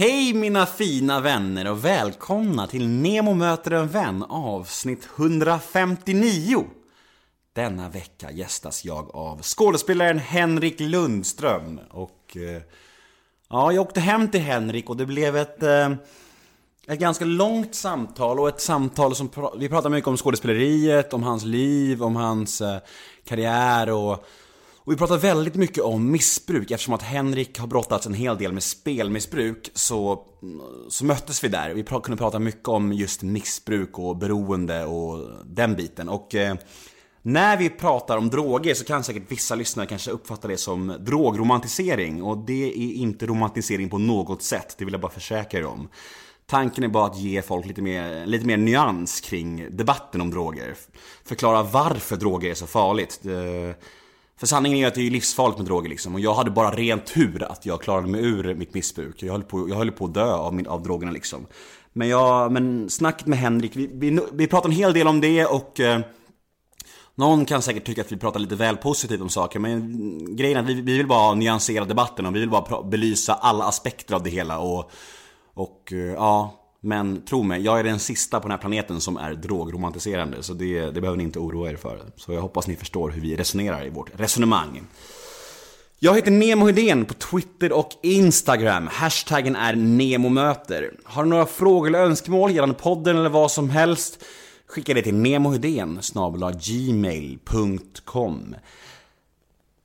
Hej mina fina vänner och välkomna till Nemo möter en vän avsnitt 159. Denna vecka gästas jag av skådespelaren Henrik Lundström och eh, ja, jag åkte hem till Henrik och det blev ett eh, ett ganska långt samtal och ett samtal som vi pratade mycket om skådespeleriet, om hans liv, om hans eh, karriär och och vi pratar väldigt mycket om missbruk eftersom att Henrik har brottats en hel del med spelmissbruk så, så möttes vi där. Vi kunde prata mycket om just missbruk och beroende och den biten. Och eh, när vi pratar om droger så kan säkert vissa lyssnare kanske uppfatta det som drogromantisering och det är inte romantisering på något sätt, det vill jag bara försäkra er om. Tanken är bara att ge folk lite mer, lite mer nyans kring debatten om droger. Förklara varför droger är så farligt. Det, för sanningen är att det är livsfarligt med droger liksom. Och jag hade bara ren tur att jag klarade mig ur mitt missbruk. Jag höll på, jag höll på att dö av, min, av drogerna liksom. Men, jag, men snacket med Henrik, vi, vi, vi pratar en hel del om det och eh, någon kan säkert tycka att vi pratar lite väl positivt om saker men grejen är att vi, vi vill bara nyansera debatten och vi vill bara belysa alla aspekter av det hela och, och eh, ja, men tro mig, jag är den sista på den här planeten som är drogromantiserande. Så det, det behöver ni inte oroa er för. Så jag hoppas ni förstår hur vi resonerar i vårt resonemang. Jag heter Nemo Hedén på Twitter och Instagram. Hashtaggen är NEMOMÖTER. Har du några frågor eller önskemål gällande podden eller vad som helst? Skicka det till nemohedén gmail.com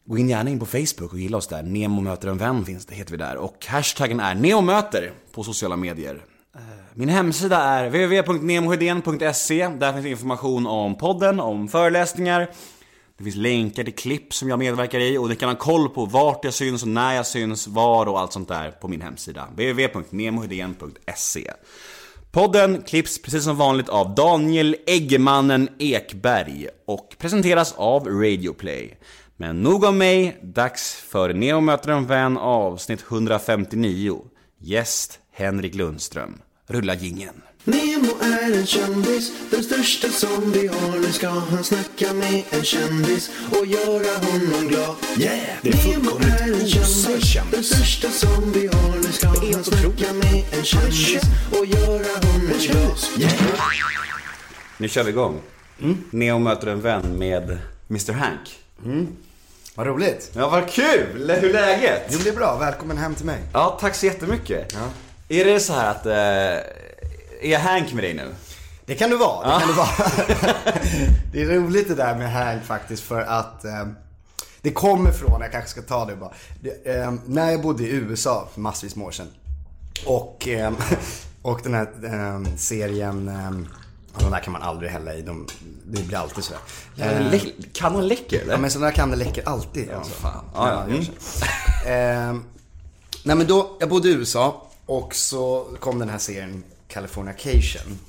Gå in gärna in på Facebook och gilla oss där. Nemo möter en vän finns det, heter vi där. Och hashtaggen är NEMOMÖTER på sociala medier. Min hemsida är www.nemohedén.se. Där finns information om podden, om föreläsningar. Det finns länkar till klipp som jag medverkar i och ni kan ha koll på vart jag syns och när jag syns, var och allt sånt där på min hemsida. www.nemohedén.se Podden klipps precis som vanligt av Daniel Eggmannen Ekberg och presenteras av Radioplay. Men nog om mig, dags för Neo möter en vän avsnitt 159. Gäst Henrik Lundström. Rulla gingen. Nemo är en kändis, den största som vi har. Nu ska han snacka med en kändis och göra honom glad. Yeah! Det är fullkomligt osar kändis. den största som vi har. Nu ska han snacka med en kändis och göra honom glad. Yeah! Nu kör vi igång. Mm. Neo möter en vän med Mr Hank. Vad roligt. Ja, vad kul! Hur är läget? Jo, det är bra. Välkommen hem till mig. Ja, tack så jättemycket. Ja. Är det så här att, eh, är Hank med dig nu? Det kan du vara. Det, kan du vara. det är roligt det där med Hank faktiskt för att eh, det kommer från, jag kanske ska ta det bara. Det, eh, när jag bodde i USA för massvis med år sedan. Och, eh, och den här eh, serien, eh, de där kan man aldrig hälla i. De, det blir alltid sådär. Lä- kan han läcker eller? Ja men sådana där kan det läcker alltid. alltså. fan. Ja, Ja, ja. ja. Ehm, nej men då, jag bodde i USA och så kom den här serien Californication.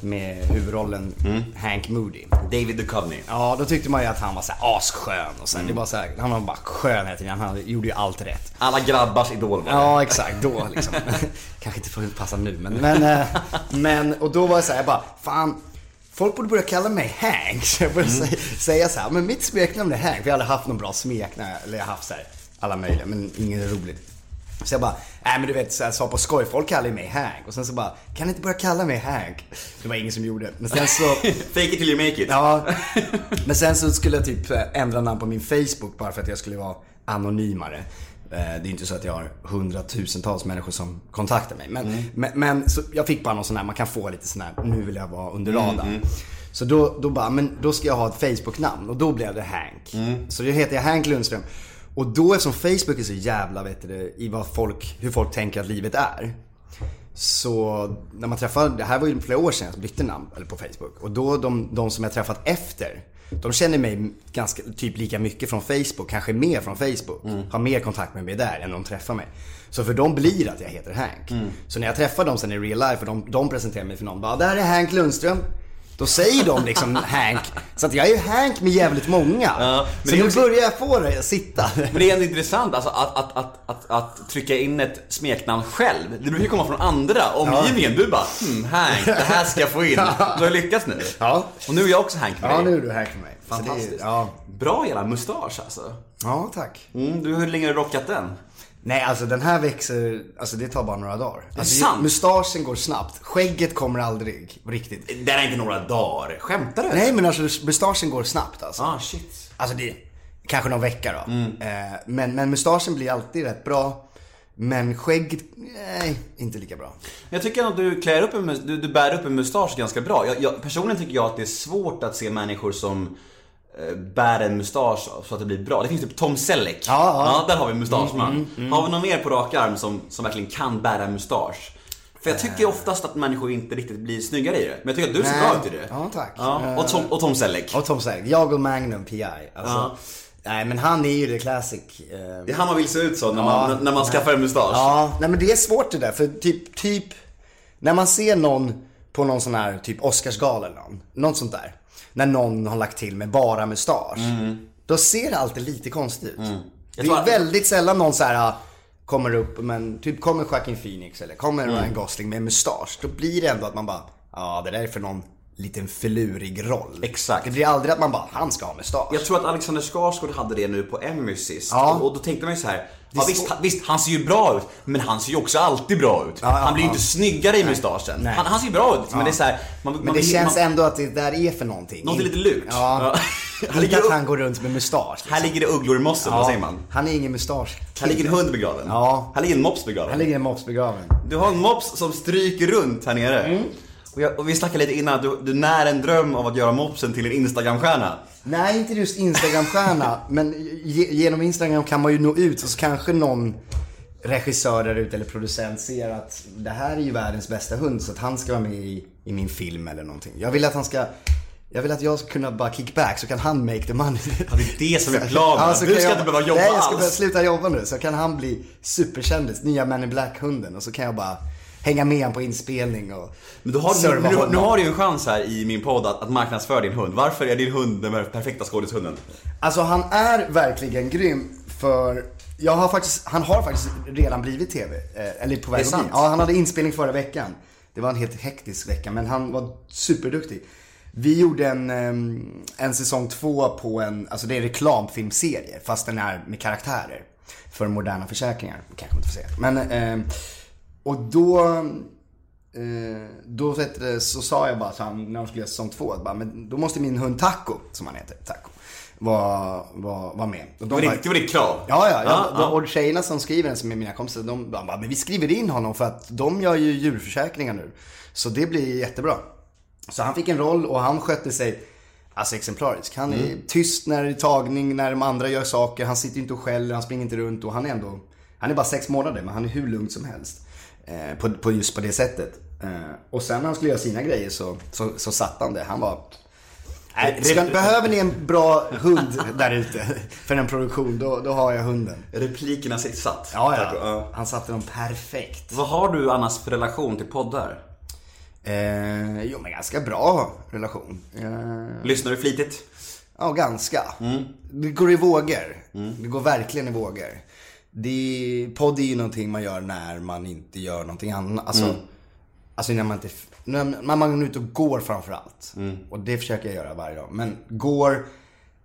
Med huvudrollen Mm. Hank Moody. David Duchovny. Ja, då tyckte man ju att han var så här asskön och sen, det var så här, han var bara skön hela tiden. Han gjorde ju allt rätt. Alla grabbars idol var det. Ja, exakt. Då liksom. Kanske inte får passa nu, men, men, eh, men och då var jag så här, jag bara, fan. Folk borde börja kalla mig Hank. Så jag började säga, säga så här, men mitt smeknamn är Hank. För jag hade haft någon bra smeknamn, eller jag har haft så här, alla möjliga, men ingen är roligt. Så jag bara, nej men du vet, så jag sa på skoj, folk kallar ju mig Hank. Och sen så bara, kan ni inte börja kalla mig Hank? Det var ingen som gjorde det. Men sen så... Fake it till you make it. Ja, men sen så skulle jag typ eh, ändra namn på min Facebook bara för att jag skulle vara anonymare. Eh, Det är inte så att jag har hundratusentals människor som kontaktar mig. Men, men, men så jag fick bara någon sån här, man kan få lite sån här, nu vill jag vara under radarn. Så då, då bara, men då ska jag ha ett Facebook-namn och då blev det Hank. Så då heter jag Hank Lundström. Och då eftersom Facebook är så jävla, vet du, i vad folk, hur folk tänker att livet är. Så när man träffar, det här var ju flera år sedan jag bytte namn eller på Facebook. Och då de, de som jag träffat efter, de känner mig ganska, typ lika mycket från Facebook, kanske mer från Facebook. Har mer kontakt med mig där än de träffar mig. Så för dem blir det att jag heter Hank. Så när jag träffar dem sen i real life och de, de presenterar mig för någon, bara där är Hank Lundström. Då säger de liksom Hank. Så att jag är ju Hank med jävligt många. Ja, så nu också- börjar jag få det att sitta. Men det är ändå intressant alltså, att, att, att, att, att trycka in ett smeknamn själv. Det brukar ju komma från andra. Omgivningen, du bara hmm, Hank, det här ska jag få in. Du har lyckats nu. Ja. Och nu är jag också Hank med Ja, dig. nu är du Hank med mig. Det är- Fantastiskt. Ja. Bra jävla mustasch alltså. ja, tack. Mm, du, hur länge har du rockat den? Nej, alltså den här växer, alltså det tar bara några dagar. Alltså, sant? Mustaschen går snabbt. Skägget kommer aldrig, riktigt. Det är inte några dagar. Skämtar du? Nej men alltså mustaschen går snabbt alltså. Ah, shit. Alltså det, kanske någon vecka då. Mm. Eh, men, men mustaschen blir alltid rätt bra. Men skägget, nej, inte lika bra. Jag tycker att du klär upp en, du, du bär upp en mustasch ganska bra. Jag, jag, personligen tycker jag att det är svårt att se människor som bär en mustasch så att det blir bra. Det finns typ Tom Selleck. Ja, ja. där har vi mustaschman. Har vi någon mer på rak arm som, som verkligen kan bära en mustasch? För jag tycker oftast att människor inte riktigt blir snyggare i det. Men jag tycker att du ser bra ut i det. Ja, tack. Ja, och, Tom, och Tom Selleck. Och Tom Selleck, jag och Magnum PI. Alltså, Ja. Nej men han är ju det classic. eh, Det är han man vill se ut så när Ja. man, när man skaffar en mustasch. Ja, nej men det är svårt det där. För typ, typ när man ser någon på någon sån här typ Oscarsgala eller någon, något sånt där. När någon har lagt till med bara mustasch. Då ser det alltid lite konstigt ut. Mm. Det är att- väldigt sällan någon så här kommer upp, men typ kommer Joaquin Phoenix eller kommer Mm. Ryan Gosling med mustasch. Då blir det ändå att man bara, ja det där är för någon liten filurig roll. Exakt. Det blir aldrig att man bara, han ska ha mustasch. Jag tror att Alexander Skarsgård hade det nu på Emmy sist. Ja. Och, och då tänkte man ju så här. Ja, visst, visst, han ser ju bra ut, men han ser ju också alltid bra ut. ja, han blir ju ja. inte snyggare i mustaschen. Han, han ser ju bra ut, men det är så här, man, Men man, det känns man, ändå att det där är för någonting. Något är lite lurt. Ja. Ja. Inte att han går runt med mustasch. Liksom. här ligger det ugglor i mossen, vad säger man? Han är ingen mustasch. Här ligger en hund begraven. Ja. Här ligger en mops begraven. Här ligger en mops begraven. Du har en mops som stryker runt här nere. Mm. Och, jag, och vi snackade lite innan att du, du när en dröm av att göra mopsen till en Instagramstjärna. Nej, inte just Instagramstjärna. men ge, genom Instagram kan man ju nå ut och så kanske någon regissör där ute eller producent ser att det här är ju världens bästa hund så att han ska vara med i, i min film eller någonting. Jag vill att han ska jag vill att jag ska kunna bara kick back så kan han make the money. Ja, det är det som är planen. så du ska jag- inte behöva jobba Nej, jag ska alls. sluta jobba nu. Så kan han bli superkändis, nya Man in Black-hunden. Och så kan jag bara hänga med på inspelning och Men, du har, serva nu, nu, har du ju en chans här i min podd att, att marknadsföra din hund. Varför är din hund den perfekta skådishunden? Alltså han är verkligen grym för jag har faktiskt, han har faktiskt redan blivit TV. Eh, eller på väg att bli. Ja, han hade inspelning förra veckan. Det var en helt hektisk vecka, men han var superduktig. Vi gjorde en, ehm, en säsong två på en, alltså det är en reklamfilmserie, fast den är med karaktärer. För moderna försäkringar, kanske man inte får säga. Men, ehm, och då, eh, då du, så sa jag bara så han, när de skulle göra säsong två, att bara, men då måste min hund Taco, som han heter, Taco, vara var, var med. Och de Det var, det var ditt krav? Ja, ja. ja, ja. Och tjejerna som skriver den, som är mina kompisar, de bara, men vi skriver in honom för att de gör ju djurförsäkringar nu. Så det blir jättebra. Så han fick en roll och han skötte sig Alltså exemplarisk. Han är tyst när det är tagning, när de andra gör saker. Han sitter inte och skäller, han springer inte runt och han är ändå... Han är bara sex månader men han är hur lugn som helst. Eh, på, på just på det sättet. Eh, och sen när han skulle göra sina grejer så, så, så satt han det. Han var... Nej, ska, behöver ni en bra hund där ute för en produktion, då, då har jag hunden. Replikerna satt. Ja, ja. Han satte dem perfekt. Vad har du annars för relation till poddar? Eh, jo, men ganska bra relation. Eh, Lyssnar du flitigt? ja, ganska. Det går i vågor. Det går verkligen i vågor. Det, podd är ju någonting man gör när man inte gör någonting annat. Alltså, alltså när man inte... När man är ute och går framför allt. Och det försöker jag göra varje dag. Men går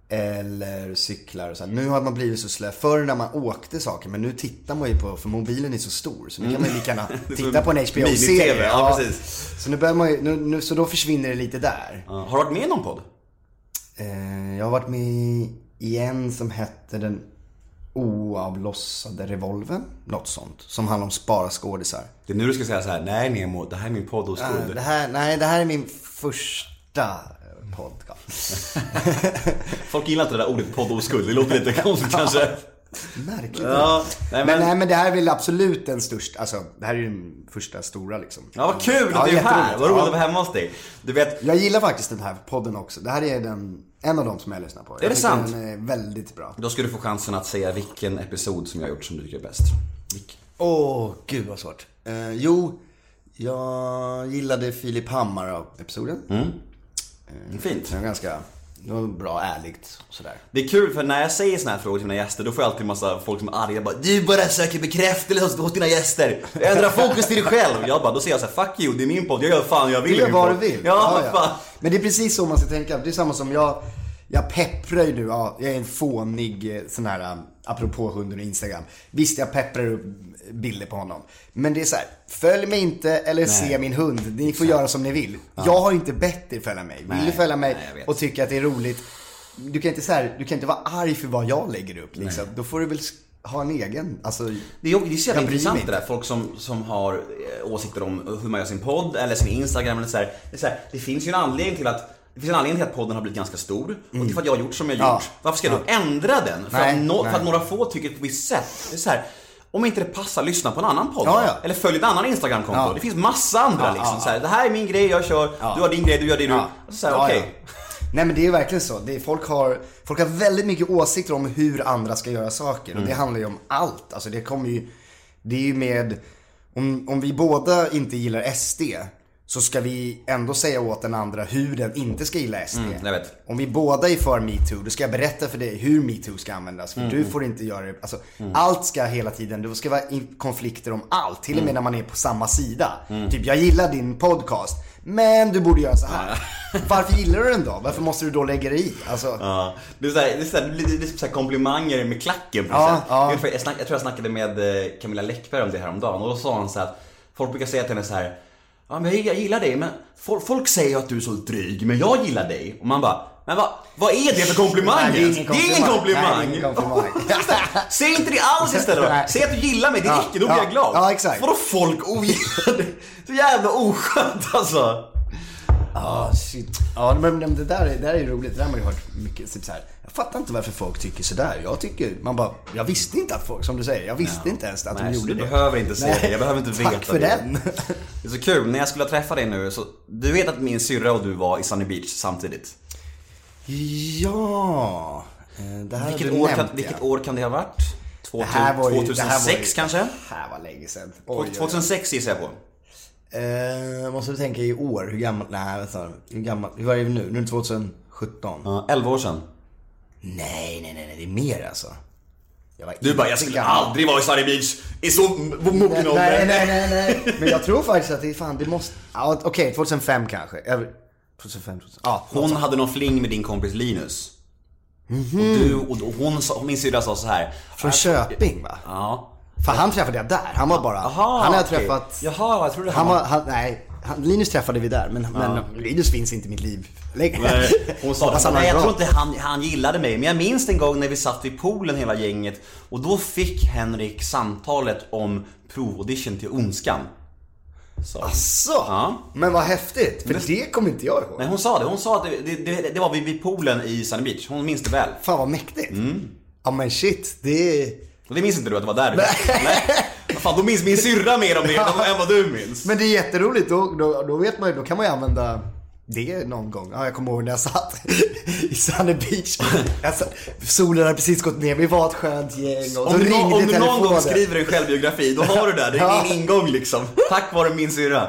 eller cyklar och så här. Nu har man blivit så slö. Förr när man åkte saker, men nu tittar man ju på, för mobilen är så stor. Så nu kan man ju lika gärna titta på en HBO-serie. ja, precis. Så nu börjar man ju, nu, nu, så då försvinner det lite där. Ja. Har du varit med i någon podd? Eh, jag har varit med i en som hette Den oavlossade revolven. Något sånt. Som handlar om spara skådisar. Det är nu du ska säga så här: nej Nemo, det här är min podd hos Eh, Guld. det här, nej, det här är min första podcast. Folk gillar inte det där ordet podd hos Guld, det låter lite konstigt kanske. Märkligt. Ja, nej, men, men, nej, men det här är väl absolut den största, alltså det här är ju den första stora liksom. ja, vad kul Ja, att du är här! Vad roligt Ja. att vara hemma hos dig. Du vet, Jag gillar faktiskt den här podden också. Det här är den, en av de som jag lyssnar på. det jag tycker sant? Den är väldigt bra. då ska du få chansen att säga vilken episod som jag har gjort som du tycker är bäst. Vilken? Åh, gud vad svårt. Eh, jo, jag gillade Filip Hammar-episoden. Mm. Fint. Det var ganska, det var bra, ärligt och sådär. Det är kul för när jag säger såna här frågor till mina gäster då får jag alltid massa folk som är arga bara Du bara söker bekräftelse hos, dina gäster. Ändra fokus till dig själv. Jag bara, då säger jag så här, fuck you, det är min podd, jag gör fan jag vill Du gör vad du podd." vill. Ja, fan. Men det är precis så man ska tänka. Det är samma som jag, jag pepprar ju nu, ja, jag är en fånig eh, sån här apropå hunden och Instagram. Visst, jag pepprar upp bilder på honom. Men det är så här, följ mig inte eller se min hund. Ni får göra som ni vill. Jag har inte bett er följa mig. Vill Nej, du följa mig nej, och tycka att det är roligt. Du kan inte så här, du kan inte vara arg för vad jag lägger upp liksom. Då får du väl ha en egen, alltså. Det är, det är så jävla intressant det där. Folk som, som har eh, åsikter om hur man gör sin podd eller sin Instagram eller så här. Det, så här, det finns ju en anledning till att det finns en anledning till att podden har blivit ganska stor och det är för att jag har gjort som jag har Ja. gjort. Varför ska jag då ändra den? För, Nej, att no, nej. för att några få tycker på ett visst sätt. Det är så här, om inte det passar, lyssna på en annan podd Ja, ja. Eller följ ett annan Instagramkonto. Ja. Det finns massa andra liksom. Så här, det här är min grej, jag kör. Du har din grej, du gör det du. Ja. Alltså, så här, ja. Nej men det är verkligen så. Det är, folk, har, folk har väldigt mycket åsikter om hur andra ska göra saker. Och det Mm. handlar ju om allt. Alltså det kommer ju, det är ju med, om, om vi båda inte gillar SD. Så ska vi ändå säga åt den andra hur den inte ska gilla SD. Mm. Om vi båda är för metoo, då ska jag berätta för dig hur metoo ska användas. För Mm. du får inte göra det. Alltså, Allt ska hela tiden, det ska vara konflikter om allt. Till och Mm. med när man är på samma sida. Typ, jag gillar din podcast. Men du borde göra så här. Varför gillar du den då? Varför måste du då lägga dig i? Alltså, Ja, det är, så här, det är, så här, det är, det är så här komplimanger med klacken på Ja, ja. Jag, tror jag snackade med eh, Camilla Läckberg om det här om dagen och då sa hon så här att folk brukar säga till henne så här Ja men jag, gillar dig men folk, folk säger att du är så dryg men jag gillar dig. Och man bara Men vad, vad är det för komplimang? Nej, det är ingen Det är ingen komplimang! Nej, är ingen komplimang. Säg inte det alls istället. Säg att du gillar mig, det Ja, räcker, då blir ja, jag glad. ja, exakt. Vadå folk ogillar dig? Så jävla oskönt alltså. Ah, shit. Ja, men, men det, där är, det där är roligt. Det där har man ju hört mycket. Typ så här, jag fattar inte varför folk tycker sådär. Jag tycker, man bara, jag visste inte att folk, som du säger, jag visste inte ens att Nej, de gjorde du det. behöver inte Nej, det, jag behöver inte veta Tack för det. den. Det är så kul, när jag skulle träffa dig nu så, du vet att min syrra och du var i Sunny Beach samtidigt? Ja, eh, det här Vilket, du år nämnt, kan, ja. vilket år kan det ha varit? Det 2000, här var ju, 2006 det här var ju, kanske? Det här var länge sedan. Oj. 2006 gissar jag på. Eh, måste du tänka i år, hur gammal, nej vänta. Hur gammal, hur är vi nu? Nu är det 2017. Ja, 11 år sedan. Nej, nej, nej, nej, det är mer alltså. Var Du bara, jag skulle gammal. aldrig vara i Sunny Beach i så mogen ålder. nej, nej, nej, nej. Men jag tror faktiskt att det är fan, det måste, ja, okej, 2005 kanske. Över- 2005, 2005. Ja, Hon hade någon fling med din kompis Linus. Och du, och hon sa, min syrra sa så här. från Köping va? Ja. För han träffade jag där. Han var bara, Aha, han har jag träffat. Jaha, jag trodde Han var, han, nej, han, Linus träffade vi där. Men, men Linus finns inte i mitt liv längre. Nej, Hon sa det, nej jag tror inte han, han gillade mig. Men jag minns en gång när vi satt vid poolen hela gänget och då fick Henrik samtalet om provaudition till Ondskan. Så. Så, Ja. men vad häftigt. För det kommer inte jag ihåg. Nej hon sa det, hon sa att det, det, det, det var vid, vid poolen i Sunny Beach. Hon minns det väl. Fan vad mäktigt. Mm. Ja men shit, det är... Och det minns inte du att det var där? Nej. Vad Fan, då minns min syrra mer om det än vad du minns. Men det är jätteroligt, då, då, då vet man ju, då kan man ju använda det någon gång. Ja, jag kommer ihåg när jag satt i Sunny Beach. Satt, solen hade precis gått ner, vi var ett skönt gäng och Om du, ringde om du någon gång skriver en självbiografi, då har du det. Det är Ja. din ingång liksom. Tack vare min syrra.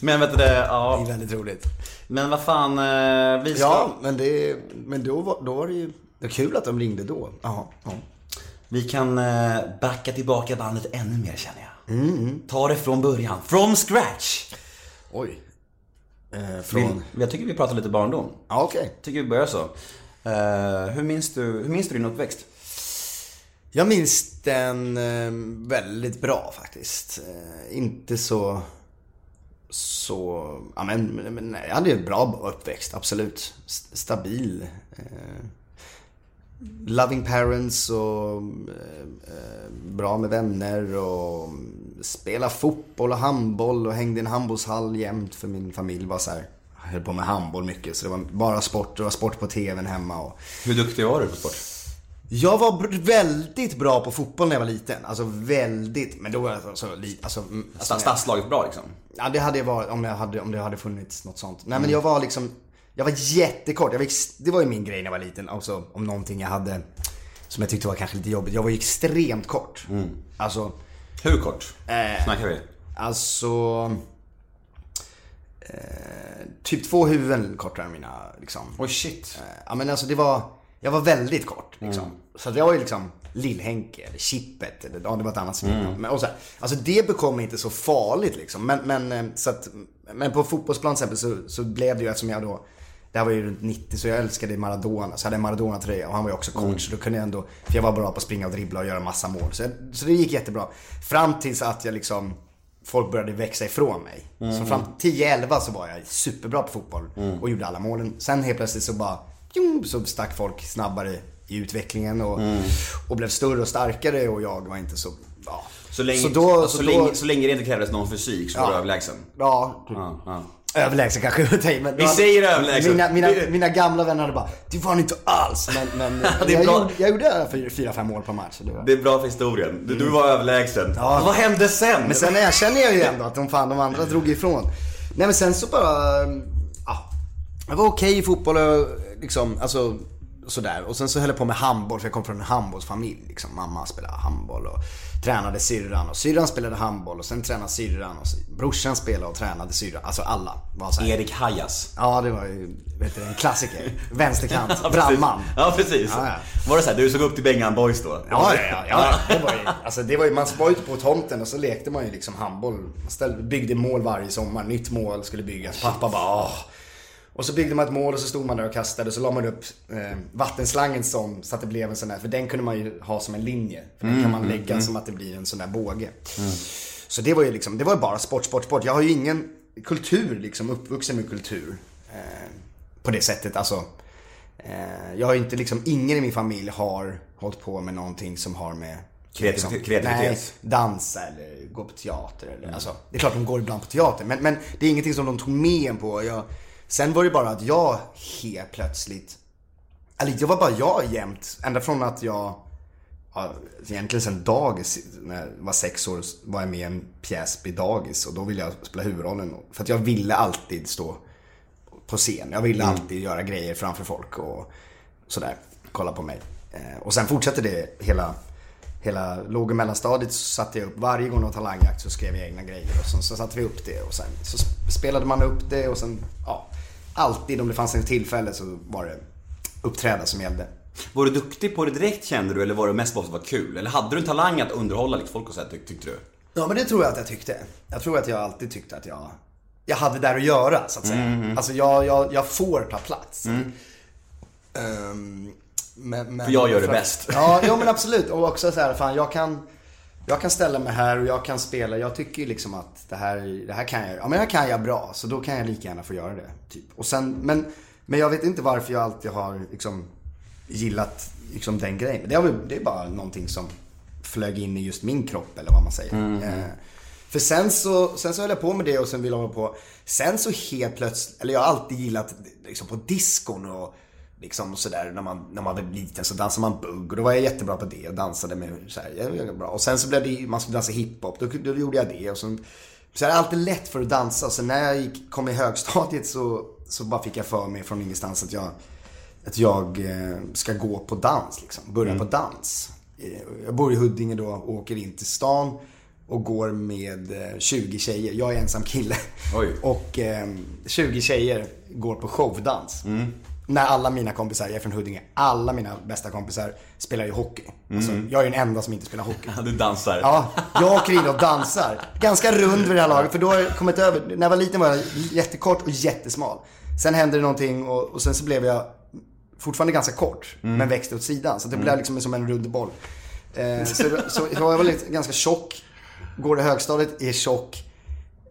Men vet du det, Det är ja. väldigt roligt. Men vad fan, eh, vi ska... Ja, men, det, men då, var, då var det ju det var kul att de ringde då. Jaha, ja. Vi kan eh, backa tillbaka bandet ännu mer känner jag. Ta det från början, from scratch. Oj. Eh, Vi, från... jag tycker vi pratar lite barndom. Ja, okej. Tycker vi börjar så. Eh, hur, minns du, hur minns du din uppväxt? Jag minns den eh, väldigt bra faktiskt. Eh, inte så... Så... Ja men, men, jag hade ju en bra uppväxt, absolut. Stabil. Loving parents och eh, eh, bra med vänner och spela fotboll och handboll och hängde i en handbollshall jämt för min familj var så här. Jag höll på med handboll mycket så det var bara sport, det var sport på tvn hemma och Hur duktig var du på sport? jag var väldigt bra på fotboll när jag var liten. Alltså väldigt, men då var jag så. Alltså, mm, alltså, Sta- Stadslaget bra liksom? ja, det hade jag varit om, jag hade, om det hade funnits något sånt. Nej men jag var liksom, jag var jättekort. Jag var det var ju min grej när jag var liten. Alltså om någonting jag hade som jag tyckte var kanske lite jobbigt. Jag var ju extremt kort. Alltså, Hur kort? Eh. Snackar vi? alltså... Eh, typ två huvuden kortare än mina liksom. Oj shit. Eh, Ja men alltså det var, jag var väldigt kort liksom. Så att jag var ju liksom Lill-Henke eller Chippet eller ja det var ett annat smeknamn. Men och så här, Alltså det bekom inte så farligt liksom. Men, men, eh, så att, men på fotbollsplan till exempel så, så blev det ju eftersom jag då det här var ju runt 90 så jag älskade Maradona. Så jag hade en Maradona-tröja och han var ju också coach. Så då kunde jag ändå, för jag var bra på att springa och dribbla och göra massa mål. Så, jag, så det gick jättebra. Fram tills att jag liksom, folk började växa ifrån mig. Så fram till 10-11 så var jag superbra på fotboll och gjorde alla målen. Sen helt plötsligt så bara, så stack folk snabbare i utvecklingen och, och blev större och starkare och jag var inte så, ja. Så länge, så då, så, så länge, då, så länge det inte krävdes någon fysik så var du överlägsen? ja, Ja, ja. Överlägsen kanske ta i, men Vi säger överlägsen. Mina, mina, mina gamla vänner hade bara, det var inte alls. Men, men Det är jag, bra. gjorde, jag gjorde fyra, fem mål på match. Det var... Det är bra för historien. Du, du var överlägsen. Ja. Vad hände sen? Men sen erkänner jag ju ändå att de, fan, de andra drog ifrån. Nej men sen så bara, ja. Jag var okej i fotboll och liksom, alltså sådär. Och sen så höll jag på med handboll för jag kom från en handbollsfamilj. Liksom. Mamma spelade handboll och tränade syrran och syrran spelade handboll och sen tränade syrran och sy- brorsan spelade och tränade syrran. Alltså alla var så här. Erik Hajas. Ja det var ju, vet du, en klassiker. Vänsterkant, Ja, brandman. Ja, precis. Ja, ja. Var det så här, du såg upp till Bengan Boys då? Ja, ja, ja, ja. Det var ju, alltså det var ju, man var ute på tomten och så lekte man ju liksom handboll. Man ställde, byggde mål varje sommar. Nytt mål skulle byggas. Pappa bara åh. Och så byggde man ett mål och så stod man där och kastade och så la man upp eh, vattenslangen som, så att det blev en sån där, för den kunde man ju ha som en linje. För den kan man lägga som att det blir en sån där båge. Så det var ju liksom, det var ju bara sport, sport, sport. Jag har ju ingen kultur liksom, uppvuxen med kultur. Eh, på det sättet, alltså. Eh, jag har ju inte liksom, ingen i min familj har hållit på med någonting som har med Kreativitet- liksom, kreativitet. Nej, dansa eller gå på teater. Eller, alltså, det är klart de går ibland på teater, men, men det är ingenting som de tog med en på. Jag, sen var det bara att jag helt plötsligt, eller det var bara jag jämt, ända från att jag, ja, egentligen sen dagis, när jag var sex år, var jag med i en pjäs vid dagis och då ville jag spela huvudrollen. För att jag ville alltid stå på scen. Jag ville alltid göra grejer framför folk och sådär. Kolla på mig. Eh, och sen fortsatte det hela, hela låg och mellanstadiet så satte jag upp, varje gång det var talangjakt så skrev jag egna grejer. Och sen så satte vi upp det och sen så sp- spelade man upp det och sen, ja. Alltid om det fanns en tillfälle så var det uppträda som gällde. Var du duktig på det direkt kände du eller var det mest bara att det var kul? Eller hade du en talang att underhålla lite folk och så här, tyck, tyckte du? Ja men det tror jag att jag tyckte. Jag tror att jag alltid tyckte att jag, jag hade där att göra så att säga. Alltså jag, jag, jag får ta plats. Ehm, men, men, För jag gör det för- bäst. Ja, ja men absolut. Och också så här, fan jag kan, jag kan ställa mig här och jag kan spela. Jag tycker ju liksom att det här, det här kan jag, ja men det här kan jag bra. Så då kan jag lika gärna få göra det. Typ. Och sen, men, men jag vet inte varför jag alltid har liksom gillat liksom den grejen. Det är, väl- det är bara någonting som flög in i just min kropp eller vad man säger. Eh, för sen så, sen så höll jag på med det och sen ville jag hålla på. Sen så helt plötsligt, eller jag har alltid gillat liksom på diskon och liksom sådär när man, när man var liten så dansade man bugg och då var jag jättebra på det och dansade med så här, jag var bra. Och sen så blev det, man skulle dansa hiphop, då, då gjorde jag det och sen, så är alltid lätt för att dansa. Så när jag gick, kom i högstadiet så, så bara fick jag för mig från ingenstans att jag att jag eh, ska gå på dans liksom. Börja på dans. Eh, Jag bor i Huddinge då och åker in till stan och går med eh, 20 tjejer. Jag är ensam kille. Oj. Och eh, 20 tjejer går på showdans. När alla mina kompisar, jag är från Huddinge, alla mina bästa kompisar spelar ju hockey. Alltså, jag är den enda som inte spelar hockey. Du dansar. Ja, jag och dansar. Ganska rund vid det här laget, för då har jag kommit över. När jag var liten var jag jättekort och jättesmal. Sen hände det någonting och, och sen så blev jag fortfarande ganska kort, men växte åt sidan. Så det blev liksom som en rund boll. Eh, så, så jag var lite, ganska tjock, går i högstadiet, är tjock.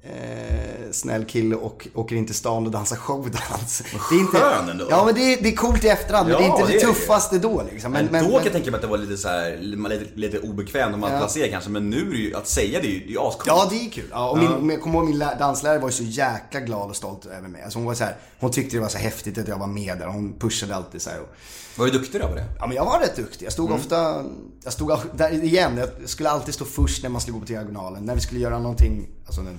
Eh, snäll kille och åker in till stan och dansar showdans. Det är inte, skön ändå. Ja men det är, det är coolt i efterhand, men det är Ja, inte det, det tuffaste då liksom. Men, Men, men, då men, kan jag tänka mig att det var lite så här, lite, lite obekvämt om att Ja. placera kanske. Men nu är det ju, att säga det är ju, det är ju ascoolt. Ja, det är kul. Ja, och min, Jag kommer ihåg min lä- danslärare var ju så jäkla glad och stolt över mig. Alltså hon, var så här, hon tyckte det var så häftigt att jag var med där. Hon pushade alltid så här. Och, Var du duktig då på det? ja, men jag var rätt duktig. Jag stod ofta, jag stod där igen, jag skulle alltid stå först när man skulle gå på diagonalen. När vi skulle göra någonting, alltså en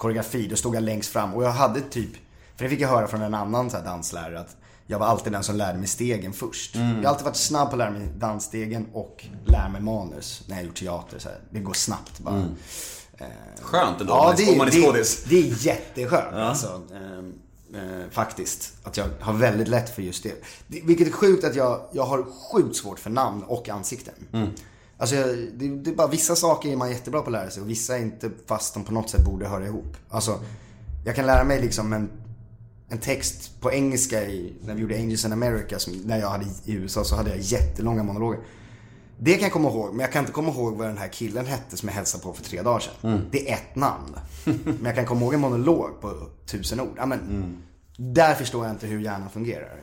koreografi, då stod jag längst fram. Och jag hade typ, för det fick jag höra från en annan så här danslärare, att jag var alltid den som lärde mig stegen först. Jag har alltid varit snabb på att lära mig dansstegen och lära mig manus när jag gjort teater. Så här. Det går snabbt bara. Skönt ändå, Ja, om det, man är det, skådis. det är jätteskönt alltså. Ehm, eh, faktiskt. Att jag har väldigt lätt för just det. det. Vilket är sjukt att jag, jag har sjukt svårt för namn och ansikten. Alltså, det, det är bara vissa saker är man jättebra på att lära sig och vissa är inte fast de på något sätt borde höra ihop. Alltså, jag kan lära mig liksom en en text på engelska i, när vi gjorde Angels in America, som, när jag hade i USA så hade jag jättelånga monologer. Det kan jag komma ihåg, men jag kan inte komma ihåg vad den här killen hette som jag hälsade på för tre dagar sedan. Det är ett namn. men jag kan komma ihåg en monolog på tusen ord. Ja, men, Där förstår jag inte hur hjärnan fungerar.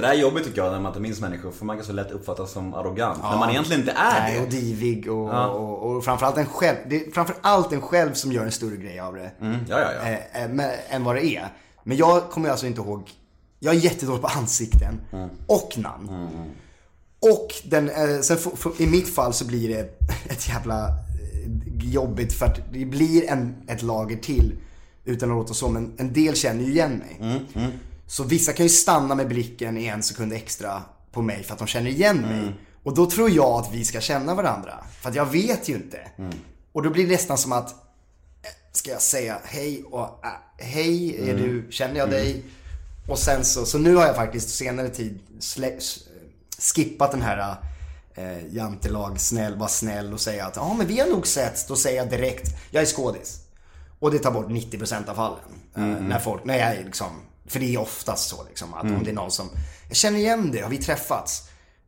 Det där är jobbigt tycker jag när man inte minns människor för man kan så lätt uppfattas som arrogant. När man egentligen inte är Nej, det. och divig och, och, och framförallt en själv. Det är framförallt en själv som gör en större grej av det. Ja, ja, ja. eh, eh, men, än vad det är. Men jag kommer alltså inte ihåg. Jag är jättedålig på ansikten och namn. Och den, eh, sen f- f- i mitt fall så blir det ett jävla jobbigt för att det blir en, ett lager till utan att låta så. Men en del känner ju igen mig. Så vissa kan ju stanna med blicken i en sekund extra på mig för att de känner igen mig. Och då tror jag att vi ska känna varandra. För att jag vet ju inte. Och då blir det nästan som att ska jag säga hej och äh, hej, är du, känner jag dig? Och sen så, så nu har jag faktiskt senare tid slä, skippat den här eh, jantelag, snäll, var snäll och säga att ja men vi har nog sett, då säger jag direkt, jag är skådis. Och det tar bort 90% av fallen. eh, När folk, när jag är liksom, för det är oftast så liksom att om det är någon som, jag känner igen det, har vi träffats?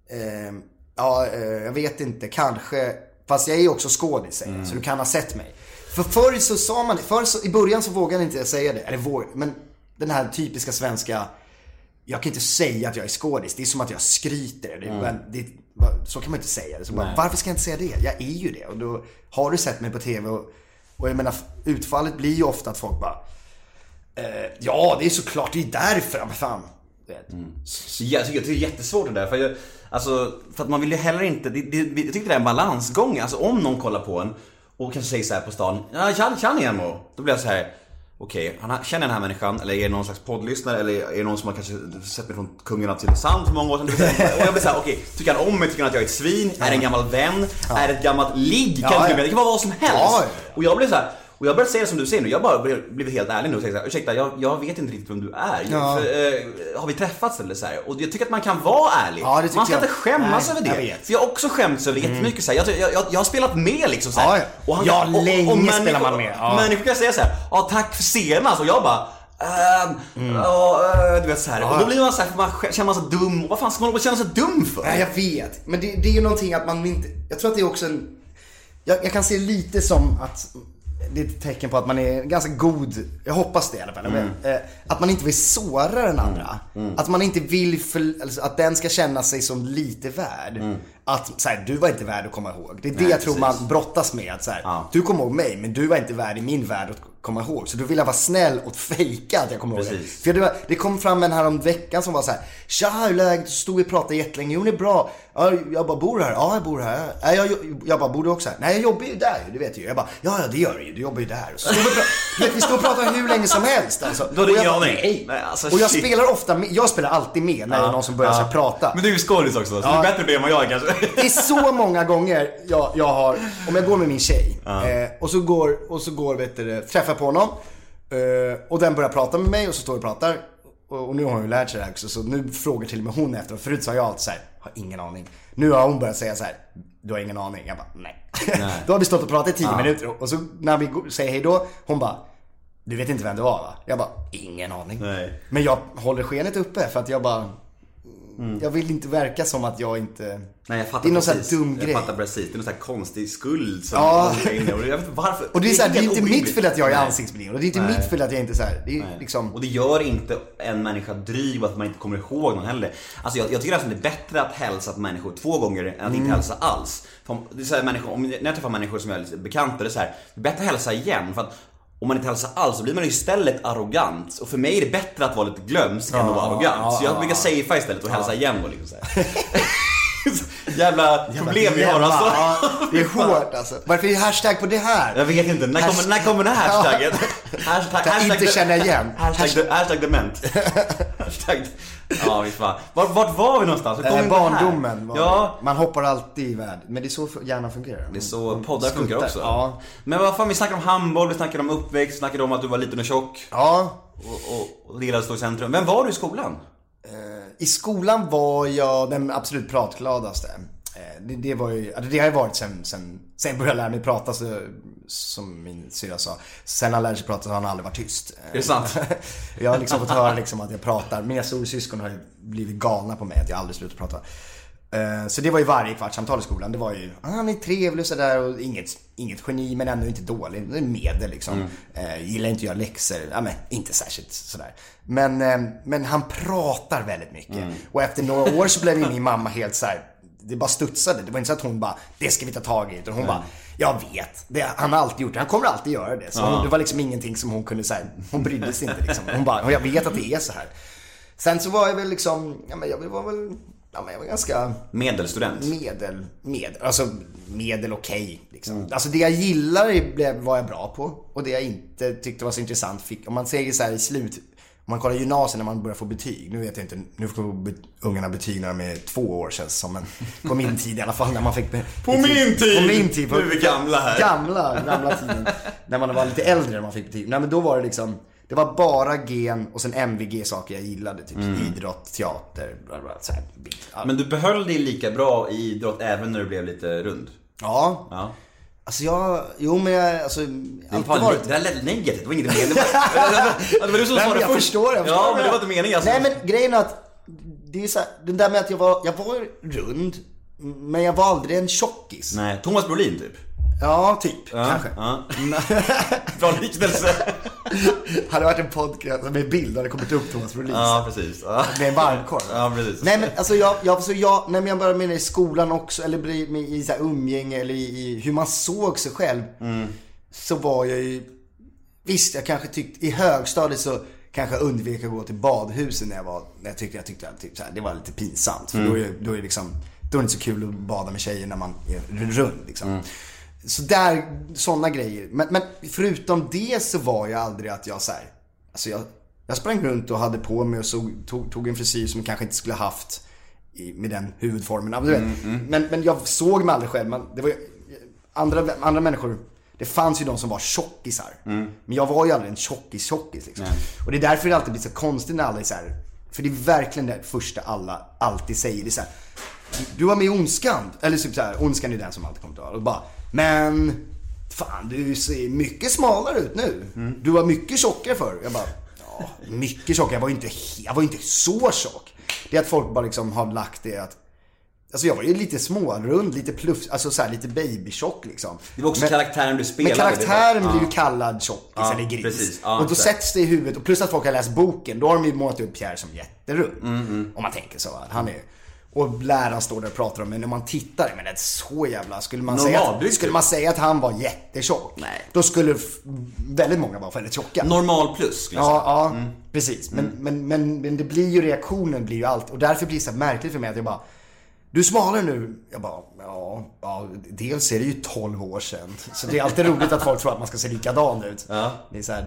Eh, ja, eh, jag vet inte, kanske. Fast jag är ju också skådis jag, så du kan ha sett mig. För förr så sa man förr så, i början så vågade inte jag säga det. Eller våg, men den här typiska svenska, jag kan inte säga att jag är skådis. Det är som att jag skryter. Det, men det, så kan man inte säga det. Så bara, varför ska jag inte säga det? Jag är ju det. Och då har du sett mig på TV och, och jag menar, utfallet blir ju ofta att folk bara, eh, ja det är såklart, det är därför. Men fan. Så jag tycker det är jättesvårt det där. För, jag, alltså, för att man vill ju heller inte, det, det, jag tycker det är en balansgång. Alltså om någon kollar på en och kanske säger så här på stan, ja tja, tja Nemo. Då blir jag så här. Okej, har- känner den här människan, eller är det någon slags poddlyssnare, eller är det någon som har kanske sett mig från Kungen av Tylösand för många år sedan? Och jag blir såhär, okej, tycker han om mig? Tycker han att jag är ett svin? Är det en gammal vän? Är det ett gammalt ligg? Kan Ja, det, ja. det kan vara vad som helst. Ja, ja. Och jag blir så här. Och jag börjar säga det som du säger nu, jag bara blir- blivit helt ärlig nu och säger såhär, ursäkta jag, jag vet inte riktigt vem du är. Ja. För, eh, har vi träffats eller så här? Och jag tycker att man kan vara ärlig. Ja, man ska jag. inte skämmas Nej, över jag det. vet. Mm. För jag har också skämts över det jättemycket så här. Jag, jag, jag, jag har spelat med liksom så här. Ja, ja. Ja, länge spelar man med. Ja. Människor kan säga så här, ja tack för senast och jag bara Ehm, ja, eh, du vet så här. Och då blir man så här, man känner man sig dum. Och vad fan ska man och känna sig dum för? Nej, jag vet. Men det, det är ju någonting att man inte... Jag tror att det är också en... Jag, jag kan se lite som att det är ett tecken på att man är ganska god, jag hoppas det i alla fall. Eh, Att man inte vill såra den andra. Att man inte vill för, alltså, att den ska känna sig som lite värd. Att så här, du var inte värd att komma ihåg. Det är det Nej, jag tror precis. man brottas med. Att, så här, Ja. Du kommer ihåg mig, men du var inte värd i min värld att komma ihåg. Så då vill jag vara snäll och fejka att jag kommer ihåg det. Precis. För det, var, det kom fram en här om veckan som var så här. Tja, hur läget? Så stod vi och pratade jättelänge. Jo, det är bra. Ja, jag bara, bor du här? Ja, jag bor här. Nej, jag, jag bara, bor du också här? Nej, jag jobbar ju där det vet du ju. Jag bara, ja, ja, det gör du ju. Du jobbar ju där. Och så vi, och du vi stod och pratade hur länge som helst alltså. Då Och jag. Nej, alltså, och jag shit. spelar ofta med, jag spelar alltid med när det är någon som börjar så här prata. Men du är ju skådis också, så Ja. du är bättre på det än vad jag är kanske. Det är så många gånger jag, jag har, om jag går med min tjej eh, och så går, och så går vet du, det, träffar jag på honom eh, och den börjar prata med mig och så står vi och pratar. Och, och nu har hon ju lärt sig det här också så nu frågar till och med hon efter. Förut sa jag alltid så här, har ingen aning. Nu har hon börjat säga så här, du har ingen aning. Jag bara, nej. då har vi stått och pratat i 10 minuter och så när vi säger hej då, hon bara, du vet inte vem det var va? Jag bara, ingen aning. Nej. Men jag håller skenet uppe för att jag bara, jag vill inte verka som att jag inte... Nej jag fattar Det är någon sån här precis. dum jag grej. fattar precis. Det är någon sån här konstig skuld som Ja. är inne. Och jag vet inte varför. Och det är, så här, det är inte mitt fel att jag är ansiktsblind. Och det är inte Nej. mitt fel att jag inte så här, det är liksom... Och det gör inte en människa dryg och att man inte kommer ihåg någon heller. Alltså jag, jag tycker nästan det är bättre att hälsa på människor två gånger än att Mm. inte hälsa alls. För om, det är så här, människor, om, när jag träffar människor som jag är lite bekanta, det är så här, det är bättre att hälsa igen. För att om man inte hälsar alls så blir man istället arrogant. Och för mig är det bättre att vara lite glömsk än att vara arrogant. så jag brukar safea istället och hälsa igen då liksom så. Jävla problem vi har alltså. Ja, det är hårt alltså. Varför är det hashtag på det här? Jag vet inte, när kommer, när kommer den här hashtaggen? Hashtag, Jag inte känner igen. Hashtag, hashtag dement. hashtag, ja visst fan. Vart, vart var vi någonstans? Kom Eh, det här? barndomen var Ja, det. Man hoppar alltid i värld. Men det är så hjärnan fungerar. det är så poddar funkar också. Ja. Men vad fan, vi snackade om handboll, vi snackade om uppväxt, vi snackade om att du var liten och tjock Ja. och, och, och gillade att stå i centrum. Vem var du i skolan? I skolan var jag den absolut pratgladaste. Eh, Det, det var ju, alltså det har ju varit sen, sen, sen jag började lära mig prata så, som min syrra sa. Sen han lärde sig prata så har han aldrig varit tyst. Är det sant? jag har liksom fått höra liksom att jag pratar. Mina storasyskon har ju blivit galna på mig att jag aldrig slutar prata. Eh, Så det var ju varje kvartssamtal i skolan. Det var ju, ah, han är trevlig och sådär och inget, inget geni men ändå inte dålig. Det är medel liksom. Eh, gillar inte att göra läxor. Ja, men inte särskilt sådär. Men, eh, men han pratar väldigt mycket. Och efter några år så blev ju min mamma helt så här. Det bara studsade. Det var inte så att hon bara, det ska vi ta tag i. Utan hon bara, jag vet. Det, han har alltid gjort det. Han kommer alltid göra det. Så hon, det var liksom ingenting som hon kunde säga. Hon brydde sig inte liksom. Hon bara, jag vet att det är så här. Sen så var jag väl liksom, ja men jag var väl, ja men jag var ganska Medelstudent. medel, medel, alltså medel okej. liksom. Alltså det jag gillar blev- var jag bra på och det jag inte tyckte var så intressant fick, om man säger så här i slut, om man kollar gymnasiet när man börjar få betyg, nu vet jag inte, nu får ungarna betyg när de är två år känns som, men på min tid i alla fall när man fick På min tid! På min tid! På, Nu är vi gamla här. Gamla, gamla tiden. när man var lite äldre när man fick betyg. Nej men då var det liksom, det var bara gen och sen MVG-saker jag gillade. Typ idrott, teater, bla bla, så här. Men du behöll dig lika bra i idrott även när du blev lite rund? Ja. Ja. Alltså jag, jo men jag, alltså, alltid varit... det där lät negativt, det var inget mening. Det var du som sa det först. förstår, jag förstår Ja, men det var inte meningen. Alltså. Nej men grejen är att, det är så här, det där med att jag var, jag var rund, men jag var aldrig en tjockis. Nej, Thomas Brolin typ. Ja, typ, Ja, kanske. Ja. Bra liknelse. Hade varit en podcast med bild hade kommit upp Thomas Brolin. Ja, precis. Ja. Med en varmkorv. Ja, precis. Nej men alltså jag, jag, så jag, nej, men jag började med det i skolan också, eller med, i så här umgänge eller i, i hur man såg sig själv. Så var jag ju, visst jag kanske tyckte, i högstadiet så kanske jag undvek att gå till badhusen när jag var, när jag tyckte, jag tyckte att typ, så här, det var lite pinsamt. För då, är, då är det liksom, då är det inte så kul att bada med tjejer när man är rund liksom. Så där, sådana grejer. Men, men förutom det så var jag aldrig att jag så här, alltså jag, jag sprang runt och hade på mig och såg, tog, tog en frisyr som jag kanske inte skulle haft i, med den huvudformen. Du vet. Men, men jag såg mig aldrig själv. Man, det var, ju- andra, andra människor, det fanns ju de som var tjockisar. Men jag var ju aldrig en tjockis-tjockis liksom. Och det är därför det alltid blir så konstigt när alla är så här, För det är verkligen det första alla alltid säger. Det är så här, du var med i Ondskan. Eller typ så här, Ondskan är den som alltid kommer till Och bara, men fan du ser mycket smalare ut nu. Du var mycket tjockare förr. Jag bara, ja, mycket tjockare. Jag var ju inte, jag var inte så tjock. Det är att folk bara liksom har lagt det att Alltså jag var ju lite smårund, lite pluff, alltså så här, lite babytjock liksom. Det var också Men- karaktären du spelade. men karaktären blir ju kallad tjockis Ja, eller gris. precis. Ja, och då exakt. sätts det i huvudet. Och plus att folk har läst boken. Då har de ju målat upp Pierre som jätterund. Mm, Om man tänker så. Han är... Och läraren står där och pratar om men när man tittar, men det är så jävla... Skulle man, säga att, skulle man säga att han var jättetjock, Nej. då skulle väldigt många vara väldigt tjocka. Normal plus skulle jag säga. Ja, ja precis. Men, men, men, men det blir ju reaktionen blir ju allt. Och därför blir det så märkligt för mig att jag bara du är smalare nu. Jag bara, ja, ja, dels är det ju 12 år sedan. Så det är alltid roligt att folk tror att man ska se likadan ut. Ja. Det är så här,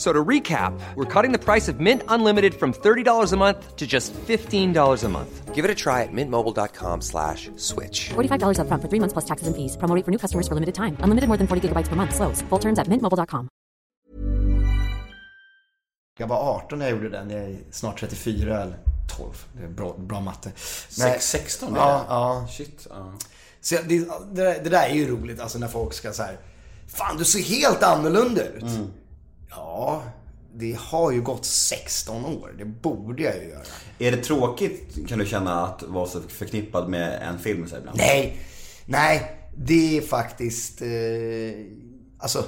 F- So to recap, we're cutting the price of Mint Unlimited from $30 a month to just $15 a month. Give it a try at mintmobile.com slash switch. $45 upfront for three months plus taxes and fees. Promo rate for new customers for limited time. Unlimited more than 40 gigabytes per month. Slows. Full terms at mintmobile.com. jag var 18 när jag gjorde den. Jag är snart 34 eller 12. Det är bra, bra matte. Sex- 16 ja, är det. ja. Shit. Ja. Så jag- det, det, där- det där är ju roligt alltså när folk ska så här. Fan du ser helt annorlunda ut. Mm. Ja, det har ju gått 16 år. Det borde jag ju göra. Är det tråkigt kan du känna att vara så förknippad med en film så ibland? Nej, nej. Det är faktiskt... Eh, alltså...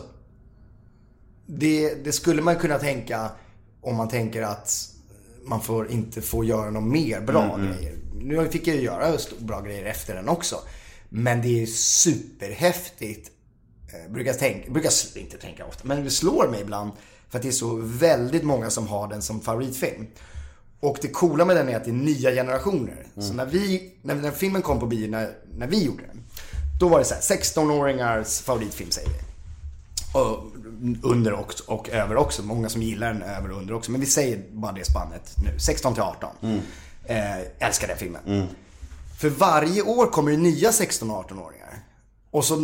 Det, det skulle man kunna tänka om man tänker att man får inte får göra något mer bra grejer. Nu fick jag ju göra bra grejer efter den också. Men det är superhäftigt. Eh, brukar, tänka, brukar inte tänka ofta, men det slår mig ibland. För att det är så väldigt många som har den som favoritfilm. Och det coola med den är att det är nya generationer. Så när, vi, när, när filmen kom på bio, när, när vi gjorde den. Då var det så här, 16-åringars favoritfilm säger vi. Och under och, och över också. Många som gillar den över och under också. Men vi säger bara det spannet nu. 16 till 18. Eh, älskar den filmen. För varje år kommer det nya 16-18-åringar. Och så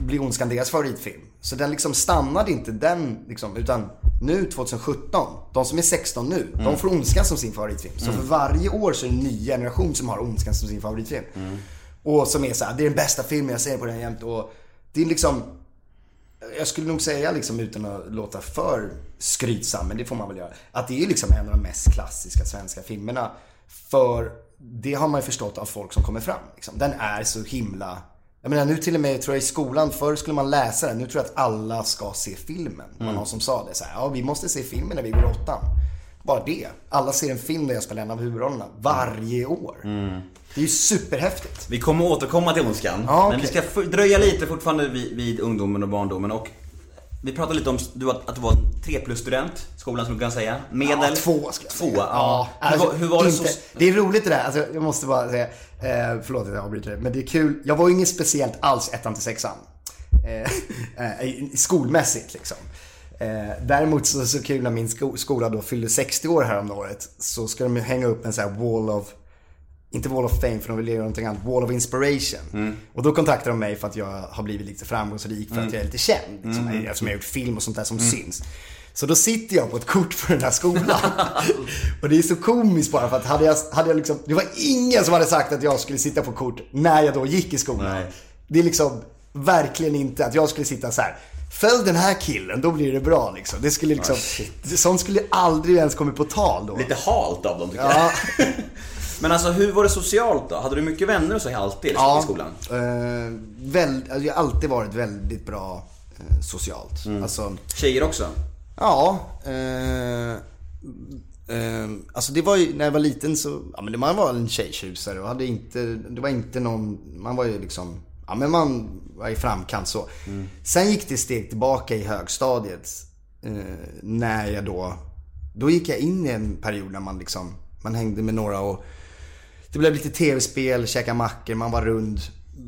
blir Ondskan deras favoritfilm. Så den liksom stannade inte den liksom, utan nu 2017, de som är 16 nu, de får Ondskan som sin favoritfilm. Så för varje år så är det en ny generation som har Ondskan som sin favoritfilm. Och som är så här, det är den bästa filmen, jag ser på den jämt. Och det är liksom, jag skulle nog säga liksom utan att låta för skrytsam, men det får man väl göra. Att det är liksom en av de mest klassiska svenska filmerna. För det har man ju förstått av folk som kommer fram. Liksom. Den är så himla... Jag menar nu till och med tror jag i skolan, förr skulle man läsa den. Nu tror jag att alla ska se filmen. Det var någon som sa det så här, ja vi måste se filmen när vi går åttan. Bara det. Alla ser en film där jag spelar en av huvudrollerna. Varje år. Det är ju superhäftigt. Vi kommer återkomma till Ondskan. Ja, Men vi ska dröja lite fortfarande vid, vid ungdomen och barndomen. Och vi pratade lite om du, att, att du var en 3 plus student, skolan skulle man kunna säga. Medel? Ja, två skulle jag säga. Två, ja. hur, alltså, var- hur var det inte, så... Det är roligt det där, alltså, jag måste bara säga, eh, förlåt att jag avbryter men det är kul. Jag var ju inget speciellt alls ettan till sexan. Eh, eh, skolmässigt liksom. Eh, däremot så, så kul när min sko, skola då fyllde 60 år här om året så ska de hänga upp en sån här wall of inte Wall of Fame för de vill göra någonting annat, Wall of Inspiration. Och då kontaktade de mig för att jag har blivit lite framgångsrik, för att jag är lite känd. Liksom, Eftersom jag har gjort film och sånt där som syns. Så då sitter jag på ett kort för den här skolan. och det är så komiskt bara för att hade jag, hade jag liksom, det var ingen som hade sagt att jag skulle sitta på kort när jag då gick i skolan. Nej. Det är liksom verkligen inte att jag skulle sitta så här. Följ den här killen, då blir det bra liksom. Det skulle liksom, sånt skulle aldrig ens kommit på tal då. Lite halt av dem tycker Ja. jag. Men alltså hur var det socialt då? Hade du mycket vänner och så alltid liksom, i skolan? Eh, väl, alltså, jag har alltid varit väldigt bra eh, socialt. Mm. Alltså, Tjejer också? Ja. Eh, eh, alltså det var ju, när jag var liten så, ja men man var en tjejtjusare och hade inte, det var inte någon, man var ju liksom, ja men man var i framkant så. Sen gick det steg tillbaka i högstadiet. Eh, när jag då, då gick jag in i en period när man liksom, man hängde med några och det blev lite tv-spel, käka mackor, man var rund.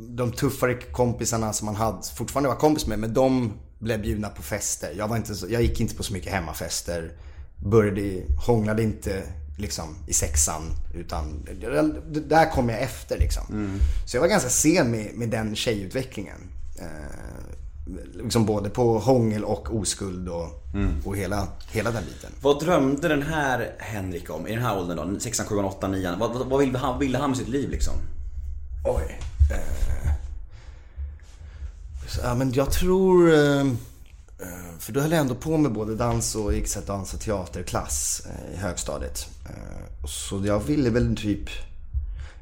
De tuffare kompisarna som man hade, fortfarande var kompis med, men de blev bjudna på fester. Jag, var inte så, jag gick inte på så mycket hemmafester. Började, hånglade inte liksom i sexan. Utan där kom jag efter liksom. Så jag var ganska sen med, med den tjejutvecklingen. Eh, liksom både på hångel och oskuld och, och hela, hela den biten. Vad drömde den här Henrik om i den här åldern då? 6, 7, 8, 9 Vad, vad, vad ville, han, ville han med sitt liv liksom? Oj. Eh, så, ja, men jag tror... Eh, eh, för då höll jag ändå på med både dans och gick så dans och teaterklass eh, i högstadiet. Eh, så jag ville väl typ...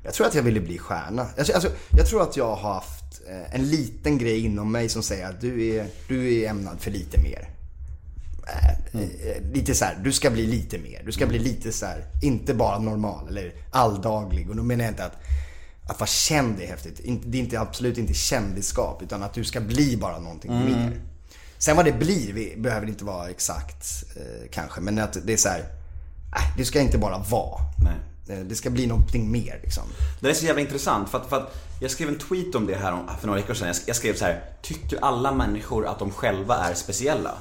Jag tror att jag ville bli stjärna. Alltså, jag tror att jag har haft en liten grej inom mig som säger att du är, du är ämnad för lite mer. Eh, Lite så här, du ska bli lite mer. Du ska bli lite så här, inte bara normal eller alldaglig. Och då menar jag inte att, att vara känd är häftigt. Det är inte, absolut inte kändisskap, utan att du ska bli bara någonting mer. Sen vad det blir vi, behöver inte vara exakt eh, kanske, men att det är så här, äh, det ska inte bara vara. Nej. Eh, Det ska bli någonting mer liksom. Det är så jävla intressant för att, för att jag skrev en tweet om det här om- för några veckor sedan. Jag skrev så här: tycker alla människor att de själva är speciella?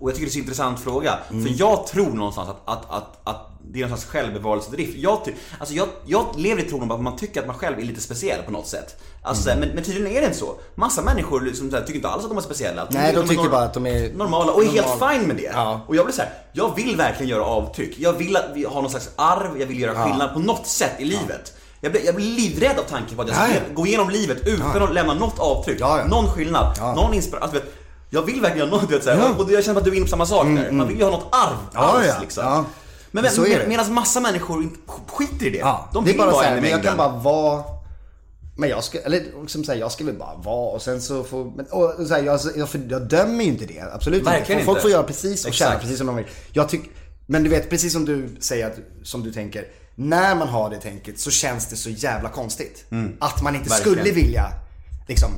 Och jag tycker det är en intressant fråga. För jag tror någonstans att, att, att, att det är någon slags självbevarelsedrift. Jag, alltså jag, jag lever i tron att man tycker att man själv är lite speciell på något sätt. Alltså, men, men tydligen är det inte så. Massa människor liksom, här, tycker inte alls att de är speciella. Nej, de är tycker bara att de är normala och är helt normal. fine med det. Ja. Och jag blir så här, jag vill verkligen göra avtryck. Jag vill att vi har någon slags arv, jag vill göra skillnad på något sätt i livet. Jag blir, jag blir livrädd av tanken på att jag ska Ja, ja. gå igenom livet utan att lämna något avtryck. Ja, ja. Någon skillnad, Ja. någon inspiration. Alltså, jag vill verkligen göra något, du vet, så här, Ja. och jag känner att du är inne på samma sak där. Man vill ju ha något arv alls, ja. liksom. Ja. Men, Men så är det. medan massa människor skiter i det. Ja, De det är vill bara vara så en i men jag mängden. kan bara vara men jag ska, eller som säger, jag ska väl bara vara och sen så får, men, och, så här, jag, jag, jag dömer ju inte det, absolut Verkligen inte. Folk får göra precis och Exakt. känna precis som de vill. Jag tyck, men du vet, precis som du säger, att, som du tänker, när man har det tänket så känns det så jävla konstigt. Att man inte Mm. Verkligen. skulle vilja, liksom.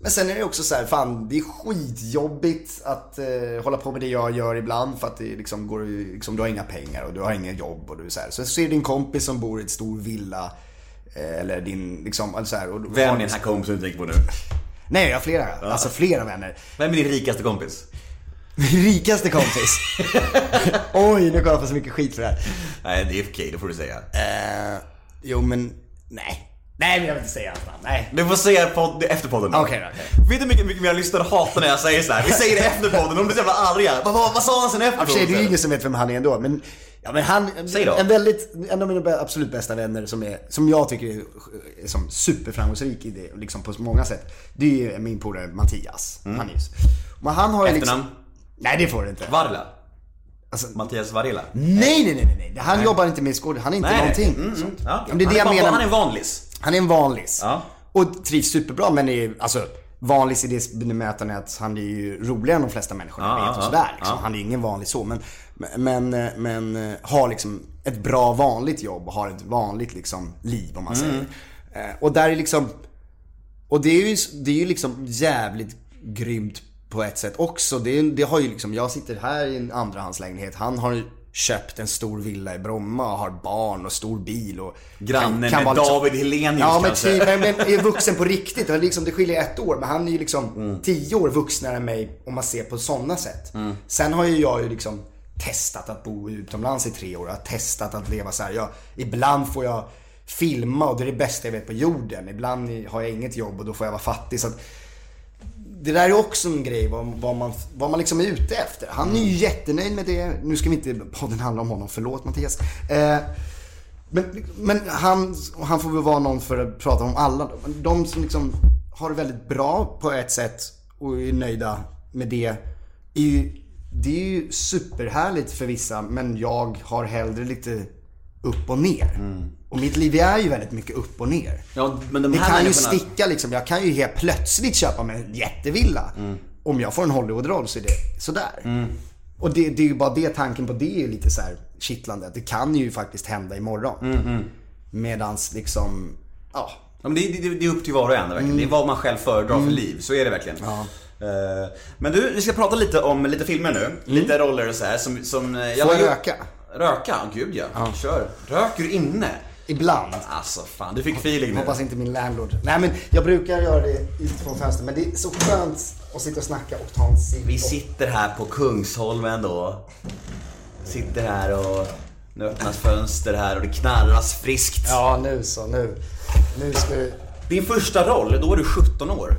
Men sen är det också så här, fan det är skitjobbigt att eh, hålla på med det jag gör ibland för att det liksom går, liksom, du har inga pengar och du har inget jobb och du är så här. Så ser din kompis som bor i ett stor villa eh, eller din liksom, alltså så här, och, Vem är den här kompisen du tänker på nu? Nej jag har flera, alltså flera vänner. Vem är din rikaste kompis? Min rikaste kompis. Oj, nu kommer jag få så mycket skit för det här. Nej, det är okej, det får du säga. Eh, jo men, nej. Nej men jag vill inte säga hans namn, nej. Du får säga podd, efter podden. Okej då, okej. Vet du hur mycket, mycket mer lyssnare hatar när jag säger så här? Vi säger det efter podden, de blir så jävla arga. Vad, vad, vad sa han sen efter för sig, det är ju podden? ingen som vet vem han är ändå. Men, ja, men han, Säg då. en väldigt, en av mina absolut bästa vänner som, är, som jag tycker är, är som superframgångsrik i det, liksom på många sätt. Det är min polare Mattias. Han är ju, men han har Mm. Efternamn? liksom... Nej det får du inte. Varla? Alltså, Mattias Varela? nej, nej, nej, nej, nej. Han jobbar inte med skådespel. Han är inte någonting. Mm, mm. Ja, Men det är han, det jag menar. han är en vanlis. Han är en vanlis. Ja. Och trivs superbra men är alltså vanlis i det bemötandet att han är ju roligare än de flesta människor Ja, vet och sådär. Liksom. ja. Han är ingen vanlig så men, men, men, men har liksom ett bra vanligt jobb och har ett vanligt liksom liv om man Mm. säger. Eh, Och där är liksom, och det är ju, det är ju liksom jävligt grymt på ett sätt också. Det, är- det har ju liksom, jag sitter här i en andrahandslägenhet. Han har köpt en stor villa i Bromma och har barn och stor bil och Granne med vara David Hellenius Ja men kanske. typ, men, men är vuxen på riktigt. Är liksom, det skiljer ett år men han är ju liksom Mm. tio år vuxnare än mig om man ser på sådana sätt. Mm. Sen har ju jag ju liksom testat att bo utomlands i tre år. Jag har testat att leva så här. Jag, ibland får jag filma och det är det bästa jag vet på jorden. Ibland har jag inget jobb och då får jag vara fattig. Så att, det där är också en grej vad, vad, man, vad man liksom är ute efter. Han är ju jättenöjd med det. Nu ska vi inte podden handla om honom, förlåt Mattias. Eh, men, men han, han får väl vara någon för att prata om alla. De som liksom har det väldigt bra på ett sätt och är nöjda med det. Är ju, det är ju superhärligt för vissa men jag har hellre lite upp och ner. Och mitt liv är ju väldigt mycket upp och ner. Ja, men de det här kan ju sticka liksom. Jag kan ju helt plötsligt köpa mig en jättevilla. Om jag får en Hollywoodroll så är det sådär. Och det, det är ju bara det, tanken på det är ju lite så här kittlande. Det kan ju faktiskt hända imorgon. Medans liksom, ja. Ja, men det, det, det är upp till var och en verkligen. Det är vad man själv föredrar för liv, så är det verkligen. Eh, Men du, vi ska prata lite om lite filmer nu. Lite roller och så här som... som eh, Får har jag röka? Röka? Gud ja. Kör. Röker du inne? Ibland. Alltså fan, du fick feeling nu. Hoppas inte min landlord. Nej men jag brukar göra det ut från fönstret. Men det är så skönt att sitta och snacka och ta en cigg. Vi sitter här på Kungsholmen då. Sitter här och nu öppnas fönster här och det knarras friskt. Ja nu så, nu. Nu ska vi... Din första roll, då var du 17 år.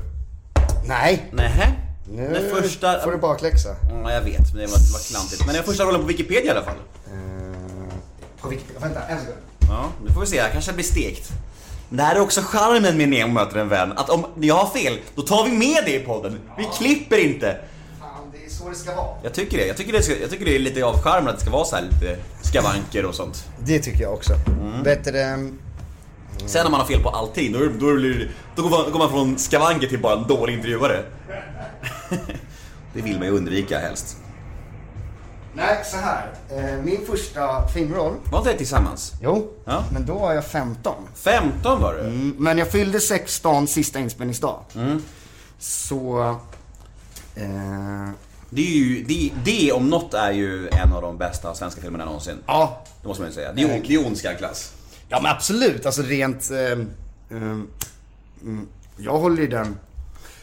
Nej. Nähä? Nu Den första... får du bakläxa. Ja, jag vet, men det var, det var klantigt. Men den första rollen på Wikipedia i alla fall. På Wikipedia. Vänta, en sekund. Ja, nu får vi se. Jag kanske blir stekt. Men det här är också charmen med Nemo möter en vän. Att om jag har fel, då tar vi med det i podden. Vi klipper inte. Fan, det är så det ska vara. Jag tycker det. Jag tycker det, ska, jag tycker det är lite av charmen att det ska vara så här lite skavanker och sånt. Det tycker jag också. Mm. Vet du, Sen när man har fel på allting, då, då, blir, det- då går, man, då går man från skavanker till bara en dålig intervjuare. det vill man ju undvika helst. Nej, så här. Eh, Min första filmroll. Var inte det tillsammans? Jo, Ja. men då var jag 15. 15 var du? Mm, Men jag fyllde 16 sista inspelningsdag. Mm. Så... Eh, Det, är ju, det, det om något är ju en av de bästa svenska filmerna någonsin. ja, Det måste man ju säga. Det är, det är ondska klass. Ja men absolut, alltså rent... Eh, eh, jag håller ju den...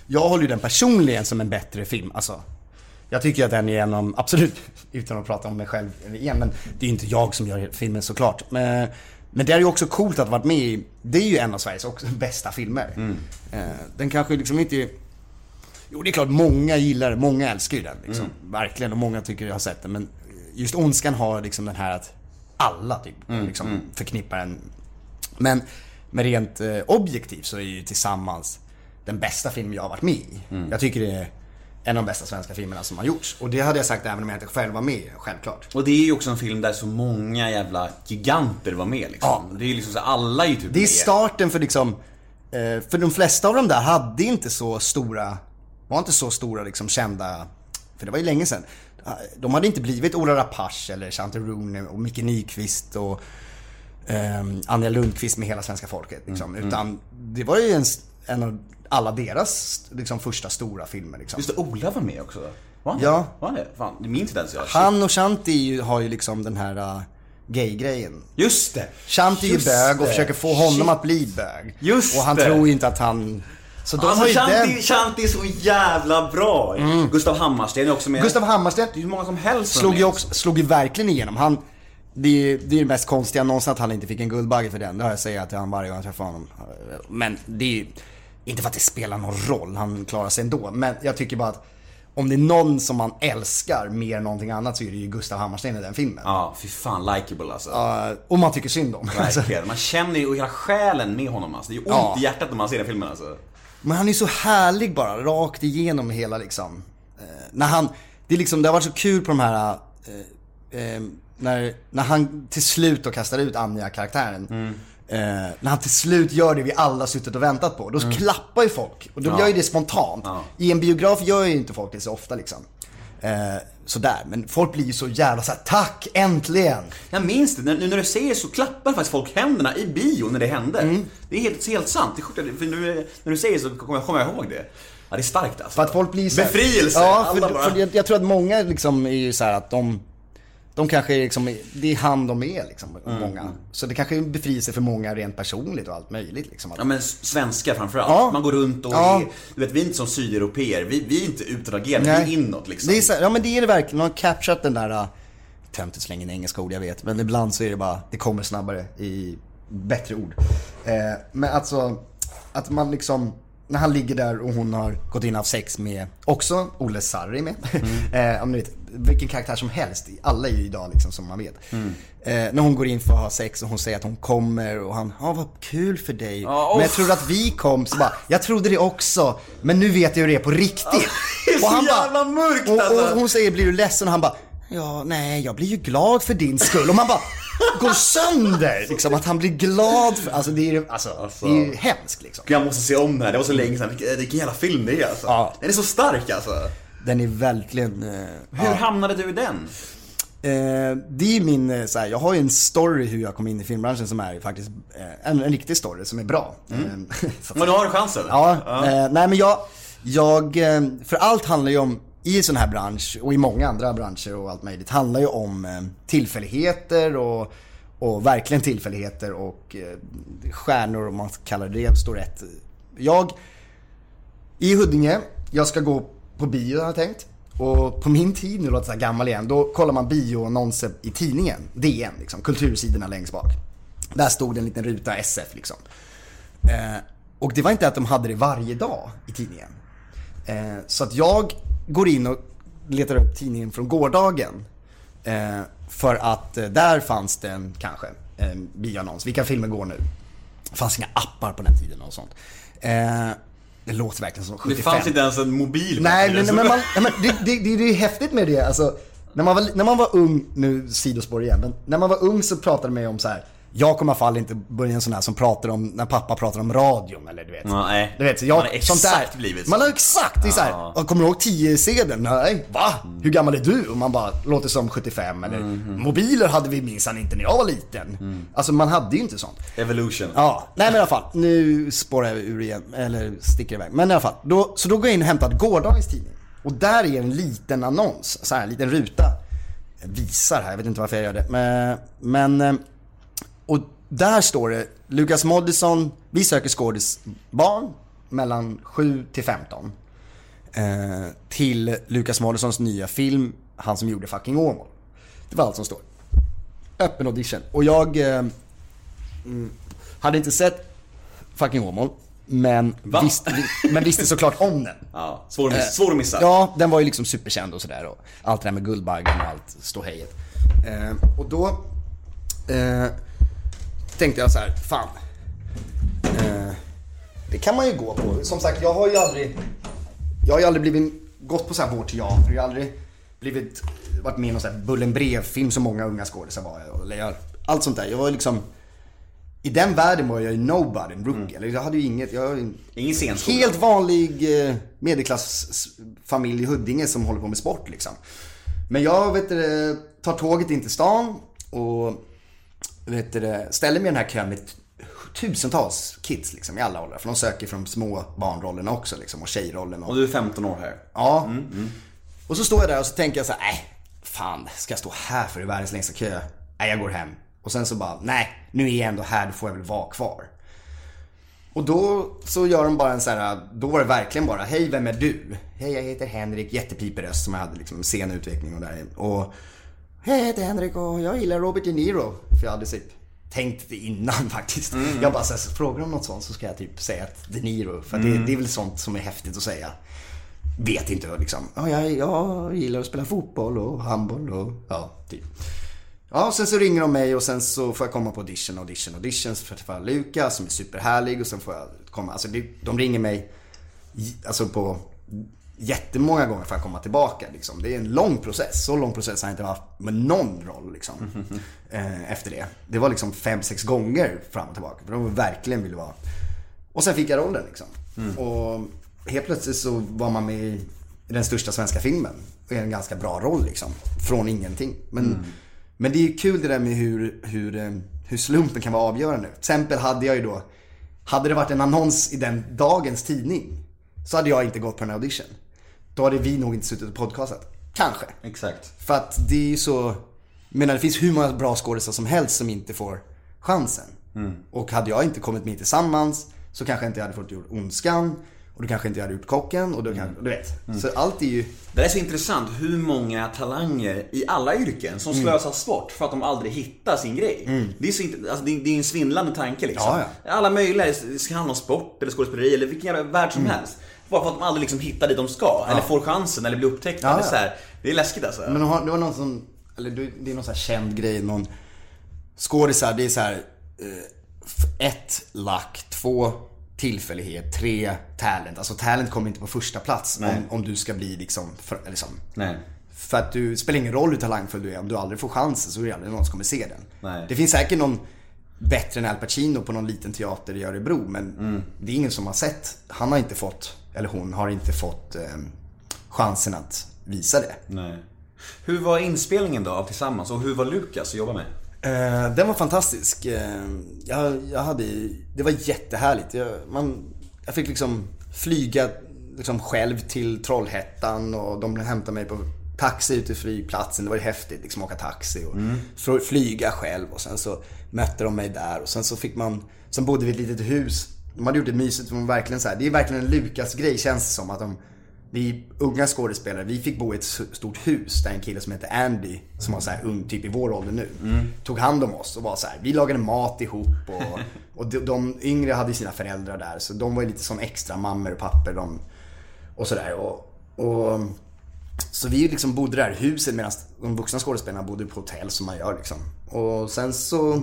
Jag håller ju den personligen som en bättre film. Alltså, jag tycker att den är en av, absolut, utan att prata om mig själv igen, men det är ju inte jag som gör filmen såklart. Men, men det är ju också coolt att ha varit med i, det är ju en av Sveriges också bästa filmer. Eh, den kanske liksom inte... Jo det är klart, många gillar det, många älskar ju den liksom. Verkligen, och många tycker jag har sett den. Men just Ondskan har liksom den här att alla typ liksom förknippar den. Men, men rent eh, objektivt så är ju Tillsammans den bästa film jag har varit med i. Jag tycker det är en av de bästa svenska filmerna som har gjorts. Och det hade jag sagt även om jag inte själv var med, självklart. Och det är ju också en film där så många jävla giganter var med liksom. Ja. Det är ju liksom så alla är ju typ Det är starten för liksom, eh, för de flesta av de där hade inte så stora, var inte så stora liksom kända, för det var ju länge sedan. De hade inte blivit Ola Rapace eller Shante Rooney och Micke Nyqvist och um, Anja Lundqvist med hela svenska folket. Liksom. Mm, Utan det var ju en, en av alla deras liksom, första stora filmer. Liksom. Just det, Ola var med också. Var han Ja. Var han det? Fan, det minns inte ens jag. Han och Shanti är ju- har ju liksom den här uh, gay-grejen. Just det! Shanti är ju Just bög och det. försöker få honom att bli bög. Just och han det. tror ju inte att han Så de Alltså har ju Shanti, den... Mm. Shanti är så jävla bra. Gustav Hammarsten är också med. Gustav Hammarstedt Det är hur många som helst som slog är ju, med. också, slog ju verkligen igenom. Han, det är ju det, är det mest konstiga någonsin att han inte fick en Guldbagge för den. Det har jag sagt till honom varje gång jag träffar honom. Men det är ju, inte för att det spelar någon roll, han klarar sig ändå. Men jag tycker bara att om det är någon som man älskar mer än någonting annat så är det ju Gustav Hammarsten i den filmen. Ja, fy fan likeable alltså. Uh, och man tycker synd om. Alltså, Verkligen. Man känner ju hela själen med honom alltså. Det är ju ont Ja. i hjärtat när man ser den filmen alltså. Men han är så härlig bara, rakt igenom hela liksom. Eh, när han, det är liksom, det har varit så kul på de här, eh, när, när han till slut då kastar ut Anja-karaktären. Eh, när han till slut gör det vi alla suttit och väntat på. Då klappar ju folk. Och då gör ju det spontant. I en biograf gör ju inte folk det så ofta liksom. Eh, sådär, men folk blir ju så jävla såhär, tack äntligen! Jag minns det, nu när du säger så klappar faktiskt folk händerna i bio när det hände. Mm. Det är helt, helt sant. Det är sjukt, för nu, när du säger så kommer jag, kommer jag ihåg det. Ja, det är starkt alltså. För att folk blir så här- Befrielse! Ja, för, för jag, jag tror att många liksom är ju så här att de, de kanske är liksom, det är han de är liksom, Mm, många. Så det kanske är en befrielse för många rent personligt och allt möjligt liksom. Ja men svenskar framförallt. Ja. Man går runt och Ja. är, du vet vi är inte som sydeuropeer. Vi, vi är inte utåtagerande, vi är inåt liksom. Det är ja men det är det verkligen, man har capturat den där, uh, töntigt slänga in engelska ord jag vet, men ibland så är det bara, det kommer snabbare i bättre ord. Eh, men alltså, att man liksom, när han ligger där och hon har gått in och haft sex med, också Olle Sarri med. eh, om ni vet, vilken karaktär som helst, alla är ju idag liksom som man vet. Eh, när hon går in för att ha sex och hon säger att hon kommer och han, ja vad kul för dig. Ja, men jag tror att vi kom, så bara, jag trodde det också, men nu vet jag hur det är på riktigt. det är så Och han bara- jävla mörkt, och, alltså. och hon säger, blir du ledsen? Och han bara, ja, nej, jag blir ju glad för din skull. Och man bara, går sönder. Liksom att han blir glad för, alltså det är, ju- alltså, det är ju hemskt liksom. Jag måste se om den här, det var så länge sedan. Vilken jävla film det är alltså. Ja. Den är så stark alltså. Den är verkligen, eh, Hur hamnade du i den? Eh, det är min, eh, så här, jag har ju en story hur jag kom in i filmbranschen som är faktiskt eh, en, en riktig story som är bra. Eh, så Men nu har du chansen. Ja, Eh, nej men jag, jag, för allt handlar ju om, i en sån här bransch och i många andra branscher och allt möjligt, handlar ju om tillfälligheter och, och verkligen tillfälligheter och stjärnor om man kallar det står rätt. Jag, i Huddinge, jag ska gå på bio har jag tänkt. Och på min tid, nu låter jag så här gammal igen, då kollar man bioannonser i tidningen, DN liksom, kultursidorna längst bak. Där stod det en liten ruta SF liksom. Eh, och det var inte att de hade det varje dag i tidningen. Eh, så att jag går in och letar upp tidningen från gårdagen. Eh, för att eh, där fanns det en, kanske en bioannons. Vilka filmer går nu? Det fanns inga appar på den tiden och sånt. Eh, det låter verkligen som 75. Det fanns inte ens en mobil. Nej, nej, nej men, man, nej, men det, det, det, det är häftigt med det. Alltså, när, man var, när man var ung, nu sidospår igen, men när man var ung så pratade man ju om så här. Jag kommer i alla fall inte börja en sån här som pratar om, när pappa pratar om radion eller du vet. Nej. Du vet, så jag, Man har sånt där. exakt blivit så. Man har exakt, det är så här, Ja. "Ja, kommer du ihåg 10-sedeln? Nej, va? Hur gammal är du? Och man bara, låter som 75 eller Mhm. mobiler hade vi minsann inte när jag var liten. Mm. Alltså man hade ju inte sånt. Evolution. Ja, nej men i alla fall. Nu spårar jag ur igen, eller sticker iväg. Men i alla fall. Då, så då går jag in och hämtar gårdagens tidning. Och där är en liten annons, så här, en liten ruta. Jag visar här, jag vet inte varför jag gör det. Men, men eh, och där står det, Lukas Moodysson, vi söker skådisbarn mellan 7 till 15. Eh, till Lukas Moodyssons nya film, han som gjorde Fucking Åmål. Det var allt som står. Öppen audition. Och jag eh, mm, hade inte sett Fucking Åmål, men Va? visste, men visste såklart om den. Ja, svår, miss, svår att missa. Ja, den var ju liksom superkänd och sådär och allt det där med Guldbaggen och allt ståhejet. Eh, och då eh, tänkte jag så här, fan. Eh, det kan man ju gå på. Som sagt, jag har ju aldrig, jag har ju aldrig blivit, gått på så här vår teater. Jag har aldrig blivit, varit med i någon sån här Bullen brev-film som många unga skådisar var. Eller jag, allt sånt där. Jag var liksom, i den världen var jag ju nobody, en rookie. Eller jag hade ju inget, jag Ingen scenskola. Helt vanlig eh, medelklassfamilj i Huddinge som håller på med sport liksom. Men jag vet tar tåget in till stan och vet du, ställer mig i den här kön med tusentals kids liksom, i alla åldrar. För de söker från små barnrollerna också liksom, och tjejrollen. Och, Och du är 15 år här. ja. Och så står jag där och så tänker jag så här, nej, fan, ska jag stå här för i världens längsta kö? Nej, jag går hem. Och sen så bara, nej, nu är jag ändå här, då får jag väl vara kvar. Och då så gör de bara en så här, då var det verkligen bara, hej vem är du? Hej jag heter Henrik, jättepipig röst som jag hade liksom scenutveckling och där. Och hej jag heter Henrik och jag gillar Robert De Niro. För jag hade typ tänkt det innan faktiskt. Jag bara såhär, frågar om något sånt så ska jag typ säga att De Niro. För det, det är väl sånt som är häftigt att säga. Vet inte liksom. Ja, jag, jag gillar att spela fotboll och handboll och ja, typ. Ja, sen så ringer de mig och sen så får jag komma på audition, audition, auditions för att träffa Lukas som är superhärlig och sen får jag komma, alltså de ringer mig alltså på jättemånga gånger för att komma tillbaka liksom. Det är en lång process, så lång process har jag inte haft med någon roll liksom. eh, efter det. Det var liksom fem, sex gånger fram och tillbaka för de verkligen ville vara. Och sen fick jag rollen liksom. Och helt plötsligt så var man med i den största svenska filmen. Och är en ganska bra roll liksom. Från ingenting. Men, men det är ju kul det där med hur, hur, eh, hur slumpen kan vara avgörande. Till exempel hade jag ju då, hade det varit en annons i den dagens tidning. Så hade jag inte gått på en audition. Då hade vi nog inte suttit och podcastat. Kanske. Exakt. För att det är ju så, menar det finns hur många bra skådespelare som helst som inte får chansen. Och hade jag inte kommit med tillsammans så kanske inte jag hade fått gjort Ondskan. Och då kanske inte jag hade gjort Kocken och då kan, du vet. Så allt är ju, Det är så intressant hur många talanger i alla yrken som slösas bort för att de aldrig hittar sin grej. Det är så alltså det är, det är en svindlande tanke liksom. Ja, Alla möjliga, det ska handla om sport eller skådespeleri eller vilken jävla värld som helst. Bara för att de aldrig liksom hittar dit de ska, eller får chansen, eller blir upptäckta. Ja, ja. så. Det är läskigt alltså. Men har, det var någon som, eller det det är någon sån här känd grej, någon skådisar, det är så här, eh, ett lack, två tillfällighet, tre talent. Alltså talent kommer inte på första plats om, om du ska bli liksom, för, liksom Nej. För att du spelar ingen roll hur talangfull du är, om du aldrig får chansen så är det aldrig någon som kommer se den. Nej. Det finns säkert någon bättre än Al Pacino på någon liten teater i Örebro men det är ingen som har sett, han har inte fått, eller hon har inte fått eh, chansen att visa det. Nej. Hur var inspelningen då av Tillsammans och hur var Lukas att jobba med? Eh, den var fantastisk. Eh, jag, jag hade, det var jättehärligt. Jag, man, jag fick liksom flyga liksom själv till Trollhättan och de hämtade mig på taxi ut till flygplatsen. Det var ju häftigt liksom åka taxi och fl- flyga själv och sen så mötte de mig där och sen så fick man, sen bodde vi i ett litet hus. De hade gjort det mysigt, de verkligen så här, det är verkligen en Lukas-grej känns det som att de vi unga skådespelare, vi fick bo i ett stort hus där en kille som heter Andy, som var så här ung, typ i vår ålder nu, tog hand om oss och var så här. vi lagade mat ihop och, och de, de yngre hade sina föräldrar där så de var lite som extra mammor och papper de, och sådär. Och, och, så vi liksom bodde i det här huset medan de vuxna skådespelarna bodde på hotell som man gör liksom. Och sen så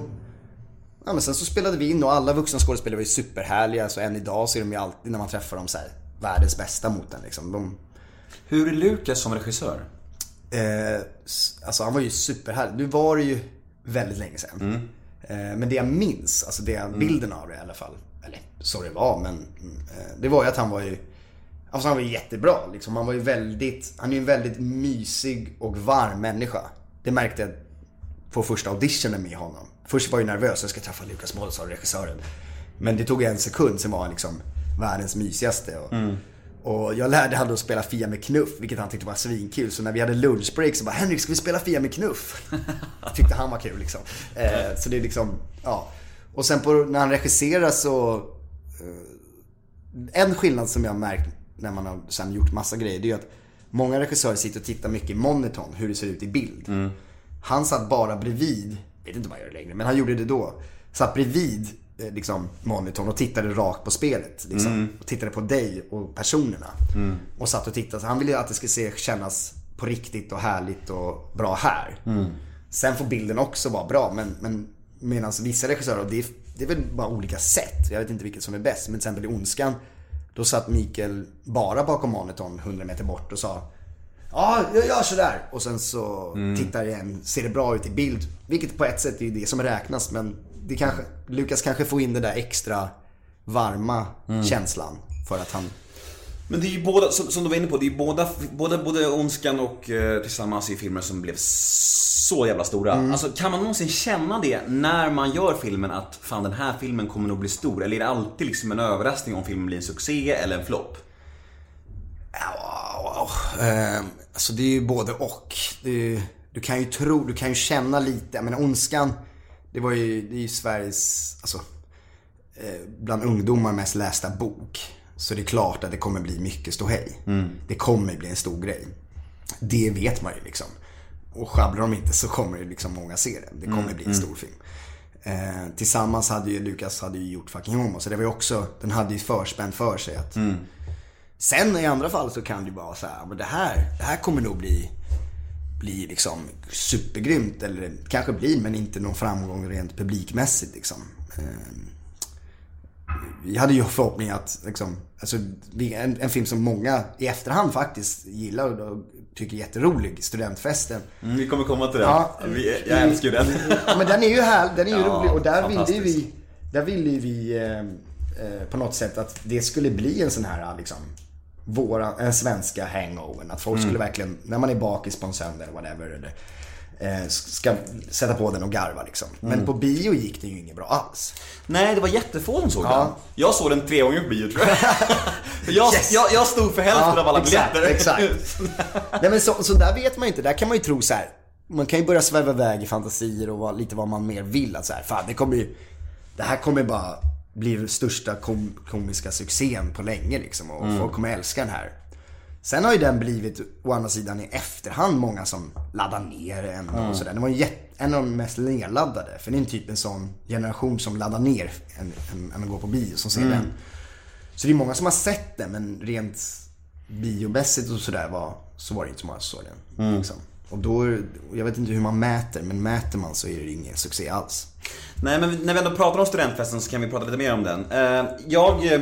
Ja men sen så spelade vi in och alla vuxna skådespelare var ju superhärliga. Så än idag så är de ju alltid när man träffar dem så här, världens bästa mot en liksom. De, Hur är Lukas som regissör? eh, alltså han var ju superhärlig. Nu var det ju väldigt länge sedan. Eh, men det jag minns, alltså det, bilden av det i alla fall. Eller så det var men mm, eh, det var ju att han var ju Alltså han var ju jättebra liksom. Han var ju väldigt, han är ju en väldigt mysig och varm människa. Det märkte jag på första auditionen med honom. Först var jag nervös, jag ska träffa Lukas sa regissören. Men det tog en sekund, sen var han liksom världens mysigaste. Och, och jag lärde honom att spela Fia med knuff, vilket han tyckte var svinkul. Så när vi hade lunchbreak så bara Henrik, ska vi spela Fia med knuff? tyckte han var kul liksom. Eh, så det är liksom, ja. Och sen på, när han regisserar så en skillnad som jag har märkt när man har sen gjort massa grejer, det är ju att många regissörer sitter och tittar mycket i monitorn, hur det ser ut i bild. Han satt bara bredvid, vet inte om han gör längre, men han gjorde det då. Satt bredvid eh, liksom, monitorn och tittade rakt på spelet. Liksom, och tittade på dig och personerna. Och satt och tittade. Så han ville att det ska se, kännas på riktigt och härligt och bra här. Sen får bilden också vara bra, men, men medan vissa regissörer, det är, det är väl bara olika sätt. Jag vet inte vilket som är bäst. Men till exempel i Ondskan, då satt Mikael bara bakom monitorn 100 meter bort och sa Ja, jag gör sådär. Och sen så tittar igen, ser det bra ut i bild. Vilket på ett sätt är det som räknas. Men det kanske, Lukas kanske får in det där extra varma känslan. För att han Men det är ju båda, som, som du var inne på, det är ju båda, både, både Ondskan och eh, Tillsammans är filmer som blev så jävla stora. Alltså kan man någonsin känna det när man gör filmen att fan den här filmen kommer nog bli stor? Eller är det alltid liksom en överraskning om filmen blir en succé eller en flopp? Ja, eh, alltså det är ju både och. Är, du kan ju tro, du kan ju känna lite. Jag menar Ondskan, det var ju, det är ju Sveriges, alltså eh, bland ungdomar mest lästa bok. Så det är klart att det kommer bli mycket ståhej. Det kommer bli en stor grej. Det vet man ju liksom. Och sjabblar de inte så kommer det liksom många se det. Det kommer bli en stor film. Eh, tillsammans hade ju Lukas hade ju gjort Fucking Homo. Så det var ju också, den hade ju förspänt för sig att Sen i andra fall så kan det ju vara så här, men det här, det här kommer nog bli, bli liksom supergrymt. Eller kanske blir, men inte någon framgång rent publikmässigt liksom. Eh, Vi hade ju förhoppning att, liksom, alltså, en, en film som många i efterhand faktiskt gillar och tycker är jätterolig, Studentfesten. Mm, vi kommer komma till den. Ja, vi, jag älskar ju den. Men den är ju här, den är ju Ja, rolig och där ville vi, där ville vi eh, eh, på något sätt att det skulle bli en sån här liksom våra, en svenska hangover. Att folk Mm. skulle verkligen, när man är bakis på en söndag eller whatever, eller, eh, ska sätta på den och garva liksom. Mm. Men på bio gick det ju inget bra alls. Nej, det var jättefå som såg Ja. den. Jag såg den tre gånger på bio tror jag. Jag, Yes. jag, jag stod för hälften av alla exakt, biljetter. Exakt. Nej men så, så där vet man ju inte. Där kan man ju tro så här. Man kan ju börja sväva iväg i fantasier och lite vad man mer vill. Att så här, fan det kommer ju, det här kommer bara bli den största kom, komiska succén på länge liksom. Och Mm. folk kommer älska den här. Sen har ju den blivit, å andra sidan i efterhand, många som laddar ner den Mm. och sådär. Den var ju en av de mest nedladdade. För det är en typ en sån generation som laddar ner än, än, än att gå på bio, som ser Mm. den. Så det är många som har sett den, men rent biomässigt och sådär var, så var det inte så många som såg den. Mm. Liksom. Och då, jag vet inte hur man mäter, men mäter man så är det ingen succé alls. Nej, men när vi ändå pratar om studentfesten så kan vi prata lite mer om den. Eh, Jag,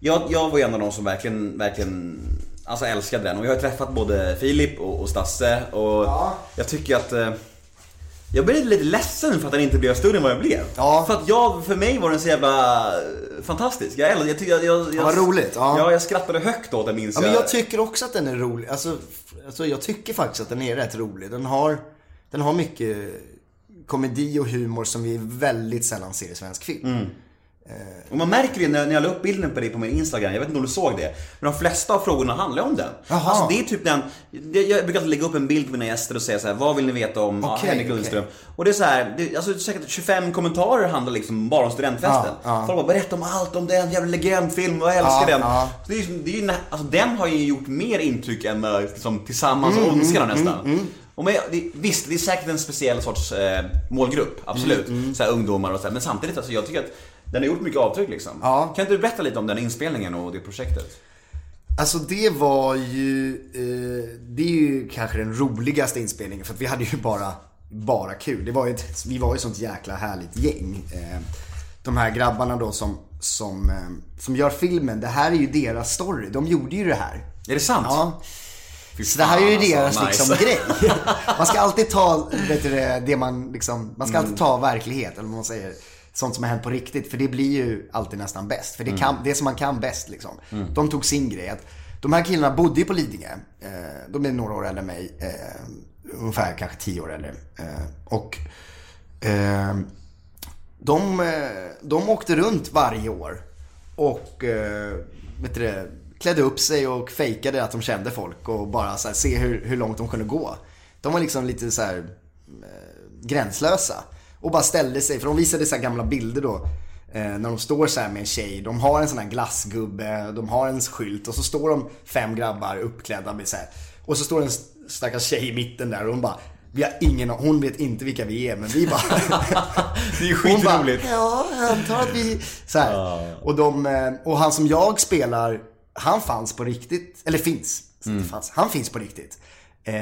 jag, jag var en av de som verkligen, verkligen alltså älskade den. Och jag har träffat både Filip och, och Stasse och jag tycker att eh, jag blev lite ledsen för att den inte blev större än vad jag blev. Ja. För att jag, för mig var den så jävla eh, fantastisk. Jag, älskar- jag, tycker- jag, jag, jag, vad roligt, ja. ja. jag skrattade högt åt den minns Ja, men jag tycker också att den är rolig. Alltså, alltså jag tycker faktiskt att den är rätt rolig. Den har, den har mycket komedi och humor som vi väldigt sällan ser i svensk film. Och man märker det när, när jag la upp bilden på dig på min Instagram, jag vet inte om du såg det. Men de flesta av frågorna handlar om den. Jaha. Alltså det är typ den, jag brukar alltid lägga upp en bild på mina gäster och säga så här: vad vill ni veta om ja, Okej, Henrik. Lundström? Och det är så här, det, alltså säkert 25 kommentarer handlar liksom bara om studentfesten. Ja, ja. Folk bara, berätta om allt om den, jävla legendfilm och jag älskar Ja, den. ja. Så det är, det är alltså den har ju gjort mer intryck än uh, liksom, Tillsammans Mm, och Ondskan nästan. Och men, visst, det är säkert en speciell sorts eh, målgrupp, absolut. Mm, Så här, ungdomar och så här. Men samtidigt, alltså, jag tycker att den har gjort mycket avtryck liksom. Ja. Kan du berätta lite om den inspelningen och det projektet? Alltså det var ju, eh, det är ju kanske den roligaste inspelningen för att vi hade ju bara, bara kul. Det var ju ett, vi var ju ett sånt jäkla härligt gäng. Eh, de här grabbarna då som, som, eh, som gör filmen, det här är ju deras story. De gjorde ju det här. Är det sant? Ja. Så det här är ju fan, deras alltså, liksom nice. grej. Man ska alltid ta, vet du, det det man liksom, man ska alltid ta verklighet, eller vad man säger. Sånt som har hänt på riktigt, för det blir ju alltid nästan bäst. För det, kan, det som man kan bäst liksom. De tog sin grej. Att, de här killarna bodde ju på Lidingö. Eh, de är några år äldre än mig. Eh, ungefär kanske tio år äldre. Eh, och de, de åkte runt varje år och vet du det, klädde upp sig och fejkade att de kände folk och bara så här, se hur, hur långt de kunde gå. De var liksom lite så här gränslösa. Och bara ställde sig, för de visade så här gamla bilder då. Eh, när de står så här med en tjej, de har en sån här glassgubbe, de har en skylt och så står de fem grabbar uppklädda med så här. Och så står en stackars tjej i mitten där och hon bara vi har ingen hon vet inte vilka vi är men vi bara Det är ju skitroligt. ja, jag antar att vi... Så här. Och, de, eh, och han som jag spelar, han fanns på riktigt. Eller finns. Inte fanns. Han finns på riktigt. Eh,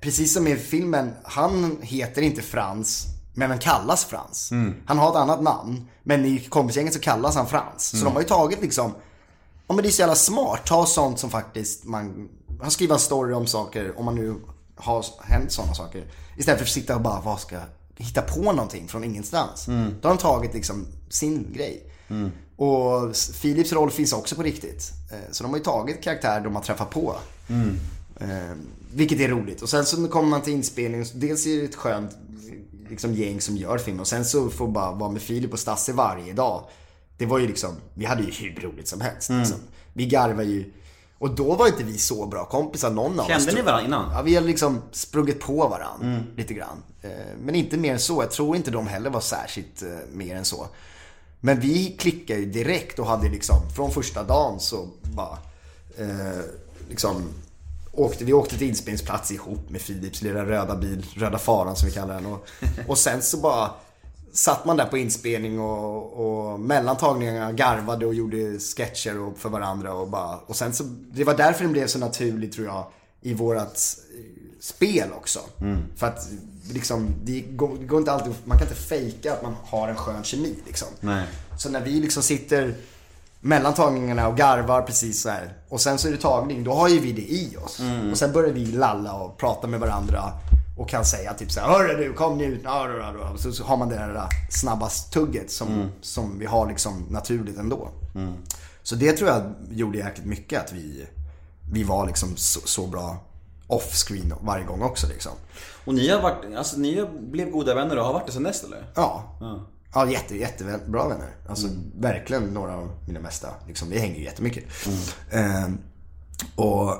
precis som i filmen, han heter inte Frans, men han kallas Frans. Han har ett annat namn, men i kompisgänget så kallas han Frans. Så de har ju tagit liksom, ja men det är så jävla smart. Ta sånt som faktiskt man, han skriver en story om saker, om man nu har hänt sådana saker. Istället för att sitta och bara, vad ska hitta på någonting från ingenstans. Då har de tagit liksom sin grej. Och Philips roll finns också på riktigt. Eh, Så de har ju tagit karaktär de har träffat på. Eh, vilket är roligt. Och sen så kommer man till inspelningen. Dels är det ett skönt liksom, gäng som gör film. Och sen så får bara vara med Filip och Stasse varje dag. Det var ju liksom, vi hade ju hur roligt som helst. Liksom. Vi garvar ju. Och då var inte vi så bra kompisar någon av oss. Kände ni varandra innan? Ja, vi har liksom sprungit på varandra Mm. lite grann. Eh, Men inte mer än så. Jag tror inte de heller var särskilt eh, mer än så. Men vi klickade ju direkt och hade liksom från första dagen så bara eh, liksom åkte, vi åkte till inspelningsplats ihop med Philips lilla röda bil, röda faran som vi kallar den. Och, och sen så bara satt man där på inspelning och, och mellan tagningarna garvade och gjorde sketcher och för varandra och bara, och sen så, det var därför det blev så naturligt tror jag i vårat eh, spel också. För att liksom, det går, det går inte alltid, man kan inte fejka att man har en skön kemi liksom. Nej. Så när vi liksom sitter mellan tagningarna och garvar precis så här. Och sen så är det tagning, då har ju vi det i oss. Och sen börjar vi lalla och prata med varandra. Och kan säga typ så här, hörru du, kom ja, ja. Så, så har man det där snabba tugget som, som vi har liksom naturligt ändå. Så det tror jag gjorde jäkligt mycket att vi, vi var liksom så, så bra off-screen varje gång också liksom. Och ni har varit, alltså ni blev goda vänner och har varit det sen dess eller? Ja. Ja, jätte, jättebra vänner. Alltså verkligen några av mina bästa. Liksom, vi hänger ju jättemycket. Ehm, och,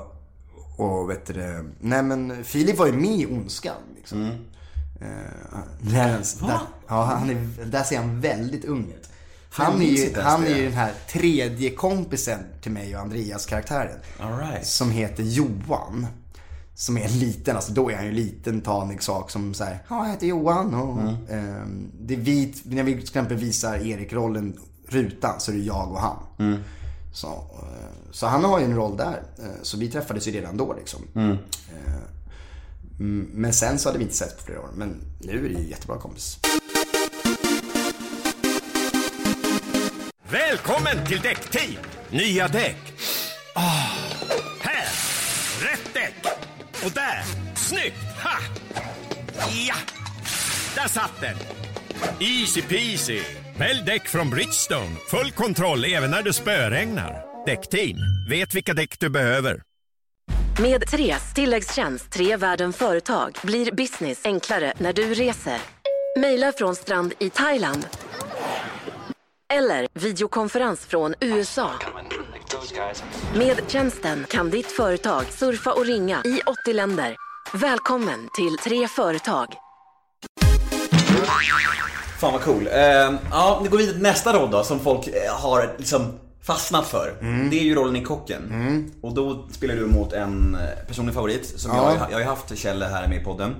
och vet du nej men Filip var ju med i Ondskan. Liksom. Ehm, där, där, ja, han är, där ser han väldigt ung ut. Han är ju, han är ju den här tredje kompisen till mig och Andreas karaktären. Right. Som heter Johan. Som är liten, alltså då är han ju en liten tanig sak som säger ja jag heter Johan och Mm. ehm, det är vi, när vi till exempel visar Erik-rollen rutan så är det jag och han. Mm. Så, eh, så han har ju en roll där. Eh, Så vi träffades ju redan då liksom. Mm. Eh, mm, Men sen så hade vi inte sett på flera år. Men nu är det ju jättebra kompis. Välkommen till Däckteam! Nya däck. Här! Däck! Och där! Snyggt! Ha! Ja! Där satt den! Easy peasy! Välj däck från Bridgestone. Full kontroll även när det spöregnar. Däckteam, vet vilka däck du behöver. Med Tres tilläggstjänst Tre Världen Företag blir business enklare när du reser. Mejla från strand i Thailand. Eller videokonferens från USA. Med tjänsten kan ditt företag surfa och ringa i 80 länder. Välkommen till Tre Företag. Fan vad cool. Eh, ja, det går vidare till nästa roll då som folk eh, har liksom fastnat för. Mm. Det är ju rollen i Kocken. Och då spelar du mot en eh, personlig favorit som jag, jag har ju haft Kjelle här med i podden.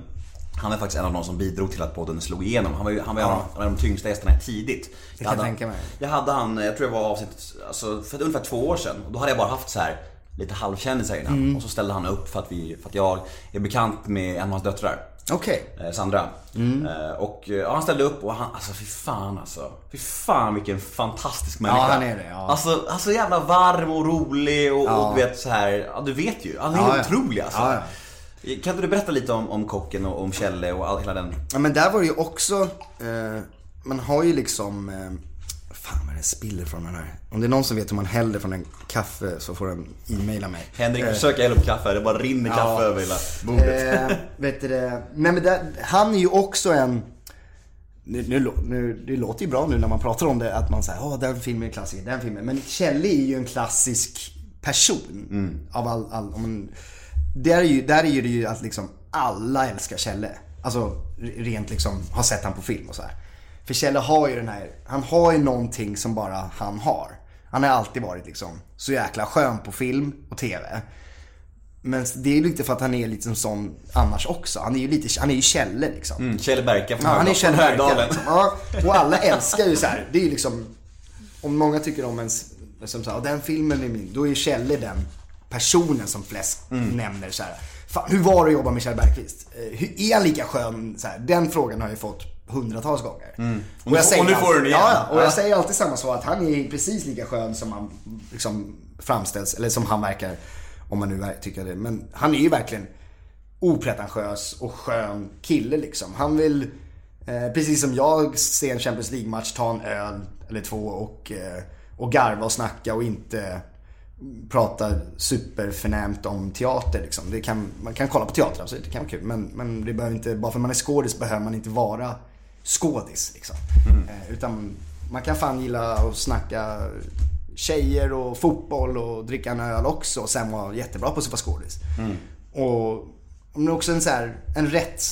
Han är faktiskt en av de som bidrog till att podden slog igenom. Han var ju han var ju en av- de tyngsta gästerna tidigt. kan hade, jag tänka mig. Jag hade han, jag tror det var avsnitt, alltså för ungefär två år sedan. Och då hade jag bara haft så här lite halvkändisar innan. Mm. Och så ställde han upp för att, vi, för att jag är bekant med en av hans döttrar. Okej. Eh, Sandra. Eh, Och eh, ja, han ställde upp och han, alltså fy fan alltså. Fy fan vilken fantastisk människa. han är det, ja. Alltså, alltså jävla varm och rolig och, och du vet så här, ja du vet ju. Han är Ja, ja. otrolig alltså. Ja, Kan inte du berätta lite om, om kocken och om Kjelle och all, hela den? Ja men där var det ju också, eh, man har ju liksom, eh, fan vad det spiller från den här. Om det är någon som vet hur man häller från en kaffe så får den e-maila mig. Henrik försöker hälla upp kaffe, det bara rinner kaffe över hela bordet. Eh, vet du det, nej men där, han är ju också en, nu, nu, nu, det låter ju bra nu när man pratar om det, att man säger åh den filmen är klassiker, den filmen. Men Kjelle är ju en klassisk person. Av all, all, om man, där, är ju, där är ju det ju att liksom alla älskar Kjelle. Alltså rent liksom, har sett han på film och så här. För Kjelle har ju den här, han har ju någonting som bara han har. Han har alltid varit liksom så jäkla skön på film och TV. Men det är ju lite för att han är lite som sån annars också. Han är ju lite, han är ju Kjelle liksom. Mm, Kjell Berka från Ja, han är Kjell Berka. Liksom. Ja, och alla älskar ju så här. Det är ju liksom, om många tycker om ens, som så här, "Ja, den filmen är min, då är Kjelle den personen som flest Mm. nämner så här. Fan, hur var det att jobba med Kjell Bergqvist? Eh, Hur, är han lika skön? Så här, den frågan har jag fått hundratals gånger. Och nu jag säger och nu får du den igen. Ja, och Ja. jag säger alltid samma svar. Att han är precis lika skön som han liksom framställs, eller som han verkar, om man nu tycker det. Men han är ju verkligen opretentiös och skön kille liksom. Han vill, eh, precis som jag, se en Champions League-match, ta en öl eller två och, eh, och garva och snacka och inte prata superförnämt om teater liksom. Det kan, man kan kolla på teater, absolut, det kan vara kul. Men, men det behöver inte, bara för att man är skådis behöver man inte vara skådis liksom. Eh, utan man kan fan gilla att snacka tjejer och fotboll och dricka en öl också och sen vara jättebra på att vara skådis. Och om det är också en så här, en rätt,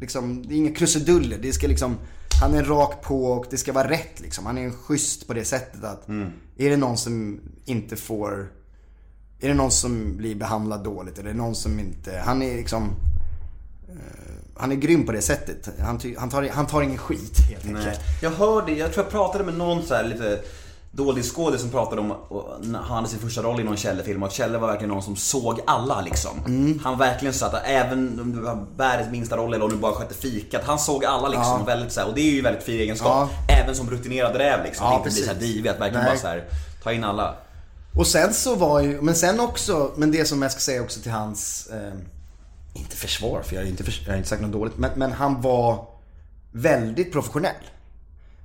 liksom, det är inga krusiduller. Det ska liksom, han är rak på och det ska vara rätt liksom. Han är schysst på det sättet att är det någon som inte får är det någon som blir behandlad dåligt? Är det någon som inte... Han är liksom... eh, han är grym på det sättet. Han, ty, han, tar, han tar ingen skit helt enkelt. Nej. Jag hörde, jag tror jag pratade med någon så här lite dålig skådis som pratade om han hade sin första roll i någon Kjelle-film och Kjelle var verkligen någon som såg alla liksom. Han verkligen så att även om du var världens minsta roll eller om du bara skötte fikat, han såg alla liksom. Väldigt så här, och det är ju väldigt fin egenskap. Även som rutinerad räv liksom. Ja, att inte bli så här precis. divig, att verkligen Nej. bara så här, ta in alla. Och sen så var ju, men sen också, men det som jag ska säga också till hans, eh, inte försvar för jag har inte, förs- jag har inte sagt något dåligt, men, men han var väldigt professionell.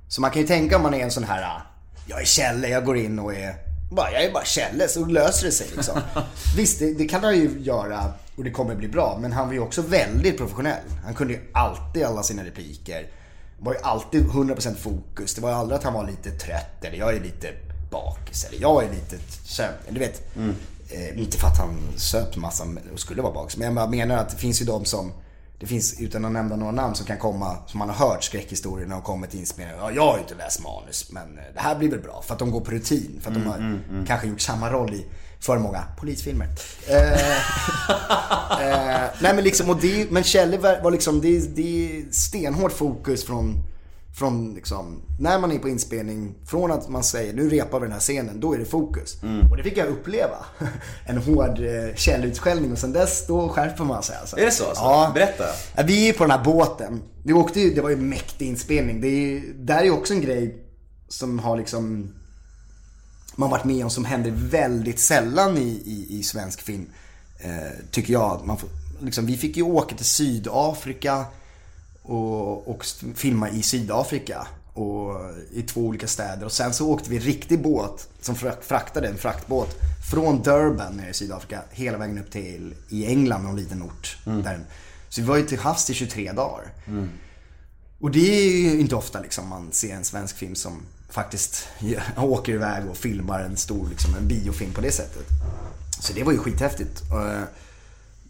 Så man kan ju tänka om man är en sån här, jag är Kjelle, jag går in och är, bara, jag är bara Kjelle, så löser det sig liksom. Visst, det, det kan han ju göra och det kommer bli bra, men han var ju också väldigt professionell. Han kunde ju alltid alla sina repliker. Det var ju alltid 100% fokus. Det var ju aldrig att han var lite trött eller jag är lite bakis eller jag är lite sömn. Du vet, eh, inte för att han söp massa och skulle vara bakis. Men jag menar att det finns ju de som, det finns utan att nämna några namn som kan komma, som man har hört skräckhistorier när de kommer till inspelningar. Ja, jag har ju inte läst manus men eh, det här blir väl bra. För att de går på rutin. För att de har kanske gjort samma roll i för många polisfilmer. Eh, eh, nej men liksom, och det, men Kjelle var var liksom, det, det är stenhårt fokus från, från liksom, när man är på inspelning, från att man säger nu repar vi den här scenen, då är det fokus. Och det fick jag uppleva. En hård eh, Kjell-utskällning och sen dess, då skärper man sig alltså. Är det så, alltså? Ja. Berätta. Vi är på den här båten. Vi åkte ju, det var ju en mäktig inspelning. Det är, ju- där är ju också en grej som har liksom man varit med om som händer väldigt sällan i, i, i svensk film. Eh, tycker jag. Man får, liksom, vi fick ju åka till Sydafrika och, och filma i Sydafrika. Och i två olika städer. Och sen så åkte vi riktig båt som frak- fraktade, en fraktbåt. Från Durban nere i Sydafrika hela vägen upp till i England, någon liten ort. Där. Så vi var ju till havs i 23 dagar. Och det är ju inte ofta liksom man ser en svensk film som faktiskt åker iväg och filmar en stor liksom, en biofilm på det sättet. Så det var ju skithäftigt. Eh,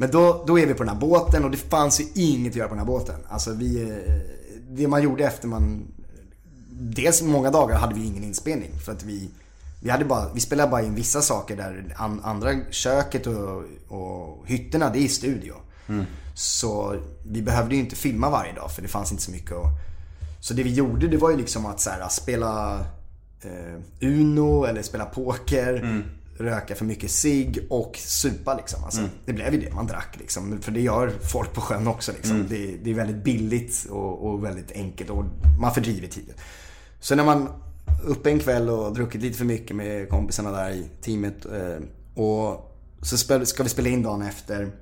Men då, då är vi på den här båten och det fanns ju inget att göra på den här båten. Alltså vi, eh, det man gjorde efter man, dels många dagar hade vi ingen inspelning för att vi vi, hade bara, vi spelade bara in vissa saker där an, andra köket och, och hytterna, det är studio. Så vi behövde ju inte filma varje dag för det fanns inte så mycket att... Så det vi gjorde det var ju liksom att så här, spela eh, Uno eller spela poker, röka för mycket cigg och supa liksom. Alltså, Det blev ju det, man drack liksom. För det gör folk på sjön också liksom. Det, det är väldigt billigt och, och väldigt enkelt och man fördriver tiden. Så när man uppe en kväll och druckit lite för mycket med kompisarna där i teamet eh, och så ska vi spela in dagen efter.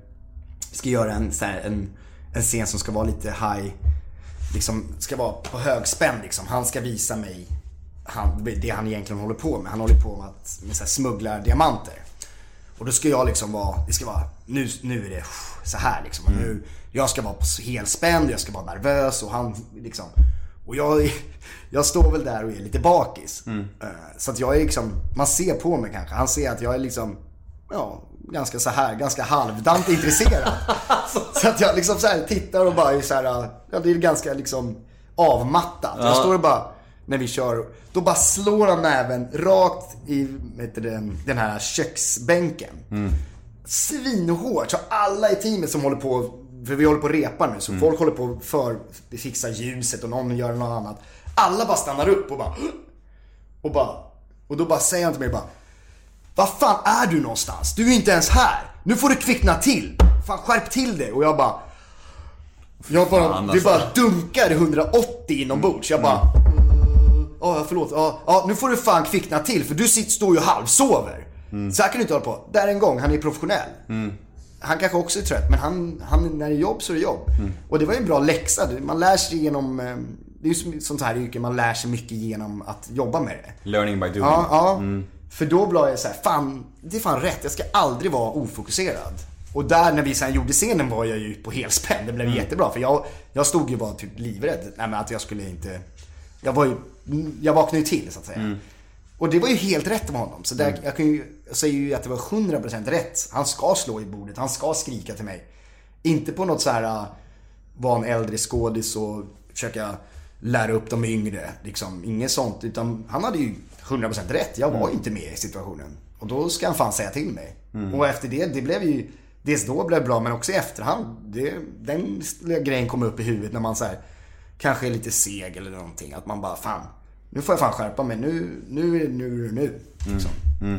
Vi ska göra en, här, en, en scen som ska vara lite high, liksom ska vara på högspänn liksom. Han ska visa mig han, det han egentligen håller på med. Han håller på med att med så här, smugglar diamanter. Och då ska jag liksom vara, det ska vara, nu, nu är det så här liksom. Och nu, jag ska vara helspänd, jag ska vara nervös och han liksom. Och jag, jag står väl där och är lite bakis. Eh, Så att jag är liksom, man ser på mig kanske, han ser att jag är liksom, ja, ganska så här, ganska halvdant intresserad. så att jag liksom så tittar och bara är så här, ja det är ganska liksom avmattat. Jag står och bara, när vi kör, då bara slår han näven rakt i, det, den här köksbänken. Svinhårt. Så alla i teamet som håller på, för vi håller på att repa nu, så folk håller på att för, fixa ljuset och någon gör något annat. Alla bara stannar upp och bara, och bara, och då bara säger han till mig bara, vad fan är du någonstans? Du är inte ens här. Nu får du kvickna till. Fan skärp till dig. Och jag bara, jag bara, det alltså. bara dunkar 180 inombords. Jag bara, "Mm, ja förlåt, ja, ja nu får du fan kvickna till för du sitter, står ju och halvsover. Så här kan du inte hålla på. Där en gång, han är professionell. Han kanske också är trött men han, han, när det är jobb så är det jobb. Och det var ju en bra läxa. Man lär sig genom, eh, det är ju sånt här yrke, man lär sig mycket genom att jobba med det. Learning by doing. Ja, ja. För då blev jag så här, fan, det är fan rätt. Jag ska aldrig vara ofokuserad. Och där när vi sen gjorde scenen var jag ju på helspänn. Det blev jättebra. För jag, jag stod ju bara typ livrädd. Nej men att jag skulle inte... Jag var ju... Jag vaknade ju till så att säga. Och det var ju helt rätt med honom. Så där, jag, kan ju, jag säger ju att det var 100% rätt. Han ska slå i bordet. Han ska skrika till mig. Inte på något så här... äh, Vara en äldre skådis och försöka lära upp de yngre. Liksom, inget sånt. Utan han hade ju 100% rätt. Jag var ju inte med i situationen. Och då ska han fan säga till mig. Och efter det, det blev ju... Dels då blev det bra, men också i efterhand. Det, den grejen kommer upp i huvudet när man så här, kanske är lite seg eller någonting. Att man bara, fan. Nu får jag fan skärpa mig. Nu, nu är det nu, det nu. Liksom.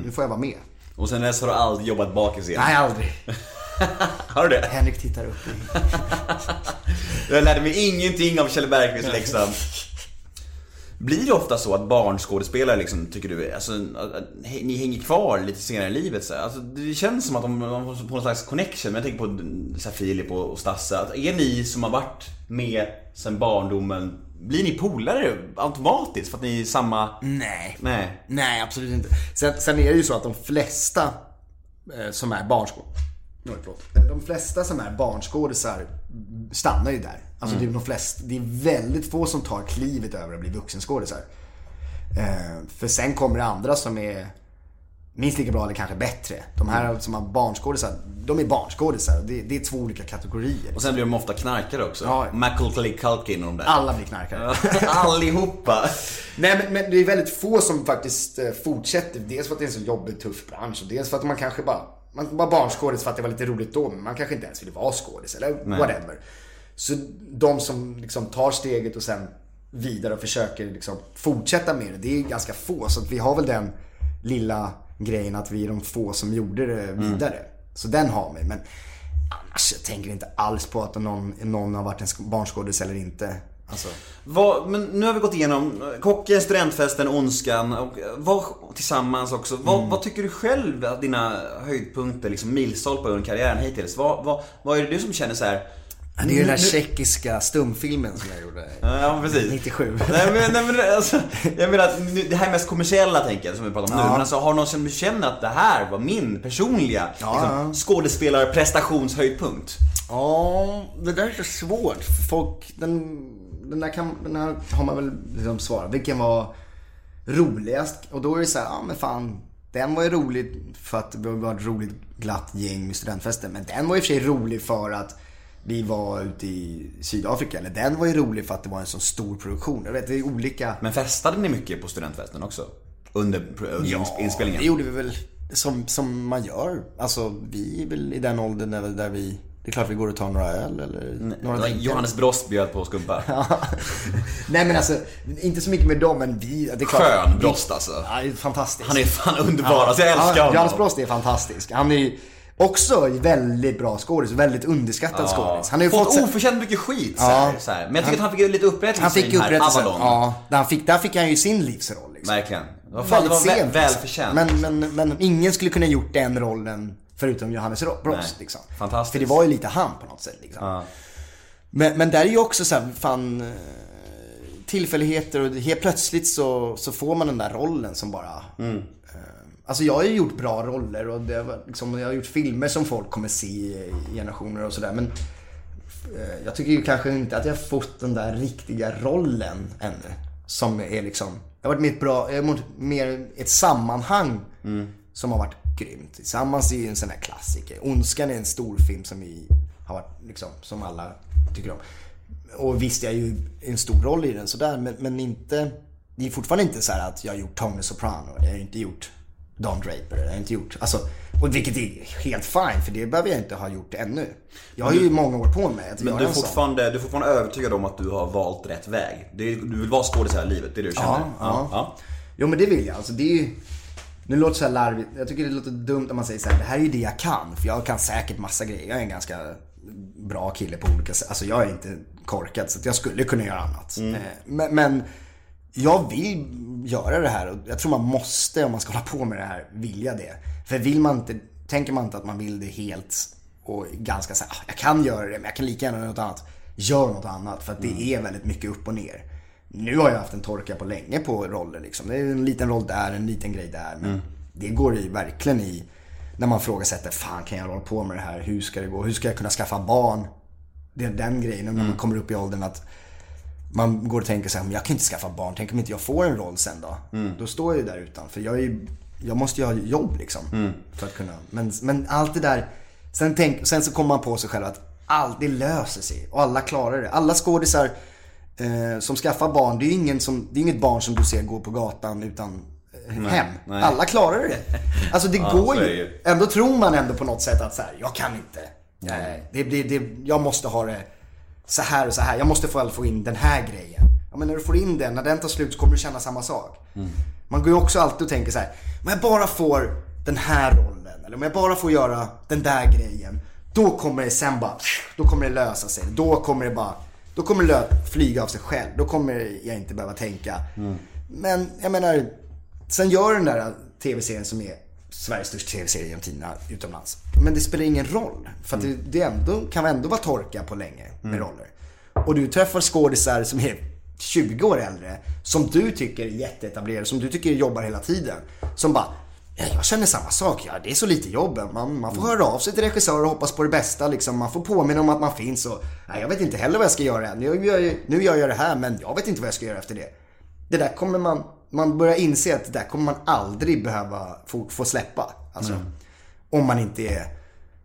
Nu får jag vara med. Och sen dess har du aldrig jobbat bakis igen? Nej, aldrig. Har du det? Henrik tittar upp. Jag lärde mig ingenting av Kjell Bergqvist läxan. Blir det ofta så att barnskådespelare liksom, tycker du, alltså, att, ni hänger kvar lite senare i livet? Så? Alltså, det känns som att de, de på någon slags connection, men jag tänker på så här, Filip och, och Stasse. Att är ni som har varit med sen barndomen, blir ni polare automatiskt för att ni är samma... Nej. Nej. Nej, absolut inte. Sen, sen är det ju så att de flesta eh, som är barnskådisar. De flesta som är barnskådisar stannar ju där. Alltså det, är de flesta, det är väldigt få som tar klivet över att bli vuxenskådisar. Eh, för sen kommer det andra som är minst lika bra eller kanske bättre. De här som har barnskådisar, de är barnskådisar. Det, det är två olika kategorier. Och sen blir de ofta knarkare också. Ja. Macaulay Culkin och de där. Alla blir knarkare. Allihopa. Nej men, men det är väldigt få som faktiskt eh, fortsätter. Dels för att det är en så jobbig, tuff bransch och dels för att man kanske bara, man var barnskådis för att det var lite roligt då men man kanske inte ens ville vara skådis eller whatever. Så de som liksom tar steget och sen vidare och försöker liksom fortsätta med det, det är ganska få. Så vi har väl den lilla grejen att vi är de få som gjorde det vidare. Så den har vi. Men annars, jag tänker inte alls på att någon, någon har varit en sk- barnskådis eller inte. Alltså, Vad, men nu har vi gått igenom kocken, studentfesten, ondskan och eh, vad, tillsammans också. Vad, Mm. vad tycker du själv att dina höjdpunkter, liksom milstolpar under karriären hittills? Vad, vad, vad är det du som känner så här? det är ju den här nu- tjeckiska stumfilmen som jag gjorde. Ja, precis. 97. Nej men, nej, men alltså, jag menar att nu- det här mest kommersiella tänker jag som vi pratar om nu. Ja. Men alltså har någon som känner att det här var min personliga Ja, liksom, skådespelarprestationshöjdpunkt? Ja, det där är så svårt. Folk, den, den, där kan, den här har man väl liksom svarat. Vilken var roligast? Och då är det så här, ja men fan. Den var ju rolig för att det var ett roligt glatt gäng med studentfester. Men den var i och för sig rolig för att vi var ute i Sydafrika. Eller den var ju rolig för att det var en så stor produktion. Jag vet, det är olika. Men festade ni mycket på studentfesten också? Under, under inspelningen? det gjorde vi väl som, som man gör. Alltså vi är väl i den åldern där, där vi, det är klart vi går och tar några öl eller några drinkar. Johannes Brost bjöd på skumpa. Nej men alltså, inte så mycket med dem men vi, det är klart. Skön Brost alltså. Ja, fantastiskt. Han är fan underbar, alltså jag älskar ja, honom. Johannes Brost är fantastisk. Han är också väldigt bra skådis, väldigt underskattad skådis. Han har ju fått, fått, oförtjänt mycket skit så Ja. här, så här. Men jag tycker att han fick lite upprättelse han fick i den här. Avalon. Ja, där, han fick, där fick han ju sin livsroll. Liksom. Verkligen. Det var, fan, det var väl, liksom. välförtjänt. Men, men, men ingen skulle kunna gjort den rollen förutom Johannes Ro- Brost. Liksom. Fantastiskt. För det var ju lite han på något sätt. Liksom. Men, men där är ju också så här, fan eh, tillfälligheter och helt plötsligt så, så får man den där rollen som bara... Mm. Eh, alltså jag har ju gjort bra roller och det var liksom, jag har gjort filmer som folk kommer se i generationer och sådär. Men eh, jag tycker ju kanske inte att jag har fått den där riktiga rollen ännu. Som är liksom, jag har varit med i ett bra, jag har varit mer i ett sammanhang som har varit grymt. Tillsammans är ju en sån här klassiker. Ondskan är en stor film som vi har varit, liksom, som alla tycker om. Och visst, jag är ju en stor roll i den sådär, men, men inte, det är fortfarande inte så här att jag har gjort Tony Soprano, jag har inte gjort Don Draper, jag har inte gjort, alltså, och vilket är helt fine, för det behöver jag inte ha gjort ännu. Jag har ju många år på mig att Men göra du är, fortfarande, du är fortfarande övertygad om att du har valt rätt väg? Är, du vill vara skådis hela livet, det är det du känner? Ja, ja. Jo men det vill jag. Alltså, det är ju... Nu låter det så här larvigt. Jag tycker det låter dumt om man säger så här, det här är ju det jag kan. För jag kan säkert massa grejer. Jag är en ganska bra kille på olika sätt. Alltså jag är inte korkad så att jag skulle kunna göra annat. Eh, Men, men jag vill göra det här och jag tror man måste om man ska hålla på med det här, vilja det. För vill man inte, tänker man inte att man vill det helt och ganska så här, "Ah, jag kan göra det men jag kan lika gärna göra något annat. Gör något annat för att det är väldigt mycket upp och ner. Nu har jag haft en torka på länge på roller liksom. Det är en liten roll där, en liten grej där. Men det går ju verkligen i när man frågasätter, fan kan jag hålla på med det här? Hur ska det gå? Hur ska jag kunna skaffa barn? Det är den grejen, när man kommer upp i åldern att man går och tänker så här, jag kan inte skaffa barn, tänk om inte jag får en roll sen då? Då står jag ju där utanför. Jag, är ju, jag måste ju ha jobb liksom. För att kunna. Men, men allt det där, sen, tänk, sen så kommer man på sig själv att allt det löser sig. Och alla klarar det. Alla skådisar eh, som skaffar barn, det är ju ingen som, det är inget barn som du ser gå på gatan utan eh, hem. nej. Alla klarar det. Alltså det går är det ju. Ändå tror man ändå på något sätt att så här, jag kan inte. Nej, det, det, det, jag måste ha det så här och så här. Jag måste få, få in den här grejen. Ja, men när du får in den, när den tar slut så kommer du känna samma sak. Man går ju också alltid och tänker så här, om jag bara får den här rollen, eller om jag bara får göra den där grejen. Då kommer det sen bara, då kommer det lösa sig. Då kommer det bara, då kommer det flyga av sig själv. Då kommer jag inte behöva tänka. Men jag menar, sen gör den där tv-serien som är Sveriges största tv-serie genom tiderna utomlands. Men det spelar ingen roll. För att det, det ändå, kan ändå vara torka på länge med roller. Och du träffar skådisar som är 20 år äldre, som du tycker är jätteetablerade, som du tycker jobbar hela tiden. Som bara, ja, jag känner samma sak, ja, det är så lite jobb. Man, man får höra av sig till regissörer och hoppas på det bästa. Liksom. Man får påminna om att man finns och, nej, jag vet inte heller vad jag ska göra. Nu gör, jag, nu gör jag det här, men jag vet inte vad jag ska göra efter det. Det där kommer man, man börjar inse att det där kommer man aldrig behöva få, få släppa. Alltså, Om man inte är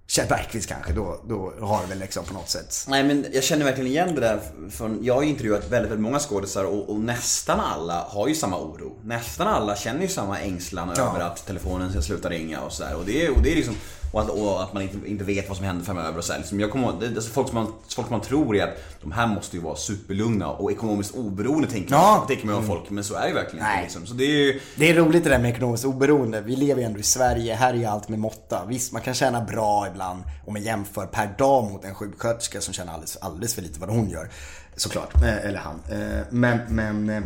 Kjell Bergqvist kanske, då, då har det väl liksom på något sätt. Nej men jag känner verkligen igen det där. Från, jag har ju intervjuat väldigt, väldigt många skådisar och, och nästan alla har ju samma oro. Nästan alla känner ju samma ängslan över att telefonen ska sluta ringa och sådär. Och det och det är liksom och att, och att man inte, inte vet vad som händer framöver och så här. Liksom jag kommer det, alltså folk, som man, folk som man tror är att de här måste ju vara superlugna och ekonomiskt oberoende tänker Ja. man, tänker man om folk. Men så är det verkligen inte Nej. liksom. Så det är ju, Det är roligt det där med ekonomiskt oberoende. Vi lever ju ändå i Sverige, här är ju allt med måtta. Visst, man kan tjäna bra ibland om man jämför per dag mot en sjuksköterska som tjänar alldeles, alldeles för lite vad hon gör. Såklart, Eh, eller han. Eh, Men, men, eh,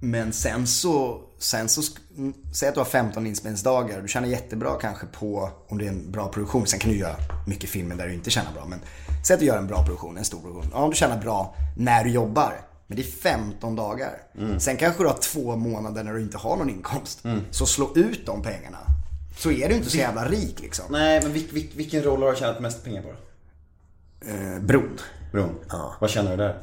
men sen så, sen så, mm, säg att du har 15 inspelningsdagar. Du tjänar jättebra kanske på, om det är en bra produktion. Sen kan du göra mycket filmer där du inte tjänar bra. Men säg att du gör en bra produktion, en stor produktion. Ja, du tjänar bra när du jobbar. Men det är 15 dagar. Sen kanske du har två månader när du inte har någon inkomst. Så slå ut de pengarna. Så är du inte så jävla rik liksom. nej men vilk, vilk, vilken roll har du tjänat mest pengar på då? Eh, bron. Bron? Ja. Vad känner du där?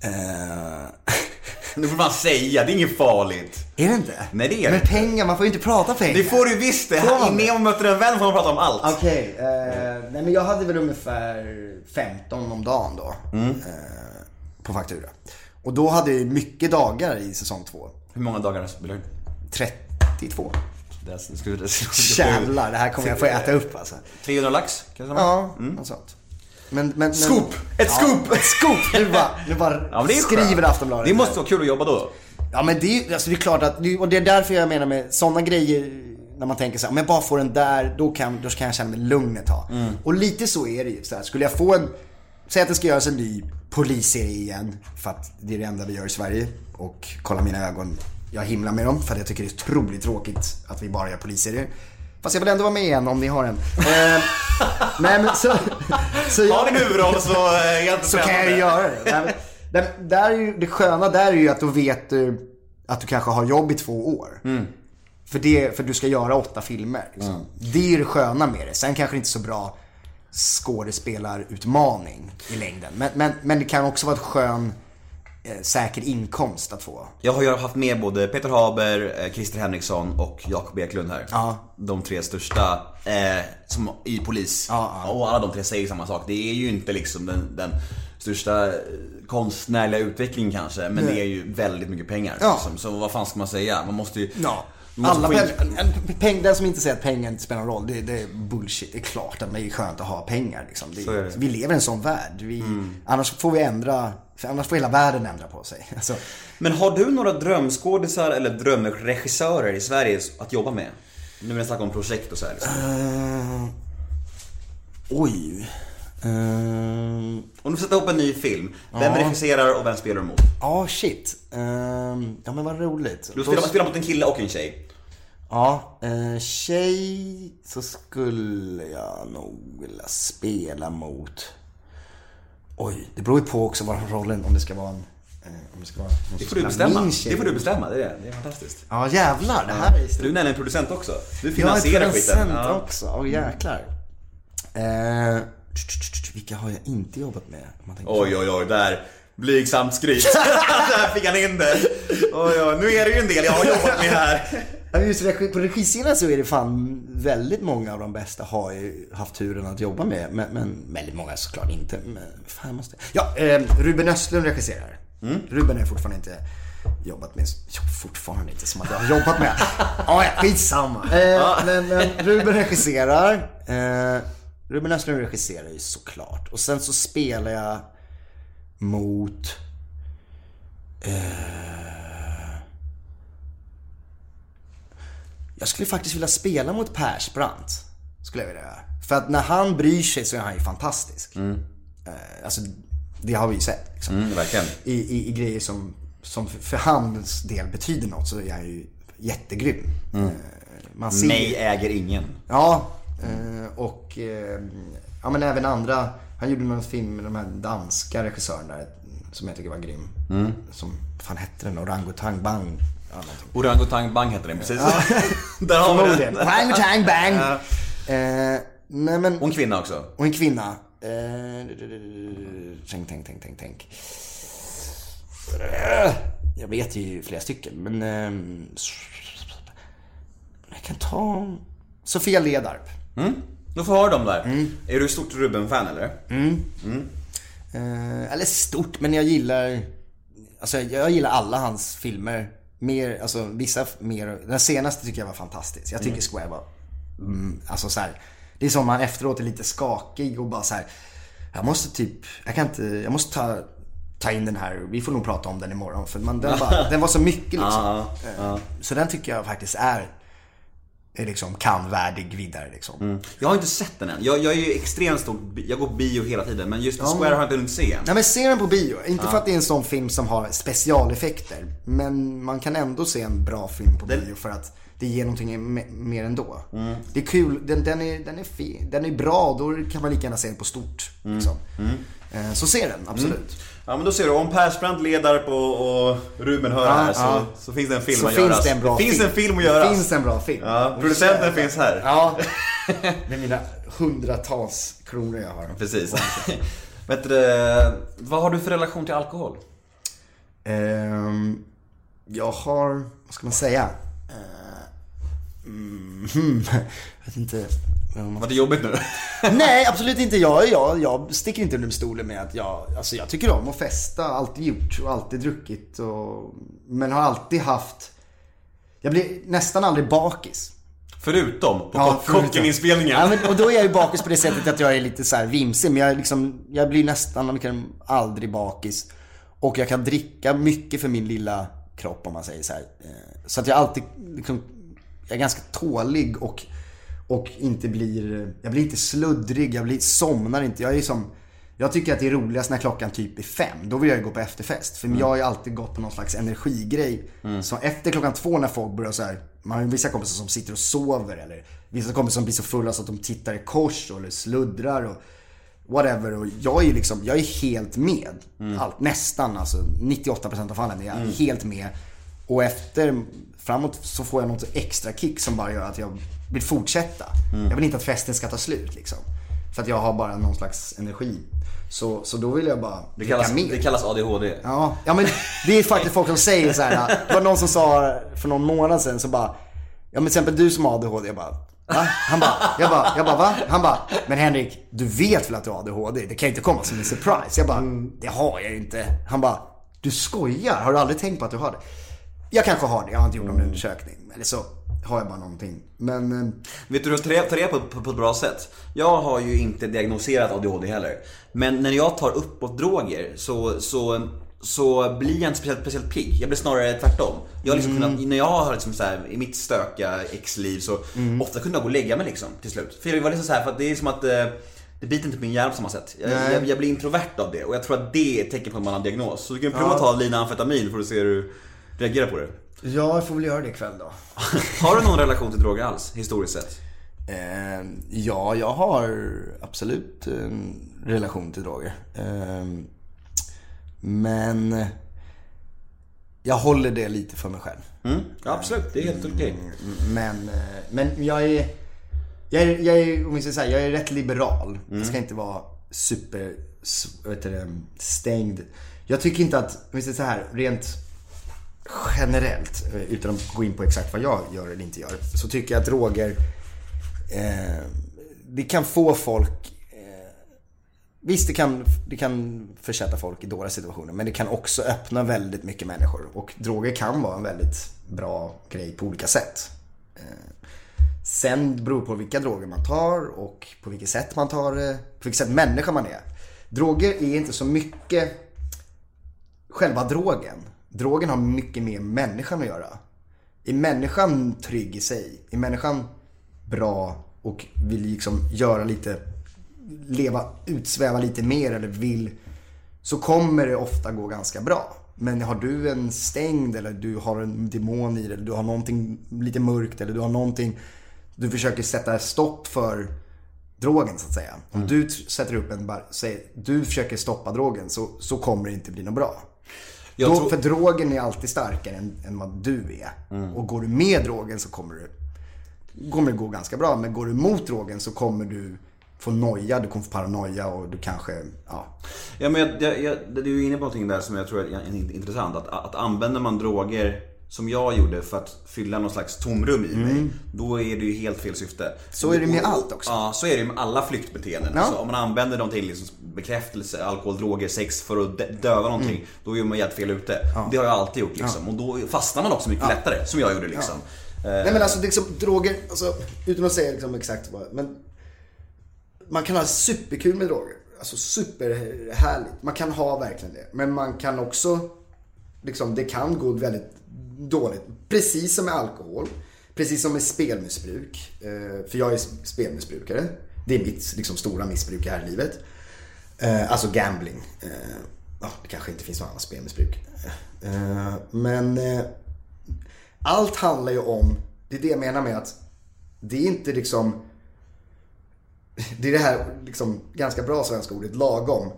Eh, Nu får man säga, det är inget farligt. är det inte? Nej, det är det Men pengar, man får ju inte prata pengar. Det får du visst det. Får man I det? Nemo möter en vän får man prata om allt. Okej, eh, nej men jag hade väl ungefär 15 om dagen då. Mm. Eh, på faktura. Och då hade jag mycket dagar i säsong 2. Hur många dagar spelar du? 32. Det skulle, det skulle, Jävlar, det här kommer jag få äta upp alltså. 300 lax? Kan det stämma? Ja, något sånt. Men, men, men, Scoop! Ett scoop! Ett scoop! Nu bara, nu bara Ja, skriver. Aftonbladet. Det måste vara kul att jobba då. Ja men det är alltså det är klart att, och det är därför jag menar med sådana grejer när man tänker så här, om jag bara får den där, då kan, då kan jag känna mig lugn ett tag. Mm. Och lite så är det ju. Så här, skulle jag få en, säg att det ska göras en ny polisserie igen, för att det är det enda vi gör i Sverige. Och kolla mina ögon, jag himlar med dem för att jag tycker det är otroligt tråkigt att vi bara gör polisserier. Fast jag vill ändå vara med igen om ni har en. Eh, nej men så, så jag- Har ni huvudroll så eh, är så kan jag göra det. Nej, men, där, är ju, det sköna där är ju att då vet du att du kanske har jobb i två år. För, det, för du ska göra åtta filmer. Liksom. Det är ju det sköna med det. Sen kanske det inte är så bra skådespelarutmaning i längden. Men, men, men det kan också vara ett skön, eh, säker inkomst att få. Jag har ju haft med både Peter Haber, eh, Christer Henriksson och Jakob Eklund här. Ja. De tre största eh, som, i polis. Ja, ja. Och alla de tre säger samma sak. Det är ju inte liksom den, den största eh, konstnärliga utvecklingen kanske. Men det är ju väldigt mycket pengar. Ja. Liksom. Så vad fan ska man säga? Man måste ju... Alla få in- pen, en, peng, den som inte säger att pengar inte spelar någon roll, det, det är bullshit. Det är klart att det är skönt att ha pengar. Liksom. Det, det. Vi lever i en sån värld. Vi, Annars får vi ändra, annars får hela världen ändra på sig. Alltså, Men har du några drömskådisar eller drömregissörer i Sverige att jobba med? Nu när vi snackar om projekt och så här. Liksom. eh, oj. Eh, Om du sätter ihop en ny film, vem regisserar och vem spelar du mot? Ja, shit. Eh, ja men vad roligt. Du spelar, spelar mot en kille och en tjej. Ja, eh, tjej så skulle jag nog vilja spela mot... Oj, det beror ju på också vad rollen, om det ska vara en... Eh, om det ska vara någon Det får du bestämma. Det får du bestämma, det är, det är fantastiskt. Ja jävlar, det här är Du är nämligen producent också. Du Jag är finansierar producent skiten. Ja. också, åh jäklar. Eh, vilka har jag inte jobbat med? Man tänker Oj, oj, oj, där. Blygsamt skryt. där fick han in det. Oj, oj, nu är det ju en del jag har jobbat med här. Just regi, på regisidan så är det fan väldigt många av de bästa har ju haft turen att jobba med. Men, men väldigt många såklart inte. Men fan jag måste... Ja, eh, Ruben Östlund regisserar. Ruben har jag fortfarande inte jobbat med. Ja, fortfarande inte som att jag har jobbat med. Ja, ja, skitsamma. Eh, men, men Ruben regisserar. Eh, Ruben Östlund regisserar ju såklart. Och sen så spelar jag mot... Jag skulle faktiskt vilja spela mot Persbrandt. Skulle jag vilja göra. För att när han bryr sig så är han ju fantastisk. Eh, alltså, det har vi ju sett. Liksom. Mm, verkligen. I, i, I grejer som, som för, hans del betyder något så är han ju jättegrym. Eh, man ser Mig äger ingen. Ja, eh, och eh, ja, men även andra. Han gjorde någon film med de här danska regissörerna som jag tycker var grym. Som, vad fan hette den? Orangutang Bang. Ja. Orangutang Bang heter den, precis. Där har vi den. Orangutang Bang. Eh, nej men, Och en kvinna också. och en kvinna. Eh, tänk, tänk, tänk, tänk, tänk. Eh, Jag vet ju flera stycken, men... ehm, jag kan ta... Sofia Ledarp. Då får ha dem där. Mm. Är du stort Ruben-fan eller? Eh, eller stort, men jag gillar... Alltså jag gillar alla hans filmer. Mer, alltså vissa mer. Den senaste tycker jag var fantastisk. Jag tycker Square var... Mm, alltså så här, Det är som man efteråt är lite skakig och bara så här. Jag måste typ... Jag kan inte... Jag måste ta, ta in den här. Vi får nog prata om den imorgon. För man, den, bara, den var så mycket liksom. Eh, Så den tycker jag faktiskt är... är liksom kan värdig vidare liksom. Jag har inte sett den än. Jag, jag är ju extremt stor, jag går på bio hela tiden, men just Square har jag inte hunnit se än. Nej men se den på bio. Inte för att det är en sån film som har specialeffekter. Men man kan ändå se en bra film på bio för att det ger någonting me- mer ändå. Det är kul, den, den, är, den, är fin, den är bra, då kan man lika gärna se den på stort. Liksom. Eh, Så se den, absolut. Ja men då ser du, om Persbrandt, Ledarp och, och Ruben hör det här så, ja. så finns det en film Så att finns göras. det en bra finns film. en film att göras. Det finns en bra film. Ja, producenten Jävlar. finns här. Ja, med mina hundratals kronor jag har. Precis. Vet du, vad har du för relation till alkohol? Ehm, jag har, vad ska man säga? Eh, mm, jag vet inte. Var det jobbigt nu? Nej, absolut inte. Jag, jag, jag sticker inte under stolen med att jag, alltså jag tycker om att festa, alltid gjort och alltid druckit. Och, men har alltid haft, jag blir nästan aldrig bakis. Förutom på Ja. Kockeninspelningen. Ja, men, och då är jag ju bakis på det sättet att jag är lite så här vimsig. Men jag, liksom, jag blir nästan aldrig bakis. Och jag kan dricka mycket för min lilla kropp om man säger så här. Eh, Så att jag alltid liksom, jag är ganska tålig och, och inte blir, jag blir inte sluddrig, jag blir, somnar inte. Jag är som, jag tycker att det är roligast när klockan typ är fem. Då vill jag ju gå på efterfest. För jag har ju alltid gått på någon slags energigrej. Så efter klockan två när folk börjar så här. Man har ju vissa kompisar som sitter och sover eller vissa kompisar som blir så fulla så att de tittar i kors eller sluddrar och whatever. Och jag är ju liksom, jag är helt med. Allt, nästan alltså 98% av fallen är jag helt med. Och efter, framåt så får jag något extra kick som bara gör att jag vill fortsätta. Jag vill inte att festen ska ta slut liksom. För att jag har bara någon slags energi. Så, så då vill jag bara Det kallas, mer. det kallas ADHD. Ja, ja men det är faktiskt folk som säger så här. Det var någon som sa för någon månad sedan så bara, ja men till exempel du som har ADHD, jag bara, va? Han bara, jag bara, jag bara va? Han bara, men Henrik, du vet väl att du har ADHD? Det kan ju inte komma som en surprise. Jag bara, det har jag ju inte. Han bara, du skojar? Har du aldrig tänkt på att du har det? Jag kanske har det, jag har inte gjort någon undersökning. Eller så har jag bara någonting. Men, eh, Vet du hur jag tar reda på, på, på ett bra sätt? Jag har ju inte diagnoserat ADHD heller. Men när jag tar uppåt-droger så, så, så blir jag inte speciellt, speciellt pigg. Jag blir snarare tvärtom. Jag har liksom kunnat, när jag har liksom så här, i mitt stökiga ex-liv så ofta kunde jag gå och lägga mig liksom till slut. För jag var liksom så här, för det är som att eh, det biter inte på min hjärna på samma sätt. Jag, jag, jag blir introvert av det och jag tror att det är ett tecken på att man har en diagnos. Så du kan prova att ta lina amfetamin för att se hur du reagerar på det. Ja, jag får väl göra det ikväll då. Har du någon relation till droger alls, historiskt sett? Eh, ja, jag har absolut en relation till droger. Eh, men jag håller det lite för mig själv. Mm, absolut, det är helt okej. Men, eh, men jag är, jag är, jag är, om vi säger så här, jag är rätt liberal. Jag ska inte vara super, heter det, stängd. Jag tycker inte att, om vi säger så här, rent generellt, eh, utan att gå in på exakt vad jag gör eller inte gör, så tycker jag att droger, eh, det kan få folk eh, Visst, det kan, det kan försätta folk i dåliga situationer, men det kan också öppna väldigt mycket människor. Och droger kan vara en väldigt bra grej på olika sätt. Eh, Sen beror det på vilka droger man tar och på vilket sätt man tar det, på vilket sätt människa man är. Droger är inte så mycket själva drogen. Drogen har mycket mer med människan att göra. Är människan trygg i sig? Är människan bra och vill liksom göra lite, leva, utsväva lite mer eller vill, så kommer det ofta gå ganska bra. Men har du en stängd eller du har en demon i dig eller du har någonting lite mörkt eller du har någonting du försöker sätta stopp för drogen så att säga. Om du t- sätter upp en, bar- säger, du försöker stoppa drogen så, så kommer det inte bli något bra. Då, tror- För drogen är alltid starkare än, än vad du är. Och går du med drogen så kommer det, kommer det gå ganska bra. Men går du emot drogen så kommer du få noja, du kommer få paranoia och du kanske, ja. Ja, men jag, jag, jag, du är ju inne på någonting där som jag tror är intressant. Att, att använder man droger som jag gjorde för att fylla någon slags tomrum i mig. Då är det ju helt fel syfte. Mm. Så är det med allt också. Ja, så är det med alla flyktbeteenden. Ja. Alltså, om man använder dem till liksom bekräftelse, alkohol, droger, sex för att dö- döva någonting. Mm. Då är man helt fel ute. Det har jag alltid gjort liksom. Och då fastnar man också mycket lättare, som jag gjorde liksom. Nej men alltså liksom droger, alltså, utan att säga liksom exakt vad, men man kan ha superkul med droger. Alltså superhärligt. Man kan ha verkligen det. Men man kan också, liksom det kan gå väldigt dåligt. Precis som med alkohol. Precis som med spelmissbruk. Eh, för jag är spelmissbrukare. Det är mitt liksom, stora missbruk här i livet. Eh, alltså gambling. Eh, det kanske inte finns något annat spelmissbruk. Men allt handlar ju om, det är det jag menar med att det är inte liksom det är det här liksom, ganska bra svenska ordet lagom.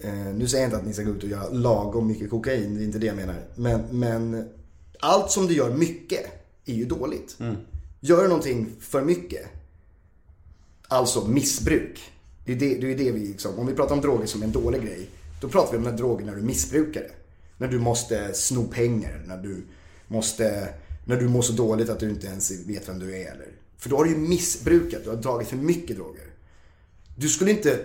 Eh, nu säger jag inte att ni ska gå ut och göra lagom mycket kokain, det är inte det jag menar. Men, men allt som du gör mycket är ju dåligt. Gör du någonting för mycket, alltså missbruk. Det är det, det, är det vi liksom, om vi pratar om droger som en dålig grej, då pratar vi om den här drogen när du missbrukar det. När du måste sno pengar, när du måste, när du mår så dåligt att du inte ens vet vem du är. Eller, för då har du ju missbrukat, du har dragit för mycket droger. Du skulle inte,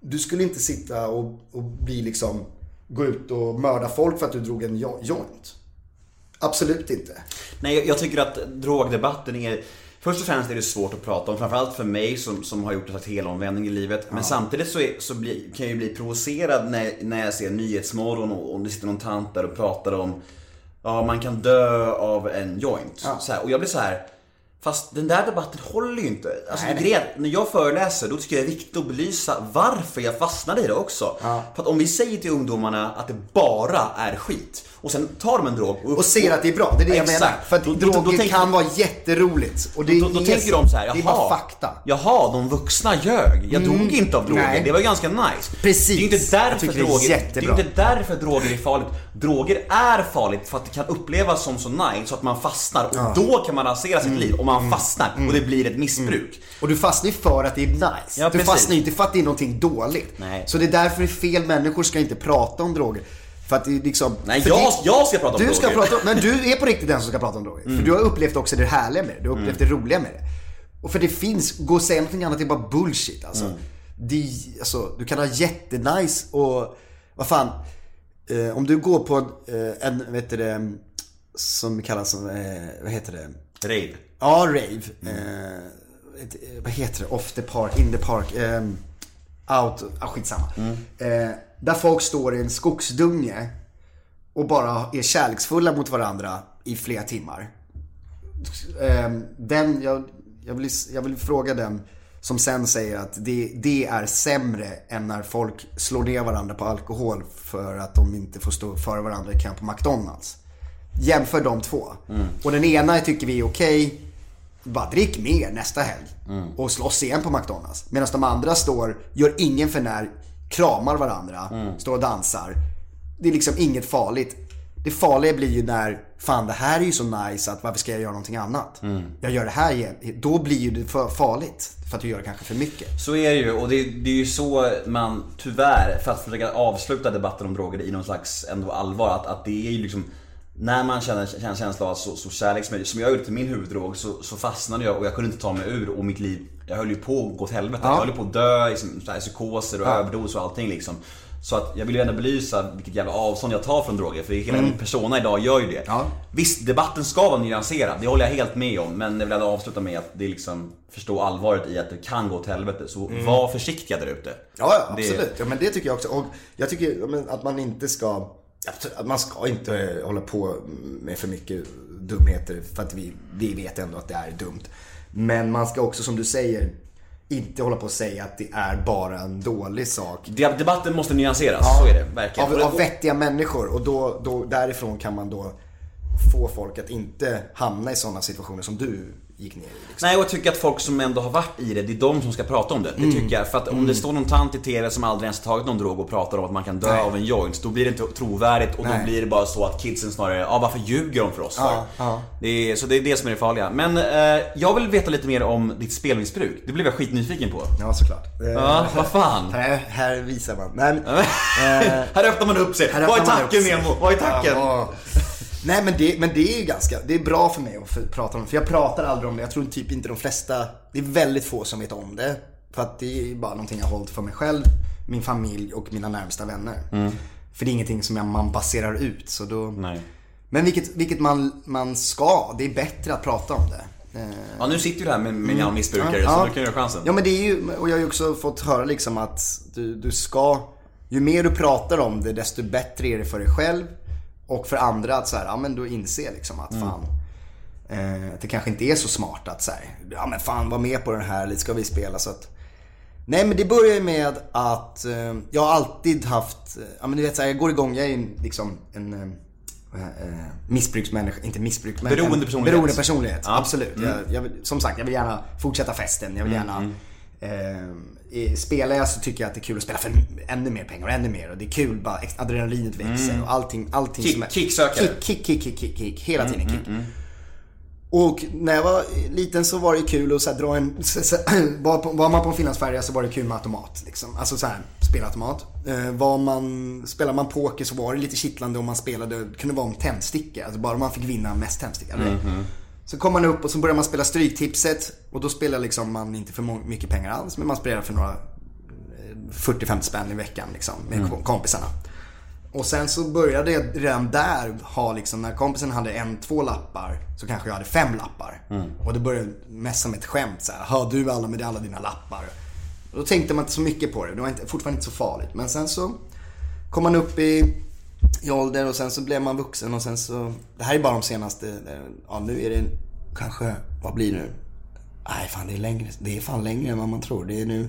du skulle inte sitta och, och bli liksom, gå ut och mörda folk för att du drog en jo- joint. Absolut inte. Nej, jag, tycker att drogdebatten är Först och främst är det svårt att prata om, framförallt för mig som, som har gjort en helomvändning i livet. Men samtidigt så, är, så blir, kan jag ju bli provocerad när, när jag ser Nyhetsmorgon och, och det sitter någon tant där och pratar om Ja, man kan dö av en joint. Så här, och jag blir så här. Fast den där debatten håller ju inte. Alltså, det grejen, är när jag föreläser, då tycker jag det är viktigt att belysa varför jag fastnade i det också. För att om vi säger till ungdomarna att det bara är skit och sen tar de en drog och, Och ser att det är bra, det är det jag Exakt. menar. För att Då- då- då droger tänker- kan vara jätteroligt. Och det då, då tänker de så här, Det är jaha, bara fakta. jaha, de vuxna ljög. Jag dog inte av droger, nej. det var ganska nice. Precis. Det är inte därför tycker det är droger, det är inte därför droger är farligt. Droger är farligt för att det kan upplevas som så nice så att man fastnar och då kan man rasera Mm. sitt liv om man fastnar och det blir ett missbruk. Och du fastnar ju för att det är nice. Ja, du precis. fastnar ju inte för att det är någonting dåligt. Nej. Så det är därför fel människor ska inte prata om droger. För att det är liksom... Nej, jag- det- jag ska prata om du Ska droger. Mm. prata om, men du är på riktigt den som ska prata om droger. För du har upplevt också det härliga med det. Du har upplevt det roliga med det. Och för det finns, gå och säga någonting annat är bara bullshit alltså. Mm. Det, alltså du kan ha jättenice och, vad fan. Eh, om du går på eh, en, vet du det, som kallas som, eh, vad heter det? Rave. Ja, rave. Ett, eh, vad heter det? Off the park, in the park. Eh, out, ah, skitsamma. Eh, där folk står i en skogsdunge och bara är kärleksfulla mot varandra i flera timmar. Eh, den, jag, jag, vill, jag vill fråga den som sen säger att det, det är sämre än när folk slår ner varandra på alkohol för att de inte får stå före varandra i kön på McDonalds. Jämför de två. Och den ena tycker vi är okej. Bara drick mer nästa helg. Och slåss igen på McDonalds. Medan de andra står, gör ingen för när, kramar varandra, står och dansar. Det är liksom inget farligt. Det farliga blir ju när, fan det här är ju så nice att varför ska jag göra någonting annat? Jag gör det här igen. Då blir ju det för farligt. För att du gör det kanske för mycket. Så är det ju och det, det är ju så man tyvärr, för att försöka avsluta debatten om droger i någon slags ändå allvar, att, att det är ju liksom när man känner, känner känsla av så, så kärlek som jag, som jag gjorde till min huvuddrog så, så fastnade jag och jag kunde inte ta mig ur och mitt liv, jag höll ju på att gå åt helvete. Jag höll ju på att dö i så här psykoser och överdos och allting liksom. Så att jag vill ju ändå belysa vilket jävla avstånd jag tar från droger för hela min persona idag gör ju det. Ja. Visst, debatten ska vara nyanserad, det håller jag helt med om. Men jag vill ändå avsluta med att det är liksom förstå allvaret i att det kan gå åt helvete. Så var försiktiga där ute. Ja, ja Det- absolut. Ja, men det tycker jag också. Och jag tycker ja, att man inte ska... Att man ska inte hålla på med för mycket dumheter för att vi, vi vet ändå att det är dumt. Men man ska också, som du säger, inte hålla på och säga att det är bara en dålig sak. De- Debatten måste nyanseras, så är det verkligen. Av, av vettiga människor och då, då, därifrån kan man då få folk att inte hamna i sådana situationer som du gick ner i. Liksom. Nej och jag tycker att folk som ändå har varit i det, det är de som ska prata om det. Det Mm. tycker jag. För att om det står någon tant i TV som aldrig ens tagit någon drog och pratar om att man kan dö Nej. av en joint, då blir det inte trovärdigt och Nej. då blir det bara så att kidsen snarare, ja varför ljuger de för oss för? Ja, ja. Det är, så det är det som är det farliga. Men eh, jag vill veta lite mer om ditt spelmissbruk. Det blev jag skitnyfiken på. Ja, såklart. Ja, vad fan. Här, här visar man. Nej, men, Här öppnar man upp sig. Vad är tacken. Nemo? Vad är tacken? Ja. Nej men det, men det är ju ganska, det är bra för mig att för, prata om det. För jag pratar aldrig om det. Jag tror typ inte de flesta, det är väldigt få som vet om det. För att det är bara någonting jag har hållit för mig själv, min familj och mina närmsta vänner. För det är ingenting som jag, man baserar ut. Så då... Nej. Men vilket, vilket man, man ska, det är bättre att prata om det. Eh, Ja nu sitter du här med, med en missbrukare Ja, så ja. du kan göra chansen. Ja men det är ju, och jag har ju också fått höra liksom att du, du ska, ju mer du pratar om det desto bättre är det för dig själv och för andra att så här, ja men du inser liksom att fan, eh, det kanske inte är så smart att så här, ja men fan var med på den här, lite ska vi spela så att Nej men det börjar ju med att eh, jag har alltid haft, eh, ja men du vet så här, jag går igång, jag är ju liksom en eh, eh, missbruksmänniska, inte missbruk men Beroende en personlighet. Beroende personlighet, Ja. absolut. Jag, jag vill, som sagt, jag vill gärna fortsätta festen, jag vill gärna eh, Spelar jag så tycker jag att det är kul att spela för ännu mer pengar och ännu mer och det är kul bara, adrenalinet växer och allting, allting Kick- som är kicksökare. Kick, kick, kick, kick, kick, kick, hela tiden kick. Och när jag var liten så var det kul att så dra en... Så, så, var, var man på en finlandsfärja så var det kul med automat. Liksom. Alltså så här, spelautomat. Eh, var man, spelar man poker så var det lite kittlande om man spelade, det kunde vara om tändstickor. Alltså bara man fick vinna mest tändstickor. Så kom man upp och så började man spela Stryktipset. Och då spelar liksom man inte för mycket pengar alls, men man spelar för några eh, 40-50 spänn i veckan liksom, med kompisarna. Och sen så började jag redan där ha liksom, när kompisen hade en, två lappar så kanske jag hade fem lappar. Och det började mest som ett skämt så här, har du alla med alla dina lappar? Och då tänkte man inte så mycket på det, det var inte, fortfarande inte så farligt. Men sen så kom man upp i, i ålder och sen så blev man vuxen och sen så, det här är bara de senaste, ja nu är det kanske, vad blir det nu? Nej fan det är längre, det är fan längre än vad man tror. Det är nu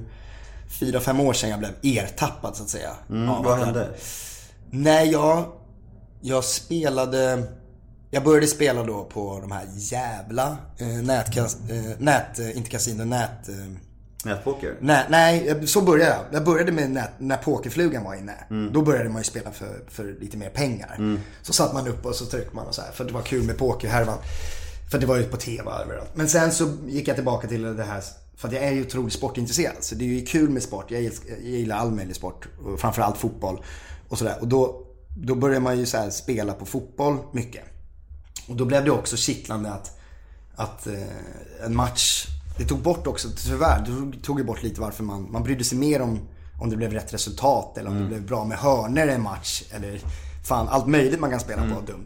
fyra, fem år sedan jag blev ertappad så att säga. Ja, Vad hände? Nej, jag, jag spelade... Jag började spela då på de här jävla eh, eh, nät, eh, inte kasino, nät... Eh, Nätpoker? nät nej, så började jag. Jag började med nät, när pokerflugan var inne. Då började man ju spela för, för lite mer pengar. Så satt man upp och så tryckte man och så här, för det var kul med pokerhärvan. För det var ju på TV överallt. Men sen så gick jag tillbaka till det här, för att jag är ju otroligt sportintresserad. Så det är ju kul med sport. Jag gillar, jag gillar all möjlig sport. Och framförallt fotboll. Och sådär. Och då, då började man ju så spela på fotboll mycket. Och då blev det också kittlande att, att eh, en match, det tog bort också, tyvärr, det tog, ju bort lite varför man, man brydde sig mer om om det blev rätt resultat eller om det blev bra med hörnor i en match eller fan allt möjligt man kan spela på dumt.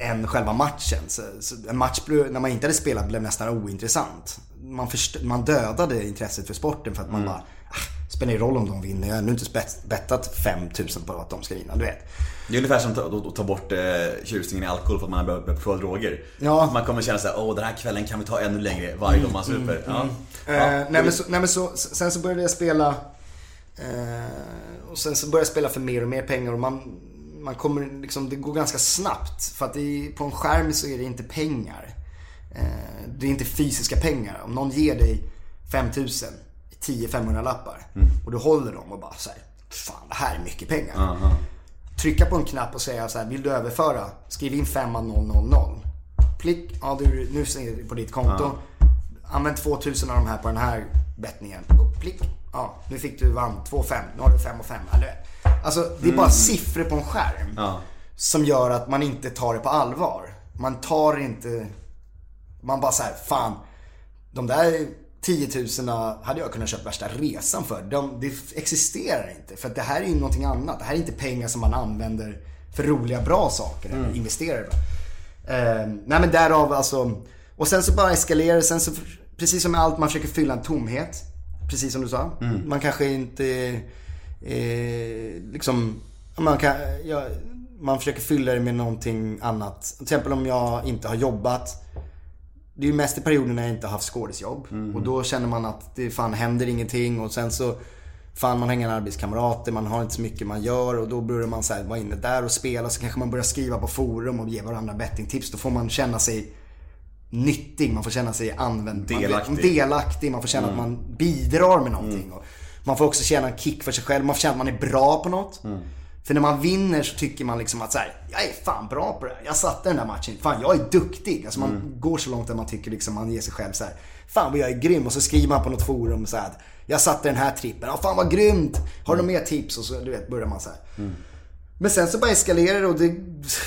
Än själva matchen. Så, så en match när man inte hade spelat blev nästan ointressant. Man, man dödade intresset för sporten för att man bara, ah, spelar ju roll om de vinner. Jag har ännu inte bettat 5000 på att de ska vinna, du vet. Det är ungefär som att ta- bort eh, tjusningen i alkohol för att man har börjat prova droger. Ja. Man kommer känna såhär, åh den här kvällen kan vi ta ännu längre varje gång man super. Ja. Eh, nej, men så, nej men så, sen så började jag spela eh, och sen så började jag spela för mer och mer pengar och man, man kommer liksom, det går ganska snabbt. För att det på en skärm så är det inte pengar. Eh, det är inte fysiska pengar. Om någon ger dig 5000 i 10 500 lappar och du håller dem och bara såhär, fan det här är mycket pengar. Trycka på en knapp och säga så här, vill du överföra? Skriv in 5000. Plick, ja du, nu ser det på ditt konto. Använd 2000 av de här på den här bettningen. Och plick, ja nu fick du vann 2 5, nu har du 5 och 5. Alltså det är bara siffror på en skärm. Ja. som gör att man inte tar det på allvar. Man tar inte, man bara såhär, fan. De där 10 000 hade jag kunnat köpa värsta resan för. De, det existerar inte. För det här är ju någonting annat. Det här är inte pengar som man använder för roliga, bra saker. Eller investerar i. Eh, nej men därav alltså. Och sen så bara eskalerar det. Sen så, precis som med allt, man försöker fylla en tomhet. Precis som du sa. Man kanske inte, eh, liksom, man, kan, ja, man försöker fylla det med någonting annat. Till exempel om jag inte har jobbat. Det är ju mest i perioder när jag inte har haft skådisjobb. Och då känner man att det fan händer ingenting och sen så Fan man har inga arbetskamrater, man har inte så mycket man gör och då börjar man så här, vara inne där och spela. Så kanske man börjar skriva på forum och ge varandra bettingtips. Då får man känna sig nyttig, man får känna sig använd. Delaktig. Man, delaktig, man får känna att man bidrar med någonting. Och man får också känna en kick för sig själv, man får känna att man är bra på något. För när man vinner så tycker man liksom att så här, jag är fan bra på det här. Jag satte den där matchen. Fan, jag är duktig. Alltså man går så långt att man tycker liksom, man ger sig själv så här. Fan vad jag är grym. Och så skriver man på något forum så här. Jag satte den här trippen. Ja, fan vad grymt. Har du mer tips? Och så du vet, börjar man så här. Men sen så bara eskalerar det och det,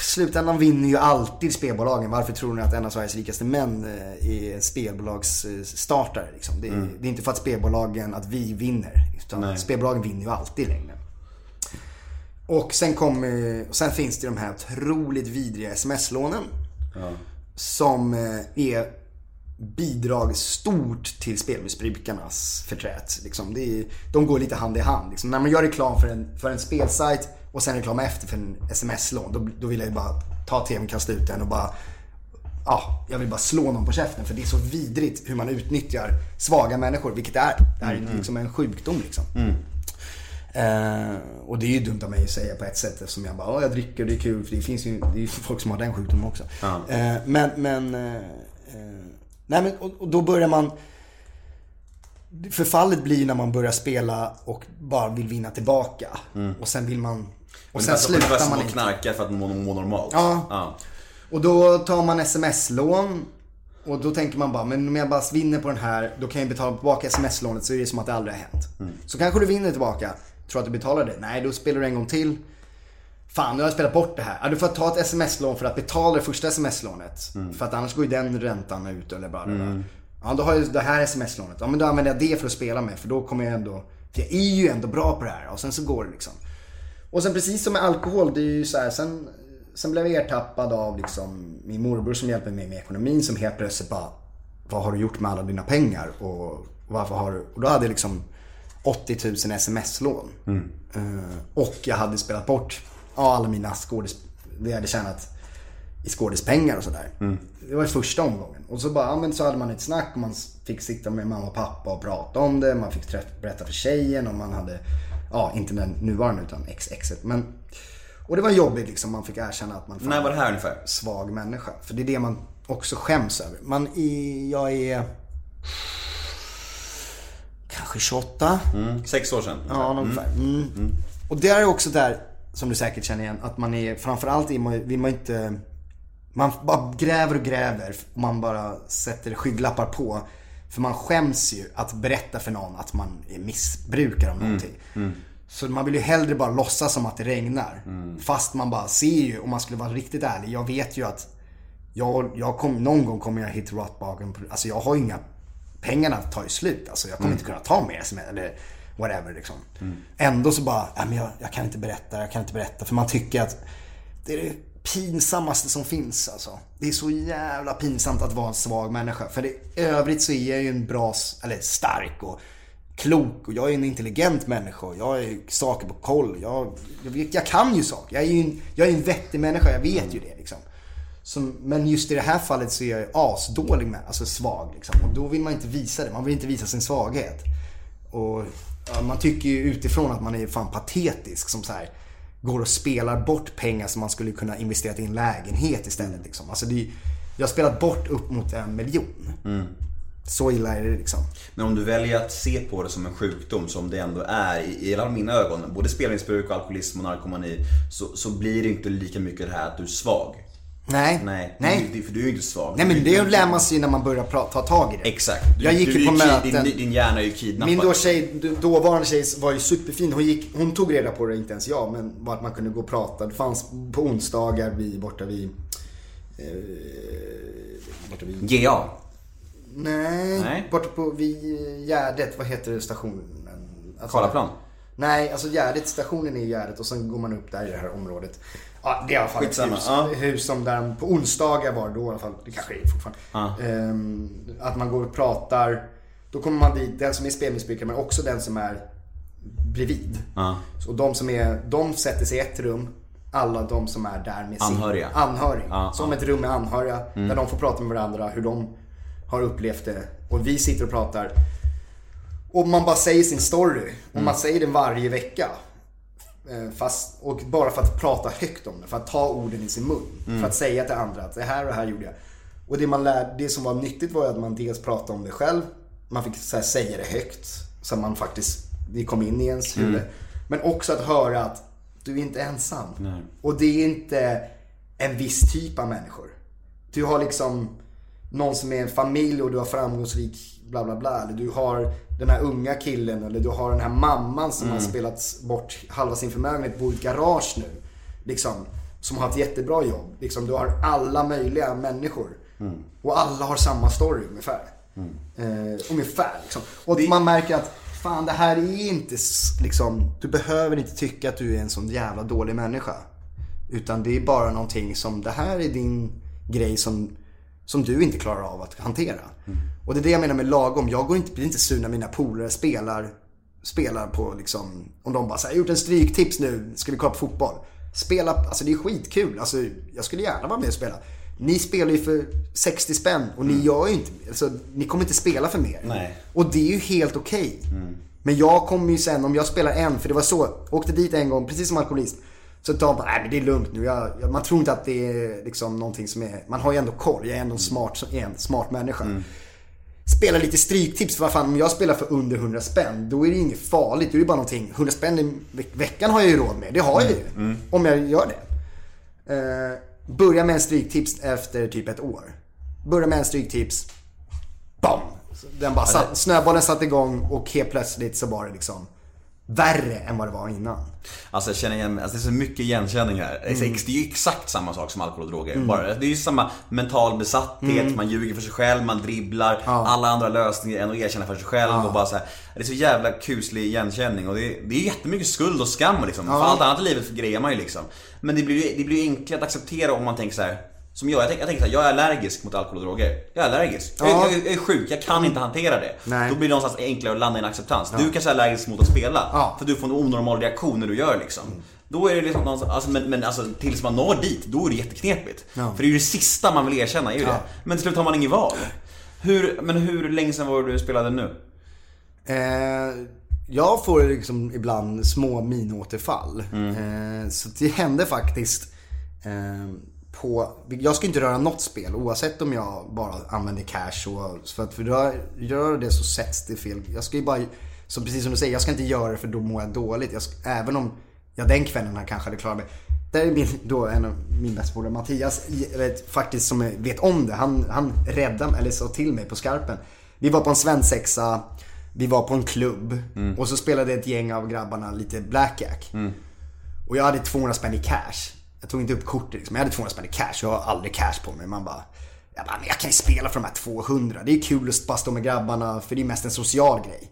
slutändan vinner ju alltid spelbolagen. Varför tror ni att en av Sveriges rikaste män eh, är spelbolagsstartare? Liksom? Det, är- det är inte för att spelbolagen, att vi vinner. Utan spelbolagen vinner ju alltid i längden. Och sen, kom, eh, och sen finns det de här otroligt vidriga sms-lånen. Som eh, är bidrag stort till spelmissbrukarnas förtret. Liksom. Är, de går lite hand i hand. Liksom. När man gör reklam för en, för en spelsajt och sen reklam efter för en sms-lån. Då, då vill jag ju bara ta tvn, kasta ut den och bara Ja, jag vill bara slå någon på käften för det är så vidrigt hur man utnyttjar svaga människor, vilket det är. Det här är liksom en sjukdom liksom. Eh, och det är ju dumt av mig att säga på ett sätt eftersom jag bara, "Ja, jag dricker och det är kul. För det finns ju det är ju folk som har den sjukdomen också. Eh, men, men, eh, eh, nej men och, och då börjar man Förfallet blir när man börjar spela och bara vill vinna tillbaka. Och sen vill man... Och sen alltså, slutar man man och inte. knarka för att må, må normalt. Ja. ja. Och då tar man sms-lån. Och då tänker man bara, men om jag bara vinner på den här, då kan jag betala tillbaka sms-lånet så är det som att det aldrig har hänt. Så kanske du vinner tillbaka, tror att du betalar det. Nej, då spelar du en gång till. Fan, nu har jag spelat bort det här. Ja, du får ta ett sms-lån för att betala det första sms-lånet. För att annars går ju den räntan ut eller bara. Ja, då har jag det här sms-lånet. Ja, men då använder jag det för att spela med. För då kommer jag ändå, för jag är ju ändå bra på det här. Och sen så går det liksom. Och sen precis som med alkohol, det är ju så här, sen, sen blev jag ertappad av liksom min morbror som hjälper mig med ekonomin som helt plötsligt bara, vad har du gjort med alla dina pengar? Och varför har du, och då hade jag liksom 80 000 sms-lån. Eh, och jag hade spelat bort alla mina skådis, det jag hade tjänat i skådispengar och sådär. Det var första omgången. Och så bara, men så hade man ett snack och man fick sitta med mamma och pappa och prata om det. Man fick träff, berätta för tjejen och man hade, ja inte den nuvarande utan ex-exet. Men, och det var jobbigt liksom, man fick erkänna att man fan När var det här ungefär? svag människa. För det är det man också skäms över. Man är, jag är kanske 28. Sex år sedan. Ja, ungefär. Mm. Och det är också där, som du säkert känner igen, att man är, framförallt är man, vill man inte, man bara gräver och gräver och man bara sätter skygglappar på. För man skäms ju att berätta för någon att man är missbrukare av någonting. Så man vill ju hellre bara låtsas som att det regnar. Fast man bara ser ju, om man skulle vara riktigt ärlig, jag vet ju att jag, jag kom, någon gång kommer jag hit bottom. Alltså jag har inga, pengarna tar ju slut. Alltså jag kommer inte kunna ta mer sms eller whatever liksom. Ändå så bara, nej men jag, jag kan inte berätta, jag kan inte berätta. För man tycker att det är det pinsammaste som finns alltså. Det är så jävla pinsamt att vara en svag människa. För i övrigt så är jag ju en bra, eller stark och klok och jag är en intelligent människa. och Jag har saker på koll. Jag, jag, jag kan ju saker. Jag är ju en, jag är en vettig människa, jag vet ju det liksom. Som, men just i det här fallet så är jag ju asdålig med, alltså svag liksom. Och då vill man inte visa det, man vill inte visa sin svaghet. Och ja, man tycker ju utifrån att man är fan patetisk som så här går och spelar bort pengar som man skulle kunna investera i en lägenhet istället liksom. Alltså det jag har spelat bort upp mot en miljon. Så illa är det liksom. Men om du väljer att se på det som en sjukdom som det ändå är i, i alla mina ögon, både spelmissbruk, alkoholism och narkomani, så, så blir det inte lika mycket det här att du är svag. Nej. Nej, Nej. Du, för du är ju inte svag. Nej men det lär man sig när man börjar ta tag i det. Exakt. Du, Jag gick du, ju på möten. Din, din hjärna är ju kidnappad. Min då tjej, dåvarande tjej var ju superfin. Hon, gick, hon tog reda på det, inte ens jag, men vart man kunde gå och prata. Det fanns på onsdagar vid, borta vid... Eh, borta vid... GA. Nej, Nej. borta på vid Gärdet. Vad heter stationen? Alltså, Karlaplan. Nej, alltså Gärdet, stationen är i Gärdet och sen går man upp där i det här området. Ja, det är i alla fall Skitsamma, ett hus, ja. hus som där på onsdagar var det då i alla fall. Det kanske är fortfarande. Ehm, att man går och pratar. Då kommer man dit, den som är spelmissbrukare men också den som är bredvid. Ja. Så de som är, de sätter sig i ett rum. Alla de som är där med sin Anhöriga. anhörig. Ja, som ja. ett rum med anhöriga. Där de får prata med varandra hur de har upplevt det. Och vi sitter och pratar. Och man bara säger sin story. Och man säger den varje vecka. Eh, Fast, och bara för att prata högt om det. För att ta orden i sin mun. För att säga till andra att det här och det här gjorde jag. Och det, man lär, det som var nyttigt var att man dels pratade om det själv. Man fick så säga det högt. Så att man faktiskt, det kom in i ens huvud. Men också att höra att du är inte ensam. Och det är inte en viss typ av människor. Du har liksom någon som är en familj och du har framgångsrik bla bla bla. Eller du har den här unga killen eller du har den här mamman som har spelat bort halva sin förmögenhet, bor i ett garage nu. Liksom, som har ett jättebra jobb. Liksom, du har alla möjliga människor. Och alla har samma story ungefär. Eh, ungefär liksom. Och man märker att fan det här är inte liksom, du behöver inte tycka att du är en sån jävla dålig människa. Utan det är bara någonting som, det här är din grej som, som du inte klarar av att hantera. Och det är det jag menar med lagom. Jag går inte, blir inte sur när mina polare spelar, spelar på liksom, om de bara säger jag har gjort en stryktips nu, ska vi kolla på fotboll? Spela, alltså det är skitkul. Alltså jag skulle gärna vara med och spela. Ni spelar ju för 60 spänn och ni gör ju inte, alltså ni kommer inte spela för mer. Nej. Och det är ju helt okej. Men jag kommer ju sen, om jag spelar en, för det var så, jag åkte dit en gång, precis som alkoholist. Så tar man bara, nej men det är lugnt nu. Jag, jag, man tror inte att det är liksom någonting som är, man har ju ändå koll. Jag är ändå en smart, en smart människa. Spela lite stryktips, för vad fan om jag spelar för under 100 spänn, då är det inget farligt. Då är det bara någonting, 100 spänn i ve- veckan har jag ju råd med. Det har jag ju. Om jag gör det. Eh, börja med en stryktips efter typ ett år. Börja med en stryktips. Bam! Den bara satt, snöbollen satte igång och helt plötsligt så var det liksom värre än vad det var innan. Alltså jag känner igen, alltså det är så mycket igenkänning här. Det är Mm. Det är ju exakt samma sak som alkohol och droger. Bara, det är ju samma mental besatthet, Mm. man ljuger för sig själv, man dribblar, alla andra lösningar än att erkänna för sig själv och bara så här, Det är så jävla kuslig igenkänning och det är, det är jättemycket skuld och skam liksom. För allt annat i livet grejer man ju liksom. Men det blir ju det blir enklare att acceptera om man tänker så här. Som jag, jag tänker, jag tänker så här, jag är allergisk mot alkohol och droger. Jag är allergisk. Jag, Ja. jag, jag är sjuk, jag kan inte hantera det. Nej. Då blir det någonstans enklare att landa i en acceptans. Du kanske är allergisk mot att spela. Ja. För du får en onormal reaktion när du gör liksom. Då är det liksom alltså, men, men alltså tills man når dit, då är det jätteknepigt. Ja. För det är ju det sista man vill erkänna, är ju det. Men till slut har man ingen val. Hur, men hur länge sedan var du spelade nu? Eh, jag får liksom ibland små minåterfall. Eh, så det hände faktiskt eh, på, jag ska inte röra något spel oavsett om jag bara använder cash och, för att för rör, gör det så sätts det fel. Jag ska ju bara, så precis som du säger, jag ska inte göra det för då mår jag dåligt. Jag ska, även om jag den kvällen han kanske hade klarat mig. Där är min, då en av min bästa polare Mattias, vet, faktiskt som vet om det. Han, han räddade mig, eller sa till mig på skarpen. Vi var på en svensexa, vi var på en klubb och så spelade ett gäng av grabbarna lite blackjack. Och jag hade 200 spänn i cash. Jag tog inte upp kortet liksom, jag hade 200 spänn i cash. Jag har aldrig cash på mig. Man bara, jag bara, men jag kan ju spela för de här 200. Det är kul att bara stå med grabbarna, för det är mest en social grej.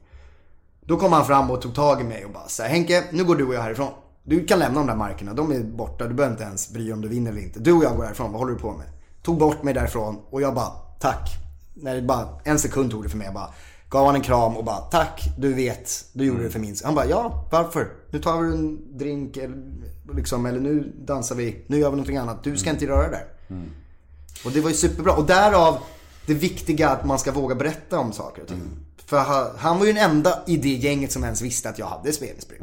Då kom han fram och tog tag i mig och bara så här, Henke, nu går du och jag härifrån. Du kan lämna de där markerna, de är borta. Du behöver inte ens bry dig om du vinner eller inte. Du och jag går härifrån, vad håller du på med? Tog bort mig därifrån och jag bara, tack. När det bara, en sekund tog det för mig. Jag bara gav han en kram och bara, tack, du vet, du gjorde det för min Han bara, ja, varför? Nu tar vi en drink eller, liksom, eller nu dansar vi, nu gör vi någonting annat. Du ska inte röra det där. Och det var ju superbra. Och därav det viktiga att man ska våga berätta om saker och ting. För han, han var ju den enda i det gänget som ens visste att jag hade spelmissbruk.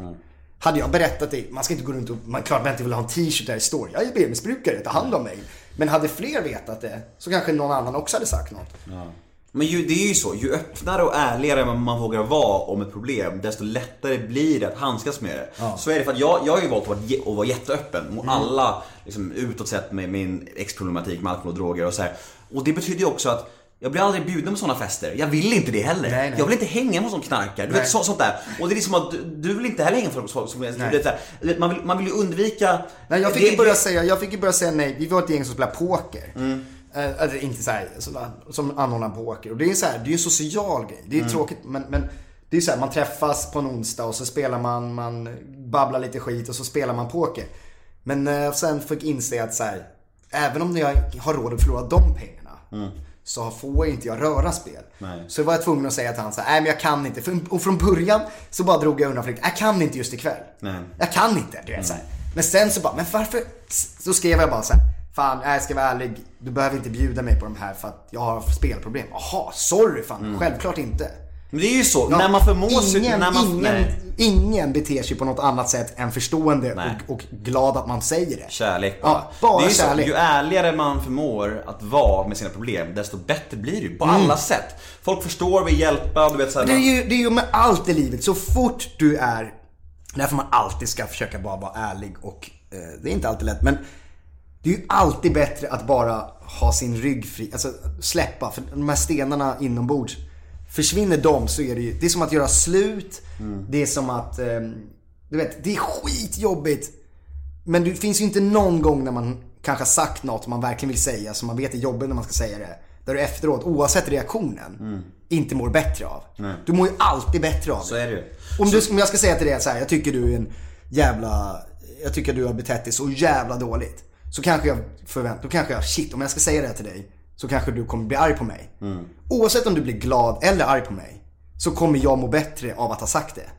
Hade jag berättat det, man ska inte gå runt och, man klart man inte vill ha en t-shirt där det står jag är spelmissbrukare, ta hand om mig. Men hade fler vetat det så kanske någon annan också hade sagt något. Men ju, det är ju så, ju öppnare och ärligare man, vågar vara om ett problem, desto lättare blir det att handskas med det. Så är det för att jag, jag har ju valt att vara, jätteöppen mot alla liksom, utåt sett med min ex-problematik med alkohol och droger och så här. Och det betyder ju också att jag blir aldrig bjuden på sådana fester. Jag vill inte det heller. Nej, nej. Jag vill inte hänga med någon som knarkar. Du vet, så, sånt där. Och det är liksom att du, du vill inte heller hänga med folk som... som du vet, man, vill, man vill ju undvika... Nej, jag fick ju börja säga, jag fick ju börja säga nej. Vi var ett gäng som spelade poker. Mm. Eh, alltså, inte så här, som anordnar poker. Och det är så här, det är en social grej. Det är Mm. tråkigt, men, men det är så här, man träffas på en onsdag och så spelar man, man babblar lite skit och så spelar man poker. Men när jag sen fick inse att så här, även om jag har råd att förlora de pengarna. Så får inte jag röra spel. Mm. Nej. Så var jag tvungen att säga till han så här, nej men jag kan inte. Och från början så bara drog jag undan för jag kan inte just ikväll. Nej. Jag kan inte, du vet så här. Men sen så bara, men varför? Så skrev jag bara så här, fan jag ska vara ärlig, du behöver inte bjuda mig på de här för att jag har spelproblem. Jaha, sorry fan, självklart inte. Men det är ju så, Ja, när man förmår sig... ingen, när man, ingen, nej. ingen beter sig på något annat sätt än förstående och, och glad att man säger det. Kärlek bara. Ja, bara det är ju kärlek. Så, ju ärligare man förmår att vara med sina problem, desto bättre blir det ju. På Mm. alla sätt. Folk förstår, vill hjälpa, du vet såhär. Det är, ju, det är ju med allt i livet, så fort du är, därför man alltid ska försöka bara vara ärlig och eh, det är inte alltid lätt men det är ju alltid bättre att bara ha sin rygg fri, alltså släppa, för de här stenarna inombords, försvinner de så är det ju, det är som att göra slut, det är som att, eh, du vet, det är skitjobbigt. Men det finns ju inte någon gång när man kanske har sagt något man verkligen vill säga, som man vet är jobbigt när man ska säga det. Där du efteråt, oavsett reaktionen, inte mår bättre av. Du mår ju allid bättre av Så är det ju. Om, du, om jag ska säga till dig så här, jag tycker du är en jävla, jag tycker du har betett dig så jävla dåligt. Så kanske jag förväntar, då kanske jag, shit om jag ska säga det här till dig. Så kanske du kommer bli arg på mig. Oavsett om du blir glad eller arg på mig. Så kommer jag må bättre av att ha sagt det.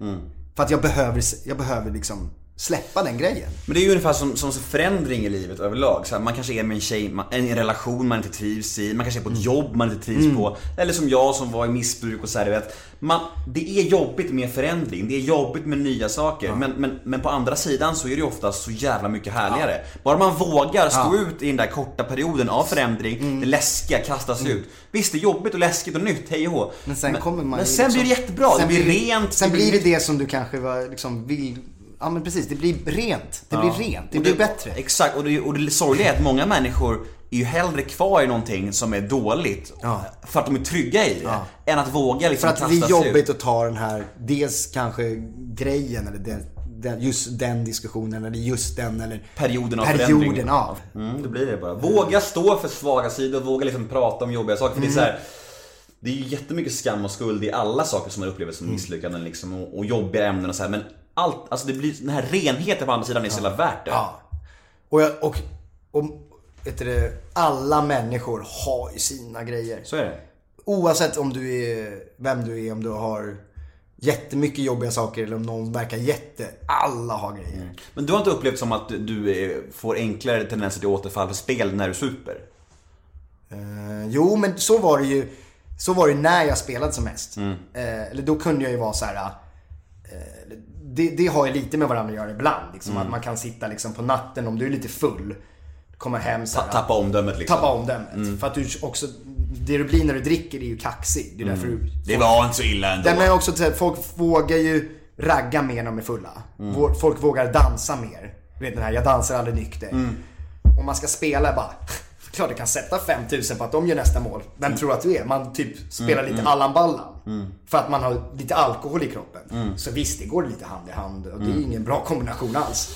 För att jag behöver, jag behöver liksom släppa den grejen. Men det är ju ungefär som, som förändring i livet överlag. Så här, man kanske är med en tjej, man, en relation man inte trivs i, man kanske är på ett jobb man inte trivs på. Eller som jag som var i missbruk och så här, du vet. Man, det är jobbigt med förändring, det är jobbigt med nya saker. Men, men, men på andra sidan så är det ju oftast så jävla mycket härligare. Bara man vågar stå ut i den där korta perioden av förändring, det läskiga kastas ut. Visst, det är jobbigt och läskigt och nytt, hej och. Men sen kommer man Men sen liksom- blir det jättebra, det sen blir rent. Sen blir det det som du kanske var, liksom vill, ja men precis, det blir rent. Det blir rent, det Och blir bättre. Exakt, och det, och det sorgliga är att många människor är ju hellre kvar i någonting som är dåligt Ja. för att de är trygga i det, än att våga För liksom att det är jobbigt ut. att ta den här, dels kanske grejen eller den, den, just den diskussionen eller just den eller Perioden av perioden förändring. av. Mm, det blir det bara. Våga stå för svaga sidor, våga liksom prata om jobbiga saker. För det är så här, det är ju jättemycket skam och skuld i alla saker som man upplever som misslyckanden liksom, och, och jobbiga ämnen och så här. Men allt, alltså det blir, den här renheten på andra sidan är så jävla värt det. Ja. Och, jag, och, och vet du, alla människor har ju sina grejer. Så är det. Oavsett om du är, vem du är, om du har jättemycket jobbiga saker eller om någon verkar jätte. Alla har grejer. Men du har inte upplevt som att du får enklare tendenser till återfall för spel när du super? Eh, jo, men så var det ju. Så var det när jag spelade som mest. Mm. Eh, eller då kunde jag ju vara så här. Det, det har ju lite med varandra att göra ibland. Liksom, Mm. Att man kan sitta liksom på natten om du är lite full. Kommer hem så Ta, här, tappa omdömet liksom? Tappa omdömet. För att du också, det du blir när du dricker är ju kaxig. Det är därför du... Det var inte så illa ändå. Är också så här, folk vågar ju ragga mer när de är fulla. Vå- Folk vågar dansa mer. Du vet den här, jag dansar aldrig nykter. Om man ska spela bara, klart du kan sätta 5000 på att de gör nästa mål. Vem tror att du är? Man typ spelar lite Allan Ballan. För att man har lite alkohol i kroppen. Så visst, det går lite hand i hand och det är ingen bra kombination alls.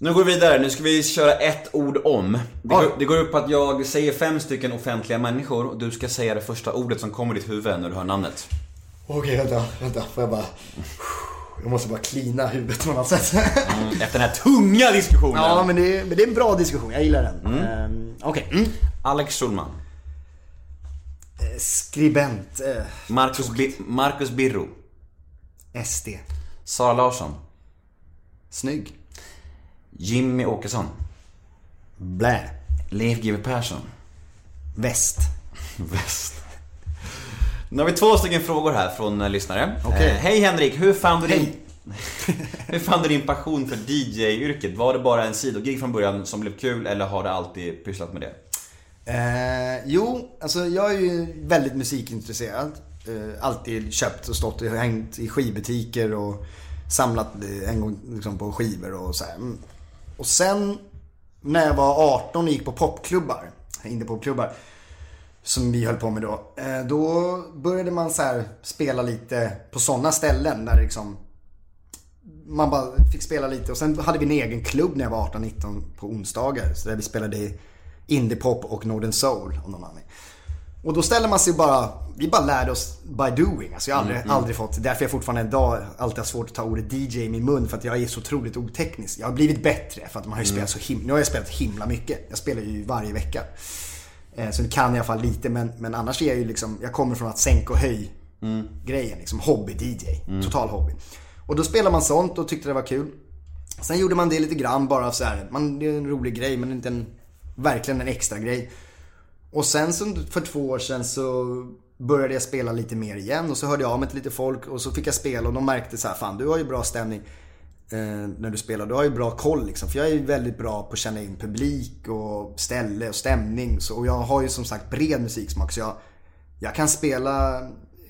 Nu går vi vidare, nu ska vi köra ett ord om. Det går, det går ut på att jag säger fem stycken offentliga människor och du ska säga det första ordet som kommer i ditt huvud när du hör namnet. Okej, vänta, vänta. Får jag bara... Jag måste bara klina huvudet på något sätt. Efter den här tunga diskussionen. ja, men det, är, men det är en bra diskussion. Jag gillar den. Ehm, Okej. Mm. Alex Schulman. Skribent. Eh, Marcus, Bi- Marcus Birro. SD. Sara Larsson. Snygg. Jimmy Åkesson. Blä. Leif GW Persson. Väst. Väst. Nu har vi två stycken frågor här från eh, lyssnare. Okej. Eh, Hej Henrik, hur fann du din... Hur fann du din passion för DJ-yrket? Var det bara en sidogig från början som blev kul eller har du alltid pysslat med det? Eh, jo, alltså jag är ju väldigt musikintresserad. Eh, alltid köpt och stått och hängt i skivbutiker och samlat eh, en gång liksom, på skivor och så här. Mm. Och sen när jag var 18 och gick på popklubbar, indiepopklubbar, som vi höll på med då. Eh, då började man så här spela lite på sådana ställen där liksom man bara fick spela lite och sen hade vi en egen klubb när jag var 18-19 på onsdagar. Så där vi spelade i indiepop och Northern Soul om någon annan. Och då ställer man sig bara, vi bara lärde oss by doing. Alltså jag har aldrig, aldrig fått, därför jag fortfarande idag alltid har svårt att ta ordet DJ i min mun för att jag är så otroligt oteknisk. Jag har blivit bättre för att man har ju spelat så himla, nu har jag spelat himla mycket. Jag spelar ju varje vecka. Eh, Så nu kan jag i alla fall lite men, men annars är jag ju liksom, jag kommer från att sänka och höj grejen liksom. Hobby-DJ. Total hobby. Och då spelar man sånt och tyckte det var kul. Sen gjorde man det lite grann bara så här. Man, det är en rolig grej men inte en, verkligen en extra grej. Och sen så för två år sedan så började jag spela lite mer igen och så hörde jag av mig till lite folk och så fick jag spela och de märkte så här, fan du har ju bra stämning eh, när du spelar. Du har ju bra koll liksom. För jag är ju väldigt bra på att känna in publik och ställe och stämning. Så, och jag har ju som sagt bred musiksmak så jag, jag kan spela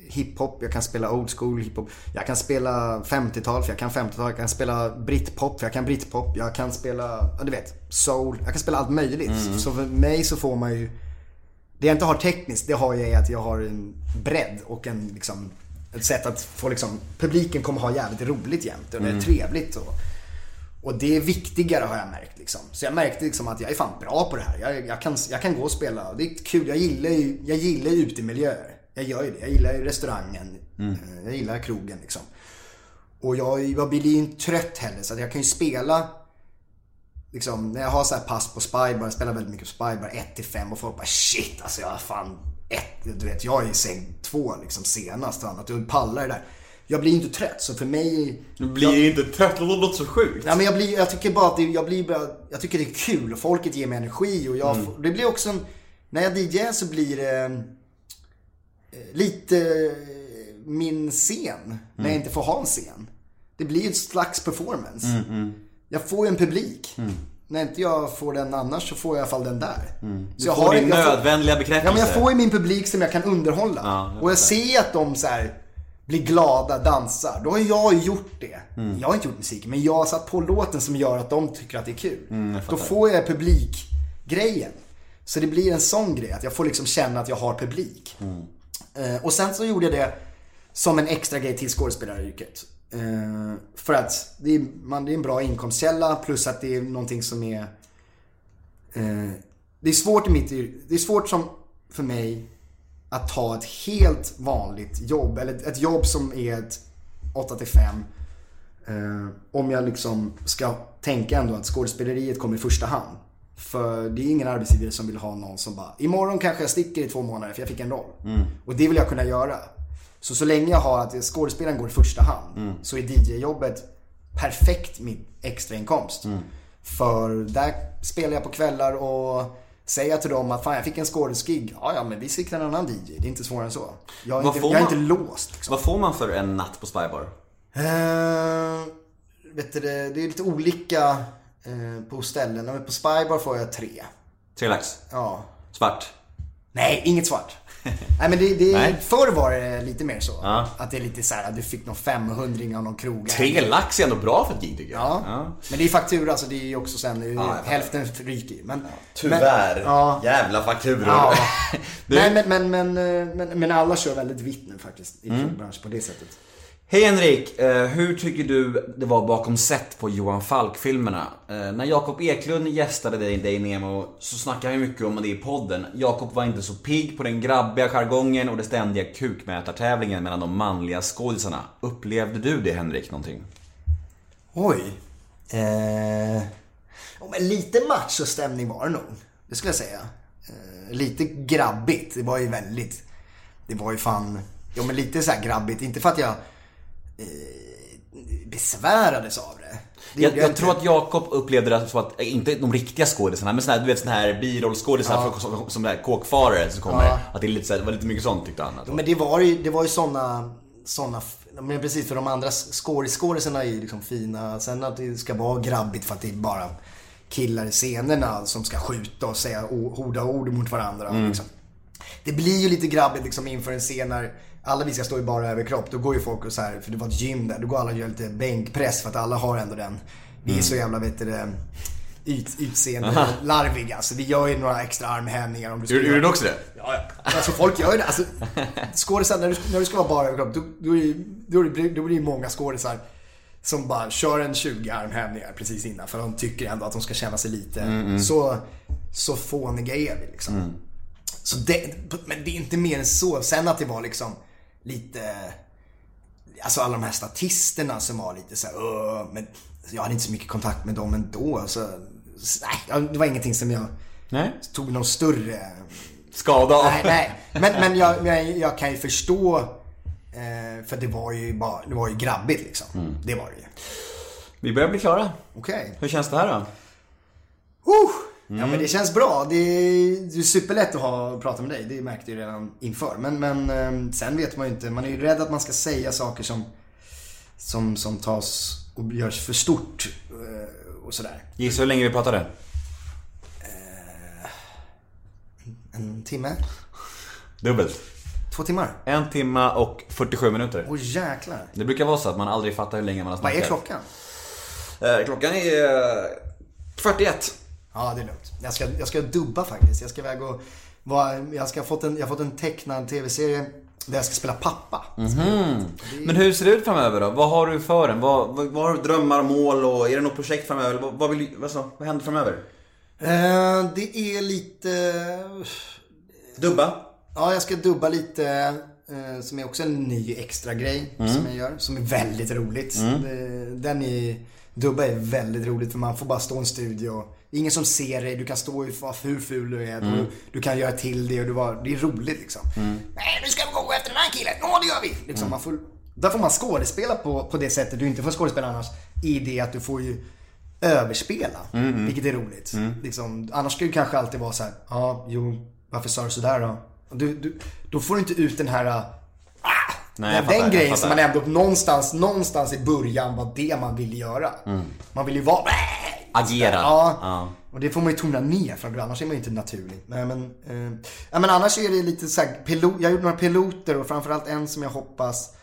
hiphop, jag kan spela old school hiphop. Jag kan spela 50-tal för jag kan 50-tal. Jag kan spela britpop för jag kan britpop. Jag kan spela, ja du vet, soul. Jag kan spela allt möjligt. Så för mig så får man ju det jag inte har tekniskt, det har jag i att jag har en bredd och en liksom, ett sätt att få liksom, publiken kommer ha jävligt roligt jämt och det är trevligt. Och, och det är viktigare har jag märkt liksom. Så jag märkte liksom att jag är fan bra på det här. Jag, jag, kan, jag kan gå och spela. Det är kul. Jag gillar ju, jag gillar ju utemiljöer. Jag gör ju det. Jag gillar ju restaurangen. Eh, Jag gillar krogen liksom. Och jag, jag blir ju inte trött heller så att jag kan ju spela liksom, när jag har så här pass på Spybar, jag spelar väldigt mycket på Spybar, 1 till 5 och folk bara shit alltså jag har fan ett, du vet jag är i säng 2 liksom senast och annat, du pallar det där. Jag blir inte trött så för mig... Du blir ju inte trött, det låter så sjukt. Ja, men jag, blir, jag tycker bara att det, jag blir bara, jag tycker det är kul och folket ger mig energi och jag, Mm. det blir också en, när jag DJar så blir det lite eh, min scen, när jag Mm. inte får ha en scen. Det blir ju ett slags performance. Mm, Jag får ju en publik. När inte jag får den annars så får jag i alla fall den där. Så Mm. Du jag får har- din jag får- nödvändiga Ja bekräftelse. men jag får ju min publik som jag kan underhålla. Ja, jag och jag ser att de så här blir glada, dansar. Då har jag gjort det. Mm. Jag har inte gjort musiken, men jag har satt på låten som gör att de tycker att det är kul. Mm, Då får jag publikgrejen. Så det blir en sån grej, att jag får liksom känna att jag har publik. Mm. Eh, och sen så gjorde jag det som en extra grej till skådespelaryrket. Eh, för att det är, man, det är en bra inkomstkälla plus att det är någonting som är Eh, det är svårt i mitt Det är svårt som för mig att ta ett helt vanligt jobb. Eller ett- jobb som är ett 8 till 5. Eh, om jag liksom ska tänka ändå att skådespeleriet kommer i första hand. För det är ingen arbetsgivare som vill ha någon som bara Imorgon kanske jag sticker i två månader för jag fick en roll. Och det vill jag kunna göra. Så så länge jag har att skådespelaren går i första hand så är DJ-jobbet perfekt min extrainkomst. För där spelar jag på kvällar och säger jag till dem att fan jag fick en skådesgig. Ja, ja men vi siktar en annan DJ. Det är inte svårare än så. Jag är, Vad inte, jag är man- inte låst. Liksom. Vad får man för en natt på Spybar? Eh, vet du, det, är lite olika på ställen. Men på Spybar får jag tre. Tre lax? Ja. Svart? Nej, inget svart. Nej men det, det, Nej. förr var det lite mer så. Ja. Att det är lite så här, att du fick någon 500 av någon krog. Tre lax är ändå bra för ett gig tycker jag. Ja. Men det är faktura så det är ju också sen, fattar. hälften ryker ju. Men, Tyvärr. Men, ja. Jävla fakturor. Ja. Nej men, men, men, eh, men, men alla kör väldigt vitt nu faktiskt i Mm. krogbranschen på det sättet. Hej Henrik! Eh, hur tycker du det var bakom set på Johan Falk-filmerna? Eh, när Jakob Eklund gästade dig, dig Nemo så snackade vi mycket om det i podden. Jakob var inte så pigg på den grabbiga jargongen och det ständiga kukmätartävlingen mellan de manliga skådisarna. Upplevde du det Henrik någonting? Oj. Eh, men lite machostämning var det nog. Det skulle jag säga. Eh, lite grabbigt. Det var ju väldigt... Det var ju fan... Jo men lite så här grabbigt. Inte för att jag besvärades av det. det Jag, jag inte. tror att Jakob upplevde det så att, eh, inte de riktiga skådisarna, men såna här, du vet såna här birollskådisar som, som, som där kåkfarare som kommer. Ja. Att det är lite, här, var lite mycket sånt tyckte han. Ja, men det var ju, det var ju såna, såna men precis för de andra skådisarna är ju liksom fina. Sen att det ska vara grabbigt för att det är bara killar i scenerna som ska skjuta och säga hårda ord mot varandra. Mm. Liksom. Det blir ju lite grabbigt liksom inför en scen när alla vi ska stå i bara överkropp. Då går ju folk och så här, för det var ett gym där, då går alla och gör lite bänkpress för att alla har ändå den. Vi Mm. är så jävla, vet du ut, utseende larviga. Så vi gör ju några extra armhävningar om du Gjorde gjorde du också det? Ja, ja. Alltså folk gör ju det. Alltså, skådisar, när du, när du ska vara bara överkropp, då, då, är det- då, är då blir det många skådisar som bara kör en 20 armhävningar precis innan. För de tycker ändå att de ska känna sig lite så, så fåniga är vi liksom. Så det, men det är inte mer än så. Sen att det var liksom lite, alltså alla de här statisterna som var lite så här, men jag hade inte så mycket kontakt med dem ändå. Så, nej, det var ingenting som jag Nej. tog någon större Skada av? Nej, nej. Men, men jag, jag, jag kan ju förstå. Eh, för det var ju bara, det var ju grabbigt liksom. Det var det ju. Vi börjar bli klara. Okej. Hur känns det här då? Uh, Ja men det känns bra. Det är, det är superlätt att ha, prata med dig. Det märkte jag redan inför. Men, men eh, sen vet man ju inte. Man är ju rädd att man ska säga saker som, som, som tas och görs för stort. eh, Och sådär. Gissa hur länge vi pratade? En timme? Dubbelt. Två timmar? En timma och 47 minuter. Åh jäklar. Det brukar vara så att man aldrig fattar hur länge man har Vad snackat. är klockan? Eh, klockan är eh, 41. Ja, det är lugnt. Jag ska, jag ska dubba faktiskt. Jag ska iväg och vara, jag ska fått en, jag har fått en tecknad tv-serie där jag ska spela pappa. Men hur ser det ut framöver då? Vad har du för en? Vad, vad, vad har du drömmar, mål och är det något projekt framöver? Vad, vad, vill, vad, så, vad händer framöver? Eh, det är lite... Dubba? Ja, jag ska dubba lite. eh, som är också en ny extra grej som jag gör. Som är väldigt roligt. Det- Den är... Dubba är väldigt roligt för man får bara stå i en studio. Det är ingen som ser dig. Du kan stå vara hur ful du är. Du, du kan göra till det och du var, det är roligt liksom. Nej, nu ska vi gå efter den här killen. Ja, det gör vi. Liksom, man får, där får man skådespela på, på det sättet du inte får skådespela annars. I det att du får ju överspela. Vilket är roligt. Liksom, annars ska det kanske alltid vara så här. Ja, jo, varför sa du sådär då? Du, du, då får du inte ut den här... Ah, Nej, den, fattar, grejen som man ändå någonstans, någonstans i början var det man ville göra. Man vill ju vara... Agera. Ja. Ja. Och det får man ju tona ner för annars är man ju inte naturlig. Nej, men, eh, ja, men annars är det lite så här, pilot, jag har gjort några piloter och framförallt en som jag hoppas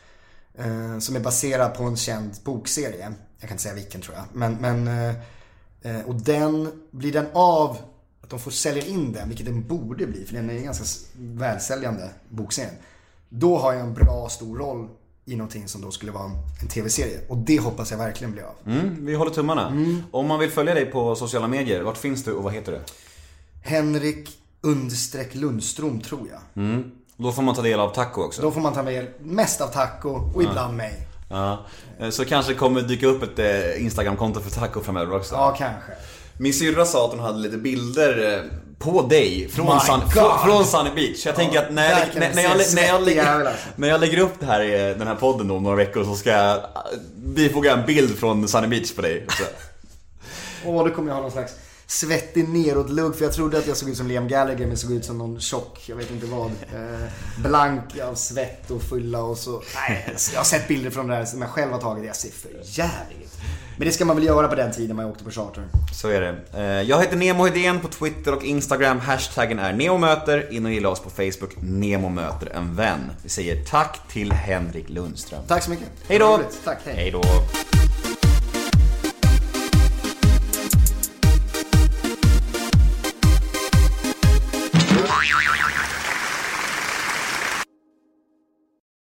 eh, som är baserad på en känd bokserie. Jag kan inte säga vilken tror jag. Men, men eh, eh, och den, blir den av att de får sälja in den, vilket den borde bli för den är en ganska välsäljande bokserien. Då har jag en bra stor roll i någonting som då skulle vara en, tv-serie. Och det hoppas jag verkligen blir av. Mm, vi håller tummarna. Om man vill följa dig på sociala medier, vart finns du och vad heter du? Henrik understreck Lundström tror jag. Då får man ta del av taco också. Då får man ta med mest av taco och ibland mig. Ja. Eh, Så kanske kommer dyka upp ett eh, Instagramkonto för taco framöver också. Ja, kanske. Min syrra sa att hon hade lite bilder eh, på dig från, Sun, från, Sunny Beach. Jag tänker att när jag, när, när, jag, när, jag, lägger, alltså. när jag lägger upp det här i den här podden om några veckor så ska jag eh, bifoga en bild från Sunny Beach på dig. Åh, då kommer jag ha någon slags svettig neråt-lugg. För jag trodde att jag såg ut som Liam Gallagher men såg ut som någon tjock, jag vet inte vad. Eh, blank av svett och fylla och så. Nej, jag har sett bilder från det här som jag själv har tagit. Jag ser för jävligt. Men det ska man väl göra på den tiden man åkte på charter. Så är det. Eh, Jag heter Nemo Hedén på Twitter och Instagram. Hashtaggen är NEMOMÖTER. In och gilla oss på Facebook. Nemo möter en vän. Vi säger tack till Henrik Lundström. Tack så mycket. Hej då! Tack, hej. Hej då!